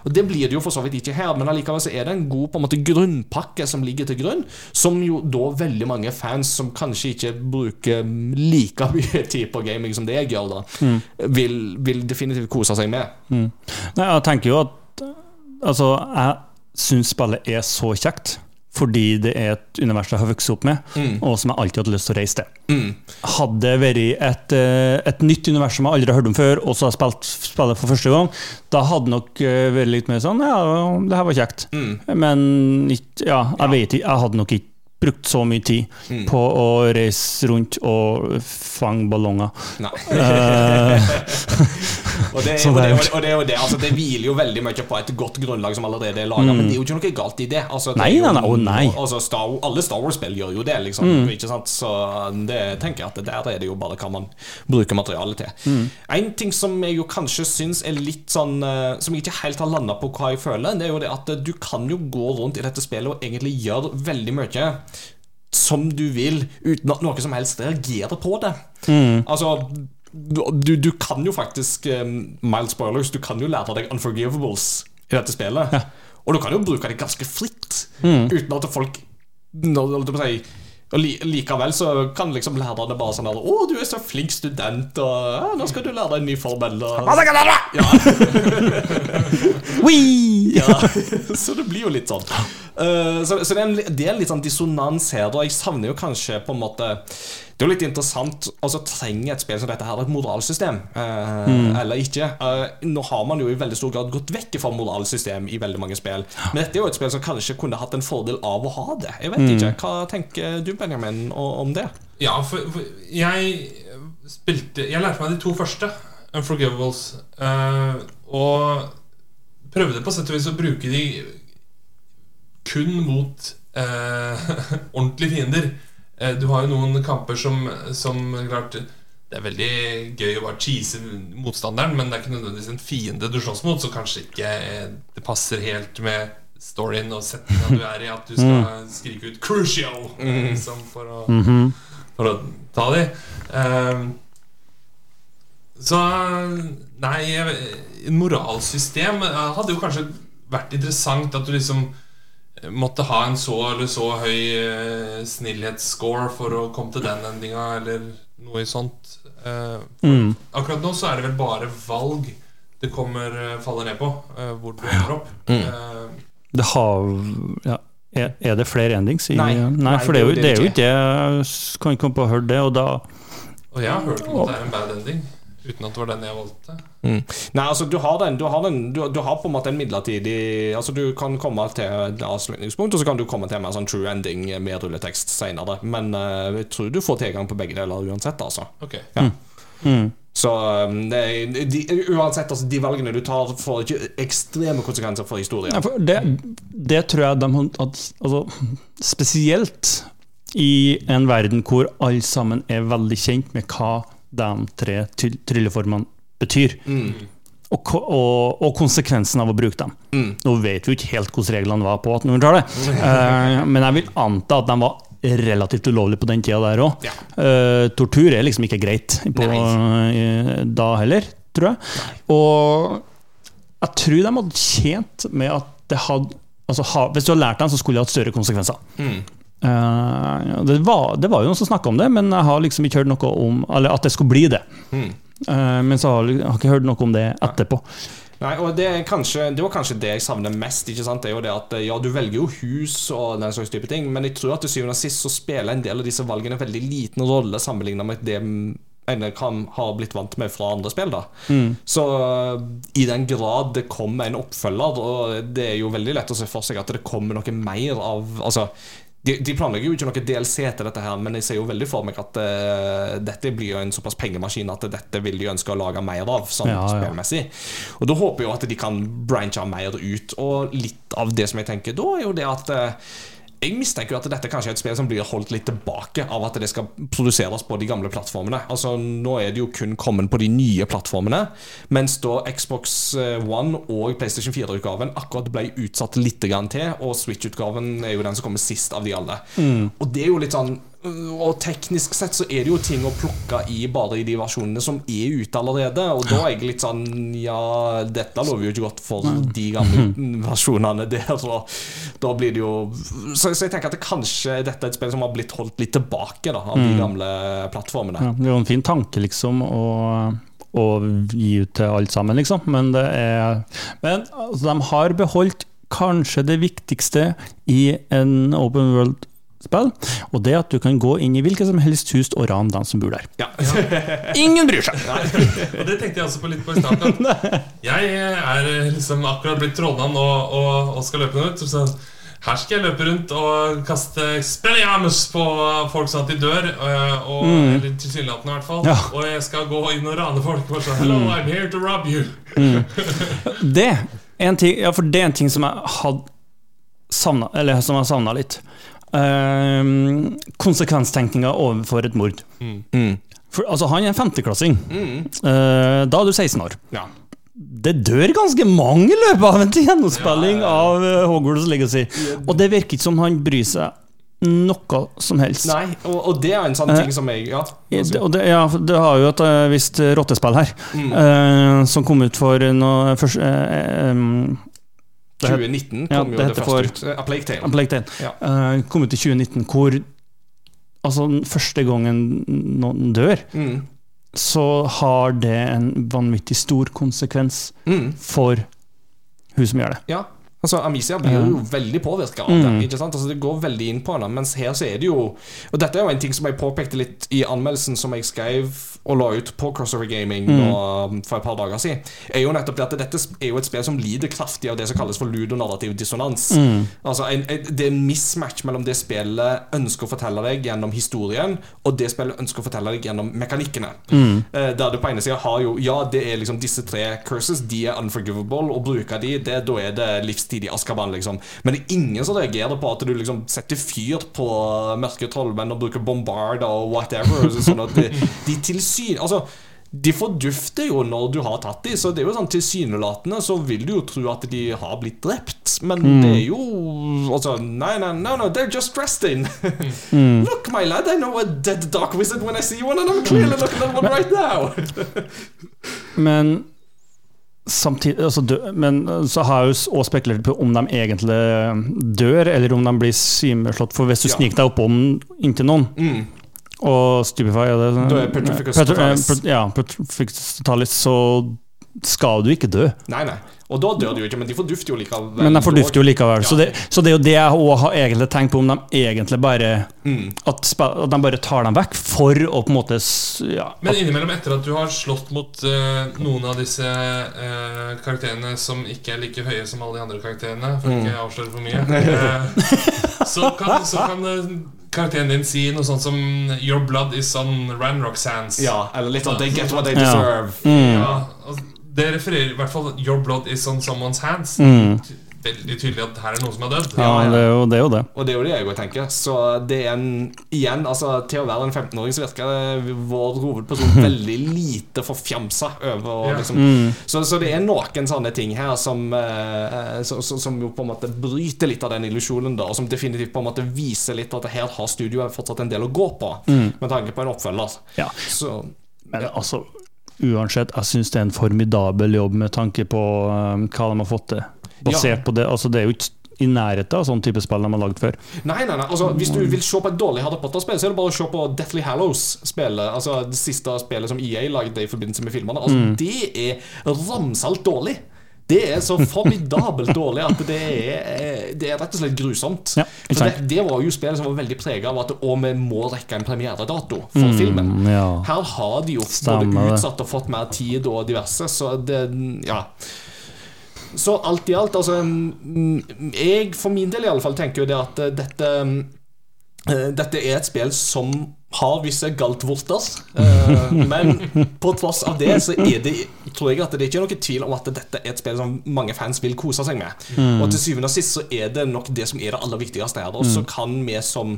Det blir det jo for så vidt ikke her, men allikevel så er det en god på en måte grunnpakke som ligger til grunn, som jo da veldig mange fans som kanskje ikke bruker like mye tid på gaming som det jeg gjør, da, vil, vil definitivt kose seg med. Nei, jeg tenker jo at Altså, jeg syns spillet er så kjekt. Fordi det er et univers jeg har vokst opp med, og som jeg alltid hatt lyst til å reise til. Hadde det vært et, eh, et nytt univers som jeg aldri har hørt om før, og så har jeg spilt spillet for første gang, da hadde det nok eh, vært litt mer sånn Ja, det her var kjekt. Men ja, jeg vet ikke. Jeg hadde nok ikke brukt så mye tid på å reise rundt og fange ballonger. Nei. Og det, og, det og, det, og det, altså, hviler jo veldig mye på et godt grunnlag som allerede er laga, men det er jo ikke noe galt i det. Altså, Nei, jo, nei, nei, nei. Altså, Star, alle Star Wars-spill gjør jo det, liksom. Ikke sant? Så det tenker jeg at der er det jo bare hva man bruker materialet til. En ting som jeg jo kanskje syns er litt sånn eh, Som jeg ikke helt har landa på hva jeg føler, det er jo det at eh, du kan jo gå rundt i dette spillet og egentlig gjøre veldig mye som du vil, uten at noe som helst reagerer på det. Altså du, du kan jo faktisk um, Mild spoilers, du kan jo lære deg unforgivables i dette spillet. Og du kan jo bruke det ganske fritt, uten at folk si, og li, Likevel så kan liksom lærerne bare sånn her 'Å, du er så flink student, og ja, nå skal du lære deg en ny formel.' Og, ja, ja, så det blir jo litt sånn. Uh, så så det, er en, det er en litt sånn dissonans her. og Jeg savner jo kanskje på en måte Det er jo litt interessant Altså Trenger et spill som dette her et moralsystem, eh, eller ikke? Eh, nå har man jo i veldig stor grad gått vekk fra moralsystem i veldig mange spill. Men dette er jo et spill som kanskje kunne hatt en fordel av å ha det. Jeg vet ikke. Hva tenker du, Benjamin, om det? Ja, for, for jeg spilte Jeg lærte meg de to første Unforgivables eh, Og prøvde på sett og vis å bruke de kun mot eh, ordentlige fiender. Eh, du har jo noen kamper som, som klart Det er veldig gøy å bare cheese motstanderen, men det er ikke nødvendigvis en fiende du slåss mot, så kanskje ikke eh, det passer helt med storyen og settinga du er i, at du skal skrike ut 'Crucial' liksom, for å for å ta de. Um, så Nei, moralsystem hadde jo kanskje vært interessant at du liksom måtte ha en så eller så høy eh, snillhetsscore for å komme til den endinga, eller noe i sånt. Eh, Mm. akkurat nå så er det vel bare valg det kommer eh, faller ned på, eh, hvor du ender opp. Mm. Det har ja. Er er det flere endings? I, Nei. nei, for det er jo, det er jo ikke det. Jeg kan ikke komme på å høre det, og da og jeg har hørt at det er en bad ending, uten at det var den jeg valgte. Nei, altså du har den Du har, den, du, du har på en måte en midlertidig Altså Du kan komme til et avslutningspunkt, og så kan du komme til en sånn true ending med rulletekst senere. Men uh, jeg tror du får tilgang på begge deler uansett, altså. Ok mm. Så um, det, de, uansett, altså, de valgene du tar, får ikke ekstreme konsekvenser for historien. Ja, for det, det tror jeg de har at, altså, Spesielt i en verden hvor alle sammen er veldig kjent med hva de tre trylleformene betyr. Og, og, og konsekvensen av å bruke dem. Nå vet vi ikke helt hvordan reglene var på 1800-tallet, uh, men jeg vil anta at de var relativt ulovlige på den tida der òg. Ja. tortur er liksom ikke greit på, uh, da heller, tror jeg. Og jeg tror de hadde tjent med at det hadde altså, ha, Hvis du hadde lært dem, så skulle det hatt større konsekvenser. Eh, ja, det, var, det var jo noen som snakka om det, men jeg har liksom ikke hørt noe om Eller at det skulle bli det. Eh, men så har jeg ikke hørt noe om det etterpå. Nei, og det, er kanskje, det var kanskje det jeg savner mest. Ikke sant? Det er jo det at Ja, du velger jo hus og den slags type ting, men jeg tror at til syvende og sist så spiller en del av disse valgene en veldig liten rolle sammenlignet med det en kan ha blitt vant med fra andre spill. da Så øh, i den grad det kommer en oppfølger, og det er jo veldig lett å se for seg at det kommer noe mer av Altså de, de planlegger jo ikke noe DLC til dette, her men jeg ser jo veldig for meg at uh, dette blir jo en såpass pengemaskin at dette vil de ønske å lage mer av. Sånn Ja, ja. spillmessig Og da håper jeg jo at de kan branche mer ut. Og litt av det som jeg tenker da, er jo det at eh, jeg mistenker jo at dette kanskje er et spill som blir holdt litt tilbake av at det skal produseres på de gamle plattformene. Altså Nå er det jo kun kommet på de nye plattformene, mens da Xbox eh, One og PlayStation 4-utgaven akkurat ble utsatt litt til, og Switch-utgaven er jo den som kommer sist av de alle. Og det er jo litt sånn og teknisk sett så er det jo ting å plukke i bare i de versjonene som er ute allerede. Og da er jeg litt sånn Ja, dette lover jo ikke godt for de gamle versjonene der. Så da blir det jo Så, så jeg tenker at det kanskje dette er et spill som har blitt holdt litt tilbake da av de gamle plattformene. Ja, det er jo en fin tanke, liksom, å, å gi ut til alt sammen, liksom. Men det er Men altså, de har beholdt kanskje det viktigste i en open world-spill, og det at du kan gå inn i hvilket som helst hus og rane dem som bor der. Ja. Ingen bryr seg! Og det tenkte jeg også på litt på i starten. Jeg er liksom akkurat blitt trollmann og, og, og skal løpe ut. Så her skal jeg løpe rundt og kaste spelliamus på folk sånn at de dør. Og, mm. Eller tilsynelatende, i hvert fall. Ja. Og jeg skal gå inn og rane folk. Og sånn, Hello, I'm here to rob you. Det er en ting, ja, for det er en ting som jeg hadde savna, eller som jeg savna litt. Uh, konsekvenstenkninga overfor et mord. For, altså, han er en femteklassing. Eh, da er du 16 år. Ja. Det dør ganske mange i løpet av en gjennomspilling av eh, Hogwarts Legacy. Og det virker ikke som han bryr seg noe som helst. Nei, og, og det er en sånn ting som jeg Ja. Ja, Det, og det, ja, det har jo et eh, visst rottespill her, eh, som kom ut for noe først, eh, em, det het- 2019 Ja, jo det det, ut. A Plague Tale. A Plague Tale. Ja. Uh, kom ut i 2019, hvor Altså, første gangen noen dør, Mm. så har det en vanvittig stor konsekvens Mm. for hun som gjør det. Ja. Altså, Amicia blir jo veldig påvirka av Mm. det. Ikke sant? Altså, det går veldig inn på henne. Mens her så er det jo Og dette er jo en ting som jeg påpekte litt i anmeldelsen som jeg skrev og la ut på Crossover Gaming Mm. nå, um, for et par dager siden, er jo nettopp det at dette er jo et spill som lider kraftig av det som kalles for ludonarrativ dissonans. Mm. Altså en, en, Det er en mismatch mellom det spillet ønsker å fortelle deg gjennom historien, og det spillet ønsker å fortelle deg gjennom mekanikkene. Mm. Eh, Der du på ene sida har jo Ja, det er liksom disse tre curses, de er unforgivable, og bruker de, det, da er det livstid i Askaban, liksom. Men det er ingen som reagerer på at du liksom setter fyr på mørke trollmenn og bruker bombard og whatever. Sånn at de, de tilsyn... Altså de fordufter jo når du har tatt dem, så det er jo sånn tilsynelatende så vil du jo tro at de har blitt drept, men det er jo Altså, nei, nei, nei, no, they're just dressed in. Look, my lad, I know a dead dark wizard when I see one, and I'm clearly looking at one right now. Men samtidig altså, dø, Men så har jeg jo òg spekulert på om de egentlig dør, eller om de blir svimeslått. For hvis du Ja. sniker deg oppom inntil noen, Mm. Og Stupify og det, Du er Petrificus eh, totalis. Ja, Petrificus totalis, så skal du ikke dø. Nei, nei. Og da dør de jo ikke, men de fordufter jo likevel. Men de fordufter jo likevel. Så, det, så det er jo det jeg òg har egentlig tenkt på, om de egentlig bare Mm. at, at de bare tar dem vekk for å på en måte ja, Men innimellom, etter at du har slått mot uh, noen av disse uh, karakterene som ikke er like høye som alle de andre karakterene, for ikke å avsløre for mye, uh, så kan, så kan karakteren din si noe sånt som 'Your blood is on Ranrock's hands'. Ja, eller litt sånn They get what they Ja. deserve. Ja, og det refererer i hvert fall 'Your blood is on someone's hands'. Mm. Veldig tydelig at her er noen som er dødd. ja, det er jo det. Er jo det. Og det er jo det jeg òg tenker. Så det er en Igjen, altså til å være en 15-åring så virker det vår hovedperson veldig lite forfjamsa over å Ja. liksom så, så det er noen sånne ting her som eh, så, så, Som jo på en måte bryter litt av den illusjonen, da, og som definitivt på en måte viser litt at her har studioet fortsatt en del å gå på, med tanke på en oppfølger. Ja. Så Men altså, uansett, jeg syns det er en formidabel jobb med tanke på um, hva de har fått til. Basert på det. Altså, det er jo ikke i nærheten av sånn type spill de har lagd før. Nei, nei, nei, altså Hvis du vil se på et dårlig Harry Potter-spill, så er det bare å se på Deathly Hallows-spillet. Altså det siste spillet som EA lagde i forbindelse med filmene. Altså Mm. Det er ramsalt dårlig. Det er så formidabelt dårlig at det er, det er rett og slett grusomt. Ja, For det, det var jo spillet som var veldig prega av at å, vi må rekke en premieredato for filmen. Mm, ja. Her har de jo både utsatt og fått mer tid og diverse, så det Ja. Så alt i alt, altså mm, Jeg for min del i alle fall tenker jo det at eh, dette eh, Dette er et spill som har visse galtvorter. Eh, men på tross av det, så er det tror jeg at det er ikke noen tvil om at dette er et spill som mange fans vil kose seg med. Og til syvende og sist så er det nok det som er det aller viktigste her. Og så kan vi som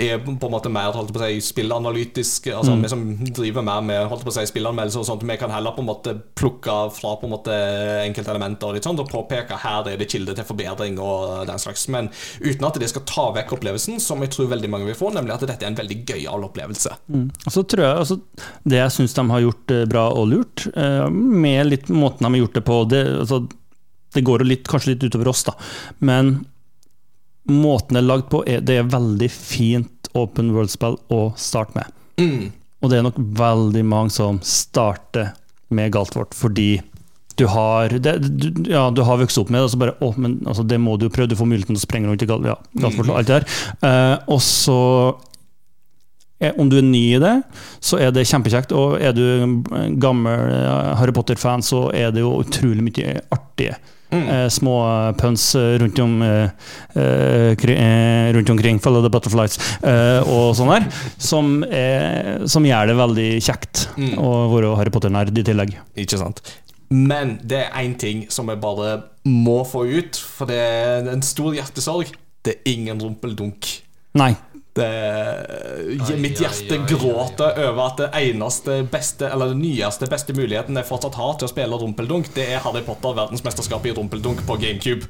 er på en måte mer holdt på å si, spillanalytisk Altså Vi som driver mer med holdt på å si, spillanmeldelser og sånt Vi kan heller på en måte plukke fra på en måte enkelte elementer og litt sånt og påpeke her er det kilde til forbedring og den slags. Men uten at det skal ta vekk opplevelsen, som jeg tror veldig mange vil få, nemlig at dette er en veldig gøyal opplevelse. Mm. så tror jeg altså, Det jeg syns de har gjort eh, bra og lurt, eh, med litt måten de har gjort det på Det, altså, det går litt, kanskje litt utover oss, da, men måten det er lagd på, er, det er veldig fint open world-spill å starte med. Og det er nok veldig mange som starter med Galtvort fordi du har, det, du, ja, du har vokst opp med det, og så bare Å, men altså, det må du jo prøve. Du får muligheten til å sprenge rundt i Gal, ja, Galtvort og alt det der. Uh, og så om du er ny i det, så er det kjempekjekt. Og er du gammel eh, Harry Potter-fan, så er det jo utrolig mye artige eh, små puns eh, rundt, om, eh, eh, rundt omkring. Follow the butterflies og sånn der. Som, er, som gjør det veldig kjekt å være Harry Potter-nerd i tillegg. Ikke sant? Men det er én ting som jeg bare må få ut, for det er en stor hjertesorg. Det er ingen rumpeldunk. Nei. Det, Ai, mitt hjerte ai, ai, gråter over at det eneste beste Eller den nyeste beste muligheten jeg fortsatt har til å spille rumpeldunk, det er Harry Potter verdensmesterskapet i rumpeldunk på GameCube.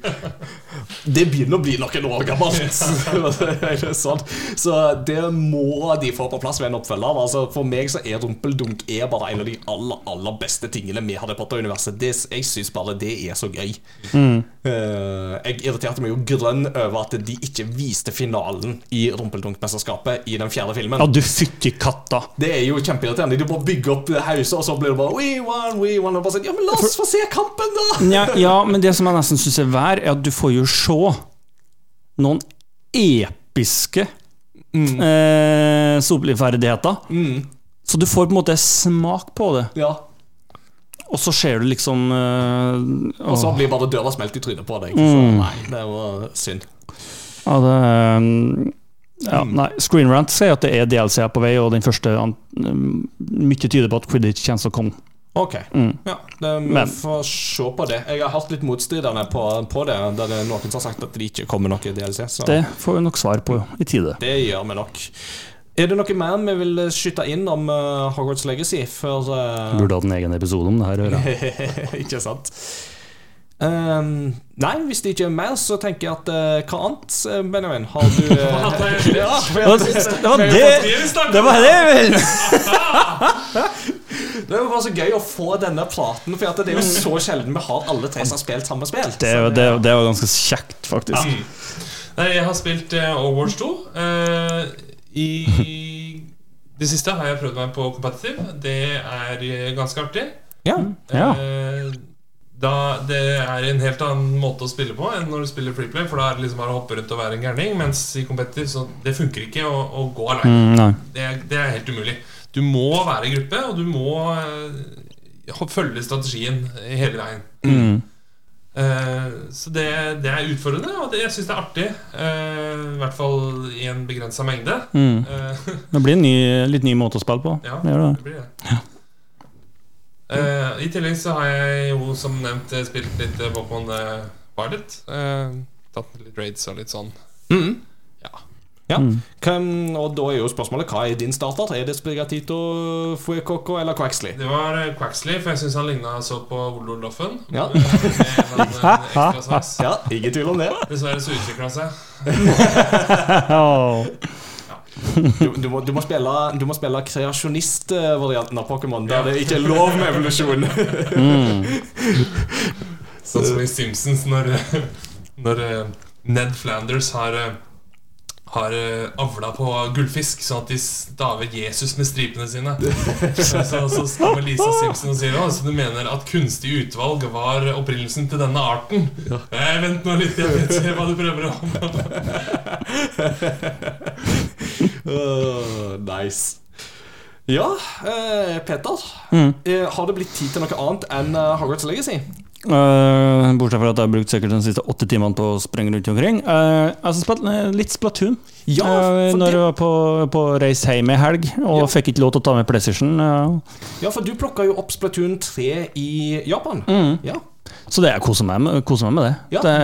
Det begynner å bli noen år gammelt. sånn. Så det må de få på plass ved en oppfølger. Altså, for meg så er rumpeldunk er bare en av de aller aller beste tingene med Harry Potter-universet. Jeg syns bare det er så gøy. Mm. jeg irriterte meg jo grønn over at de ikke viste finalen i Rumpeldunk-mesterskapet i den fjerde filmen. Ja, du fytti katta! Det er jo kjempeirriterende. Du bare bygger opp hauser og så blir det bare We won, we won. Og bare sånn, ja, men la oss få se kampen, da! Ja, ja, men det som jeg nesten syns er vær, er at du får jo se noen episke eh, sopliferdigheter. Så du får på en måte smak på det. Ja. Og så ser du liksom øh, Og så blir bare døra smelt i trynet på deg. Så nei, det var synd. Ja, det um, ja, nei, Screen Rant sier at det er DLC på vei, og den første um, Mye tyder på at Quidditch kommer til å komme. Ok. Ja, det, vi Men- får se på det. Jeg har hatt litt motstridende på, på det. Der det er noen som har sagt at det ikke kommer noe DLC. Så Det får vi nok svar på i tide. det gjør vi nok. Er det noe mer vi vil skyte inn om uh, Hogwarts Legacy før uh, Burde hatt en egen episode om det her. Ikke sant? Ehm, nei, hvis det ikke er mer, så tenker jeg at uh, Hva annet, eh, Benjamin? Har du uh, ja, Det var det, var det, det, var det vel! Det er bare så gøy å få denne praten, for at det er jo så sjelden vi har alle tre som har spilt samme spill. Det, det, det var ganske kjekt, faktisk. Nei, jeg har spilt uh, Overwatch 2. Uh, I det siste har jeg prøvd meg på competitive. Det er ganske artig. ja. Ja. Eh, da, det er en helt annen måte å spille på enn når du spiller freeplay. For da er det liksom bare å hoppe rundt og være en gærning. Mens i competitive så det funker ikke å, å gå alene. Mm. Det, det er helt umulig. Du må være i gruppe, og du må uh, følge strategien hele veien. Mm. Uh, så det, det er utfordrende, og det, jeg syns det er artig. Uh, I hvert fall i en begrensa mengde. Mm. Det blir en ny, litt ny måte å spille på. ja, Det det. det blir det. Eh, I tillegg så har jeg jo som nevnt eh, spilt litt eh, Pokémon uh, Violet. Uh, tatt litt raids og litt sånn. Mhm. Ja. ja. Mm. Hvem, og da er jo spørsmålet hva er din starter? Er det Sprigatito, Fuecoco eller Quaxley? Det var Quaxley, for jeg syns han ligna så på Ololoffen. Ja. Med en, en. Ja, ingen tvil om det. Dessverre så utvikla han seg. Åh. Du, du, må, du, må spille, du må spille kreasjonistvarianten av Pokémon, der det ikke er lov med evolusjon. Sånn som i Simpsons når, når eh, Ned Flanders har eh, har eh, avla på gullfisk, sånn at de staver Jesus med stripene sine. Så, så kommer Lisa Simpson og sier Å, så du mener at kunstig utvalg var opprinnelsen til denne arten? Eh, vent nå litt, jeg vet ikke hva du prøver om. uh, nice. Ja, eh, Peter. Mm. Eh, har det blitt tid til noe annet enn eh, Hogwarts Legacy? Eh, bortsett fra at jeg har brukt sikkert de siste åtte timene på å sprenge rundt omkring. Uh, altså har eh, litt Splatoon Ja, uh, når jeg var på, på reis hjem i helg, og Ja. fikk ikke lov til å ta med PlayStation. Ja, for du plukka jo opp Splatoon 3 i Japan. Mm. Ja. Så det jeg koser meg, med- koser meg med det. Ja. Det,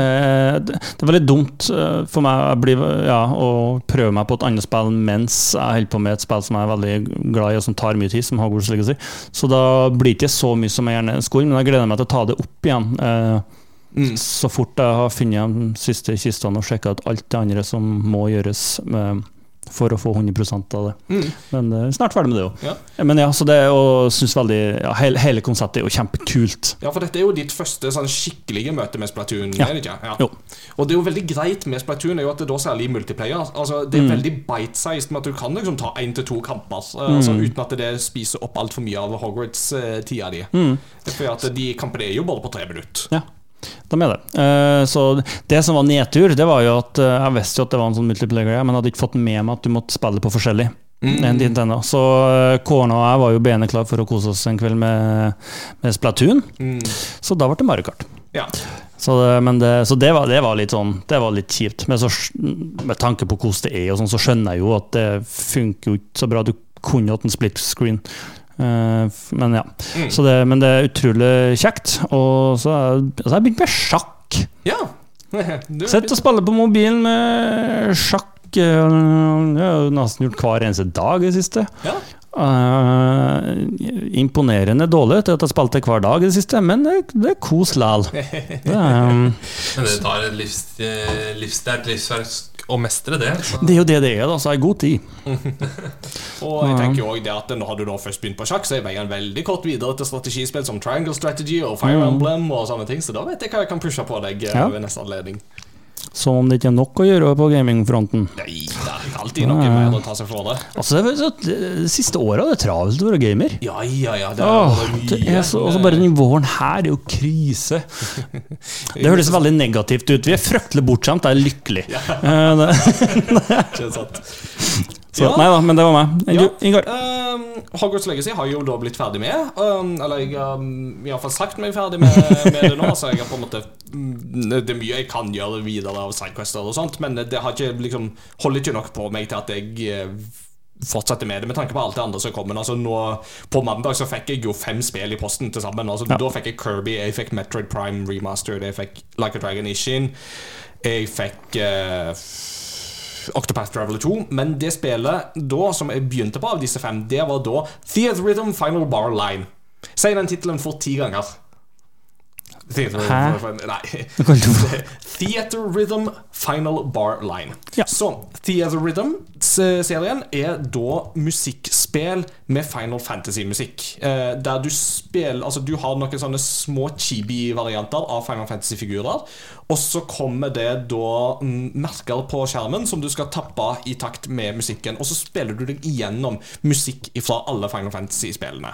det. Det er veldig dumt eh, for meg bli, ja, å prøve meg på et annet spill mens jeg holder på med et spill som jeg er veldig glad i, og som tar mye tid, som Hogwarts Legacy. Så da blir det ikke så mye som jeg gjerne skulle, men jeg gleder meg til å ta det opp igjen. eh, Mm. Så fort jeg har funnet de siste kistene og sjekka ut alt det andre som må gjøres eh, for å få 100% av det. Mm. Men uh, snart ferdig med det òg. Ja. Men ja, så det og synes veldig ja, hele, hele konseptet er jo kjempekult. Ja, for dette er jo ditt første sånn skikkelige møte med Splatoon. Ja. er det ikke? Ja. Jo. Og det er jo veldig greit med Splatoon, er jo at det da særlig i multiplayer Altså, Det er veldig bite-sized med at du kan liksom ta én til to kamper altså, mm. uten at det spiser opp altfor mye av Hogwarts-tida di. Mm. For at de kampene er jo bare på tre minutter. Ja, de er det. Eh, så det som var nedtur, det var jo at eh, jeg visste jo at det var en sånn multiplayer, men jeg hadde ikke fått med meg at du måtte spille på forskjellig. Mm. Så eh, og jeg var jo benet klar for å kose oss en kveld med, med Splatoon, Mm. så da ble det Mario Kart. Ja. Så, det, men det, så det, var, det var litt sånn Det var litt kjipt. Men så, med tanke på hvordan det er, og sånn, så skjønner jeg jo at det funker jo ikke så bra. Du kunne hatt en split screen. Eh, men ja. Mm. Så det, men det er utrolig kjekt. Og så har jeg- så begynt med sjakk. ja. Sett og spille på mobilen med sjakk. eh, Jeg har nesten gjort hver eneste dag i det siste. ja. Uh, imponerende dårlig til at jeg spilte hver dag i det siste, men det, det er kos likevel. Det, um, Men det tar et livs, eh, er å mestre det. Så. det er jo det det er, da, så har god tid. Og jeg tenker jo også det at Når du da først begynt på sjakk, så er veien veldig kort videre til strategispill som Triangle Strategy og Fire Emblem og sånne ting, så da vet jeg hva jeg kan pushe på deg eh, Ja. ved neste anledning. Som om det ikke er nok å gjøre på gamingfronten. Nei, det er alltid noe mer å ta seg for det. Altså, det, så, det, det siste året er det travelt å være gamer. Ja, ja, ja. Det er Åh, det er så, også bare den våren her er jo krise. Det høres veldig negativt ut. Vi er fryktelig bortskjemt, jeg er lykkelig. Ja. sant? Så, Ja. Nei da, men det var meg. Ja. Ingar. Um, Hogwarts Legacy har jo da blitt ferdig med. Um, eller jeg har um, i hvert fall sagt meg ferdig med, med det nå. Så jeg har på en måte mm, Det er mye jeg kan gjøre videre av sidequester og sånt, men det har ikke liksom holder ikke nok på meg til at jeg eh, fortsetter med det, med tanke på alt det andre som kommer. Altså nå, På mandag så fikk jeg jo fem spill i posten til sammen. Altså, Ja. Da fikk jeg Kirby, jeg fikk Metroid Prime Remastered, jeg fikk Like a Dragon Ishin, jeg fikk eh, Octopath Traveler 2, men det spillet da som jeg begynte på av disse fem, det var da Theater Rhythm Final Bar Line. Si den tittelen for ti ganger. Theater? Nei. Theater Rhythm Final Bar Line. Ja. Så Theater Rhythm-serien er da musikkspill med Final Fantasy-musikk. Eh, der du spiller Altså, du har noen sånne små chibi-varianter av Final Fantasy-figurer. Og så kommer det da mm, merker på skjermen som du skal tappe i takt med musikken. Og så spiller du deg igjennom musikk fra alle Final Fantasy-spillene.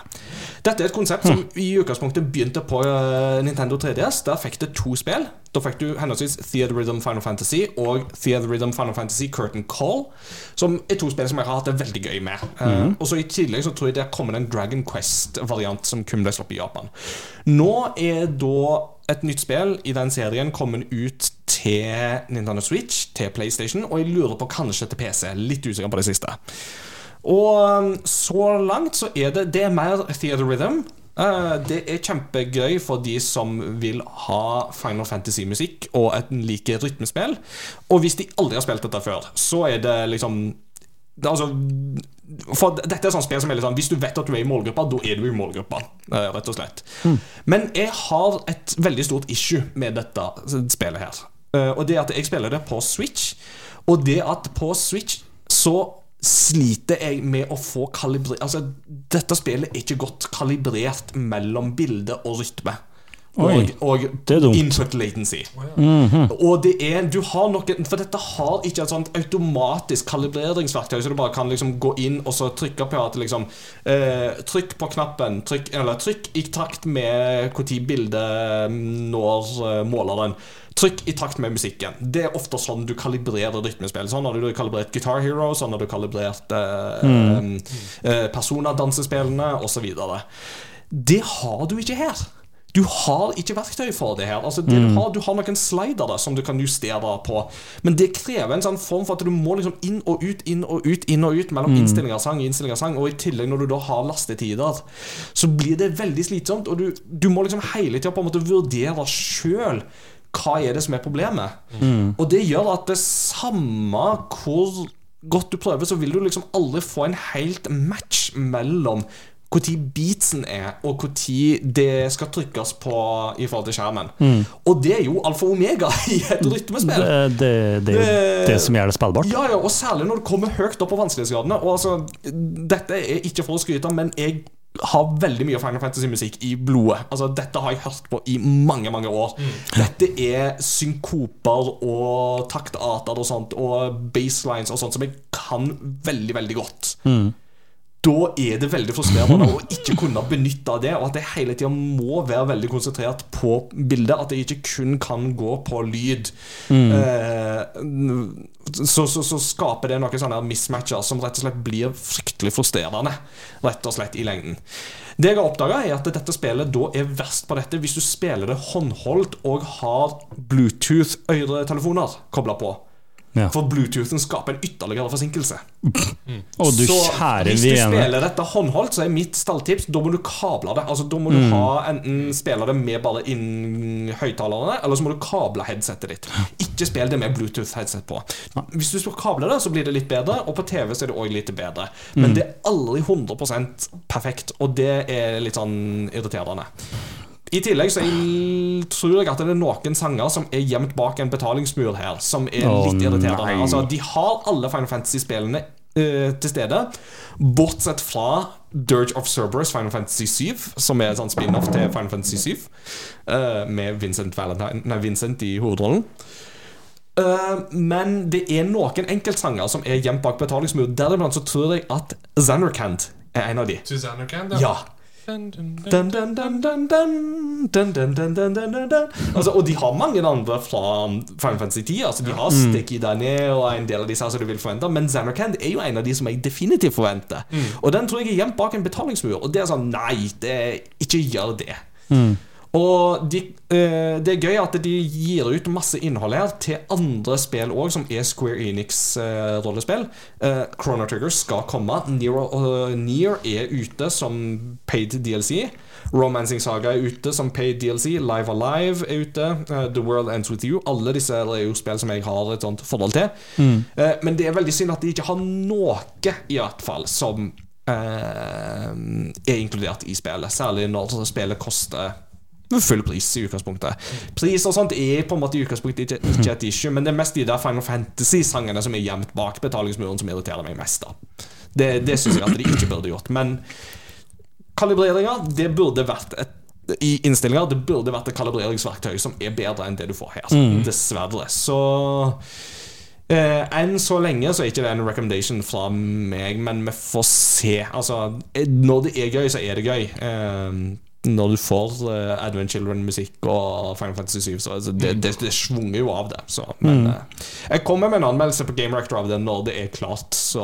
Dette er et konsept som i utgangspunktet begynte på eh, Nintendo 3DS. Der fikk det to spill. Da fikk du henholdsvis Theater Rhythm Final Fantasy og Theater Rhythm Final Fantasy Curtain Call, som er to spill som jeg har hatt det veldig gøy med. Eh, og så I tillegg så tror jeg det er kommet en Dragon Quest-variant som kun ble sluppet i Japan. Nå er da et nytt spill i den serien kommet ut til Nintendo Switch, til PlayStation, og jeg lurer på kanskje til PC. Litt usikker på det siste. Og um, så langt så er det Det er mer Theater Rhythm. Eh, det er kjempegøy for de som vil ha Final Fantasy-musikk og et like rytmespill. Og hvis de aldri har spilt dette før, så er det liksom det, altså, for dette er sånn spill som er litt sånn Hvis du vet at du er i målgruppa, da er du i målgruppa. eh, Rett og slett. Men jeg har et veldig stort issue med dette spillet her. Eh, Og det er at jeg spiller det på Switch. Og det at på Switch så sliter jeg med å få kalibrert Altså, dette spillet er ikke godt kalibrert mellom bilde og rytme. Og, og input latency. Oh, ja. input latency. Og det er Du har noe For dette har ikke et sånt automatisk kalibreringsverktøy, så du bare kan liksom gå inn og så trykke på at liksom eh, Trykk på knappen, trykk, eller trykk i takt med når bildet når eh, måleren. Trykk i takt med musikken. Det er ofte sånn du kalibrerer rytmespill. Sånn har du kalibrert Guitar Hero, sånn har du kalibrert eh, eh, Persona-dansespillene osv. Det har du ikke her. Du har ikke verktøy for det her. Altså, det du, har, du har noen slidere som du kan justere på, men det krever en sånn form for at du må liksom inn og ut, inn og ut, inn og ut mellom innstilling av sang, innstilling av sang, og i tillegg når du da har lastetider, så blir det veldig slitsomt, og du, du må liksom hele tida på en måte vurdere sjøl hva er det som er problemet. Og det gjør at det samme hvor godt du prøver, så vil du liksom aldri få en helt match mellom når beatsen er, og når det skal trykkes på i forhold til skjermen. Og det er jo alfa og omega i et rytmespill. Det, det, det er jo Det- det som gjør det spillbart. Ja, ja, og særlig når det kommer høyt opp på vanskelighetsgradene. Og altså, dette er ikke for å skryte, men jeg har veldig mye Final Fantasy-musikk i blodet. Altså, Dette har jeg hørt på i mange mange år. Dette er synkoper og taktarter og sånt, og baselines og sånt som jeg kan veldig, veldig godt. Da er det veldig frustrerende å ikke kunne benytte av det, og at jeg hele tida må være veldig konsentrert på bildet. At jeg ikke kun kan gå på lyd. Eh, så, så, så skaper det noen sånne mismatcher som rett og slett blir fryktelig frustrerende. Rett og slett i lengden. Det jeg har oppdaga, er at dette spillet da er verst på dette hvis du spiller det håndholdt og har Bluetooth-øretelefoner kobla på. Ja. For Bluetoothen skaper en ytterligere forsinkelse. Og du Så hvis du spiller dette håndholdt, så er mitt stalltips Da må du kable det. Altså Da må du ha enten spille det med bare inn høyttalerne, eller så må du kable headsetet ditt. Ikke spill det med Bluetooth-headset på. Hvis du skal kable det, så blir det litt bedre, og på TV så er det òg litt bedre. Men det er aldri 100% perfekt, og det er litt sånn irriterende. I tillegg så jeg tror jeg at det er noen sanger som er gjemt bak en betalingsmur her, som er litt litt irriterende. Altså, de har alle Final Fantasy-spillene uh, til stede, bortsett fra Dirge of Cerberus, Final Fantasy 7, som er en sånn spin-off til Final Fantasy 7, uh, med Vincent, Valentine, nei, Vincent i hovedrollen. Eh, men det er noen enkeltsanger som er gjemt bak betalingsmur. Deriblant så tror jeg at Xanarkand er en av de. Til Can, Ja. Dun, Altså, og de har mange andre fra Final Fantasy 10. Altså, de har Sticky Danny og en del av disse som du vil forvente. Men Xanarkand er jo en av de som jeg definitivt forventer. Og den tror jeg er gjemt bak en betalingsmur. Og det er sånn Nei, det, ikke gjør det. Og de, eh, det er gøy at de gir ut masse innhold her til andre spill òg, som er Square Enix-rollespill. Eh, Chrono Trigger skal komme. Nier, uh, Nier er ute som paid DLC. Romancing Saga er ute som paid DLC. Live Alive er ute. Uh, The World Ends With You. Alle disse er jo spill som jeg har et sånt forhold til. Eh, men det er veldig synd at de ikke har noe, i hvert fall, som eh, er inkludert i spillet. Særlig når spillet koster full pris i utgangspunktet. Pris og sånt er på en måte i utgangspunktet ikke, ikke et issue, men det er mest de der Final Fantasy-sangene som er gjemt bak betalingsmuren, som irriterer meg mest. da Det, det syns jeg at de ikke burde gjort. Men kalibreringer, det burde vært et i innstillinga, det burde vært et kalibreringsverktøy som er bedre enn det du får her. Dessverre. Så eh, enn så lenge så er ikke det en recommendation fra meg, men vi får se. Altså, eh, når det er gøy, så er det gøy. Eh, når du får uh, Advent Children-musikk og Final Fantasy 7, så altså, det, det, det svunger jo av det. Så, men eh, jeg kommer med en anmeldelse på Game Reactor av det når det er klart, så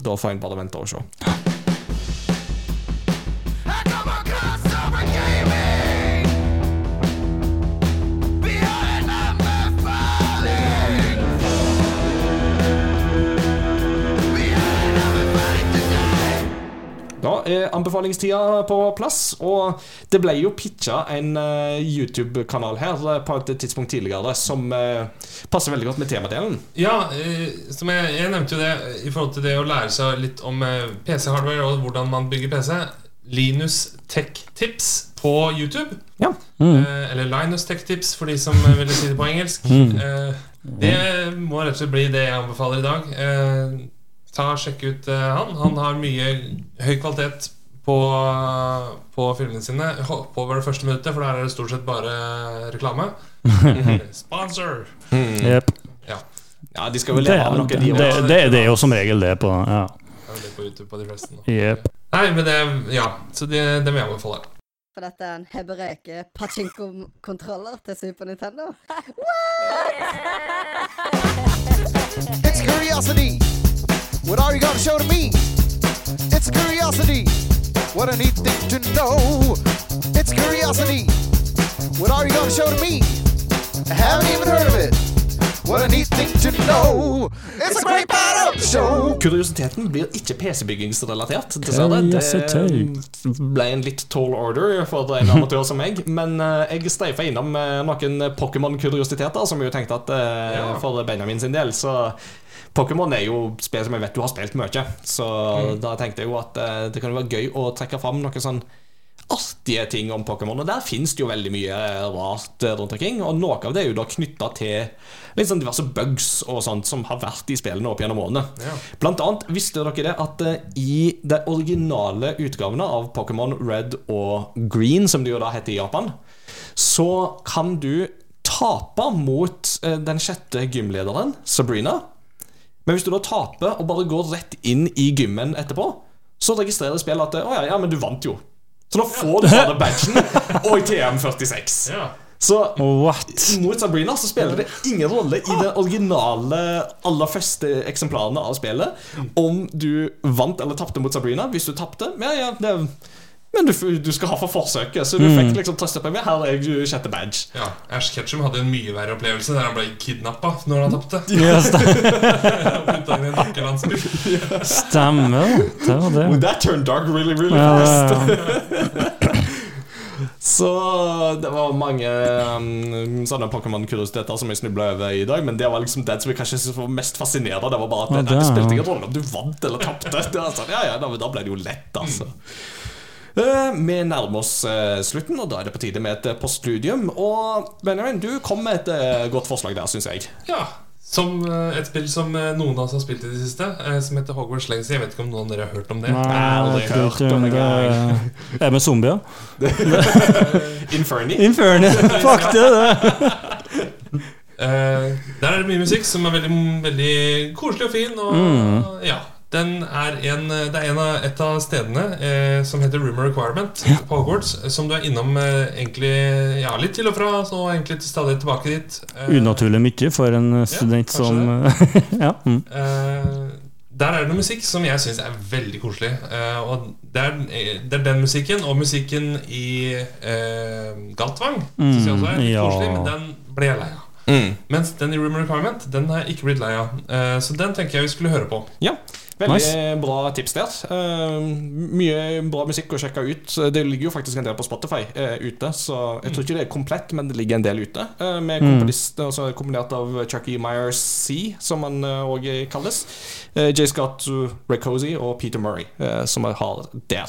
da får en bare vente og se. Da er anbefalingstida på plass, og det ble jo pitcha en uh, YouTube-kanal her eh, på et tidspunkt tidligere som uh, passer veldig godt med temadelen. Ja, uh, som jeg, jeg nevnte jo det i forhold til det å lære seg litt om PC-hardware og hvordan man bygger PC. Linus Tech Tips på YouTube. Ja. Eh, eller Linus Tech Tips for de som vil ville si det på engelsk. Eh, det må rett og slett bli det jeg anbefaler i dag. Eh, ta og Sjekk ut eh, han. Han har mye høy kvalitet på, på filmene sine. Hopp over det første minuttet, for der er det stort sett bare reklame. Sponsor! Jep. Ja. Ja, de skal vel leve av noe, de det, det, det er jo som regel det på ja. Det er det på YouTube på de fleste Yep. Nei, men det Ja, så det, det må jeg anbefale. For dette er en hebreke pachinko-kontroller til Super Nintendo. What? It's curiosity. What are you gonna show to me? It's curiosity. What a neat thing to know. It's curiosity. What are you gonna show to me? I haven't even heard of it. What a neat thing to know. It's a great part of the show. Kuriositeten blir ikke PC-byggingsrelatert, dessverre. Det ble en litt tall order for en amatør som meg. Men eh, jeg streifa innom eh, noen Pokémon-kuriositeter, som jeg jo tenkte at eh, for Benjamin sin del, så Pokémon er jo spill som jeg vet du har spilt mye, så da tenkte jeg jo at eh, det kan jo være gøy å trekke fram noen sånn artige ting om Pokémon. Og der finnes det jo veldig mye rart eh, rundt omkring. Og noe av det er jo da knytta til litt sånn diverse bugs og sånt som har vært i spillene opp gjennom årene. Blant annet visste dere det at eh, i de originale utgavene av Pokémon Red og Green, som det jo da heter i Japan, så kan du tape mot den sjette gymlederen, Sabrina. Men hvis du da taper og bare går rett inn i gymmen etterpå, så registrerer spillet at Å ja, ja, men du vant jo. Så da får du bare badgen og TM46. Ja. Så What? mot Sabrina så spiller det ingen rolle i det originale, aller første eksemplarene av spillet om du vant eller tapte mot Sabrina. Hvis du tapte, ja, ja, det men du, du skal ha for forsøket, så du fikk liksom trøstepremie. Her er jeg sjette badge. ja. Ash Ketchum hadde en mye verre opplevelse der han ble kidnappa når han tapte. Nakkelandsby. Stemmer, det var det. Well, that turned dark really, really fast. ja, ja. Så det var mange um, sånne Pokémon-kuriositeter som jeg snubla over i dag. Men det var liksom det som jeg kanskje var mest fascinerende. Det var bare at Ja, det, det det spilte ingen rolle om du vant eller tapte. Sånn, ja, ja, da, da ble det jo lett, altså. Eh, Vi nærmer oss eh, slutten, og da er det på tide med et eh, postludium. Og Benjamin, du kom med et eh, godt forslag der, syns jeg. Ja. Som eh, et spill som eh, noen av oss har spilt i det siste, eh, som heter Hogwarts Legacy. Jeg vet ikke om noen av dere har hørt om det? Nei, Aldri har aldri hørt om det er Er med zombier? Inferni. Inferni. Fuck det, det! Eh, der er det mye musikk som er veldig, veldig koselig og fin. Og Mm. ja den er en, det er en av, et av stedene eh, som heter Room Requirement på Hogwarts, som du er innom eh, egentlig ja, litt til og fra, og egentlig til stadig tilbake dit. Eh, Unaturlig mye for en student ja, som Ja. Mm. Eh, der er det noe musikk som jeg syns er veldig koselig. Eh, og det er, det er den musikken, og musikken i Galtvang synes jeg også er litt Mm, ja. koselig, men den ble jeg lei av. Mm. Mens den i Room Requirement Den har jeg ikke blitt lei av. Eh, så den tenker jeg vi skulle høre på. Ja, veldig Nice. bra tips der. Eh, mye bra musikk å sjekke ut. Det ligger jo faktisk en del på Spotify eh, ute, så jeg tror ikke det er komplett, men det ligger en del ute. eh, med komponist, altså kombinert av Chucky Myers C, som han òg kalles. Uh, J. Scott Recozy og Peter Murray, eh, som jeg har der.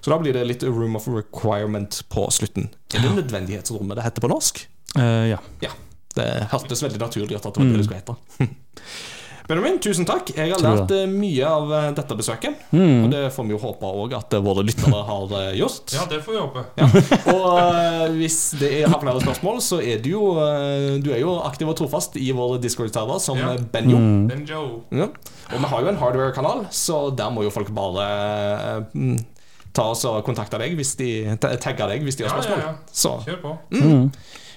Så da blir det litt Room of Requirement på slutten. Er det nødvendighetsrommet det heter på norsk? Uh, ja. Ja. Det hørtes veldig naturlig ut at det var det det skulle hete. Benjamin, tusen takk. Jeg har lært eh, mye av eh, dette besøket. Mm. Og det får vi jo håpe òg at eh, våre lyttere har gjort. Ja, det får vi håpe. Ja. Og uh, hvis det er, har flere spørsmål, så er du jo uh, Du er jo aktiv og trofast i vår Discord-server som Ja. Benjo. Mm. Benjo. Ja. Og vi har jo en hardware-kanal, så der må jo folk bare mm, ta oss og kontakte deg hvis de ta- tagge deg hvis de har Ja, ja, spørsmål. ja. Så Kjør på. Mm.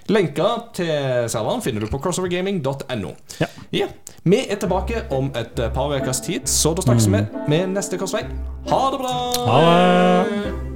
Lenker til serveren finner du på crossovergaming.no. Ja. ja. Vi er tilbake om et eh, par ukers tid, så da snakkes vi mm. med neste korsvei. Ha det bra! Ha det.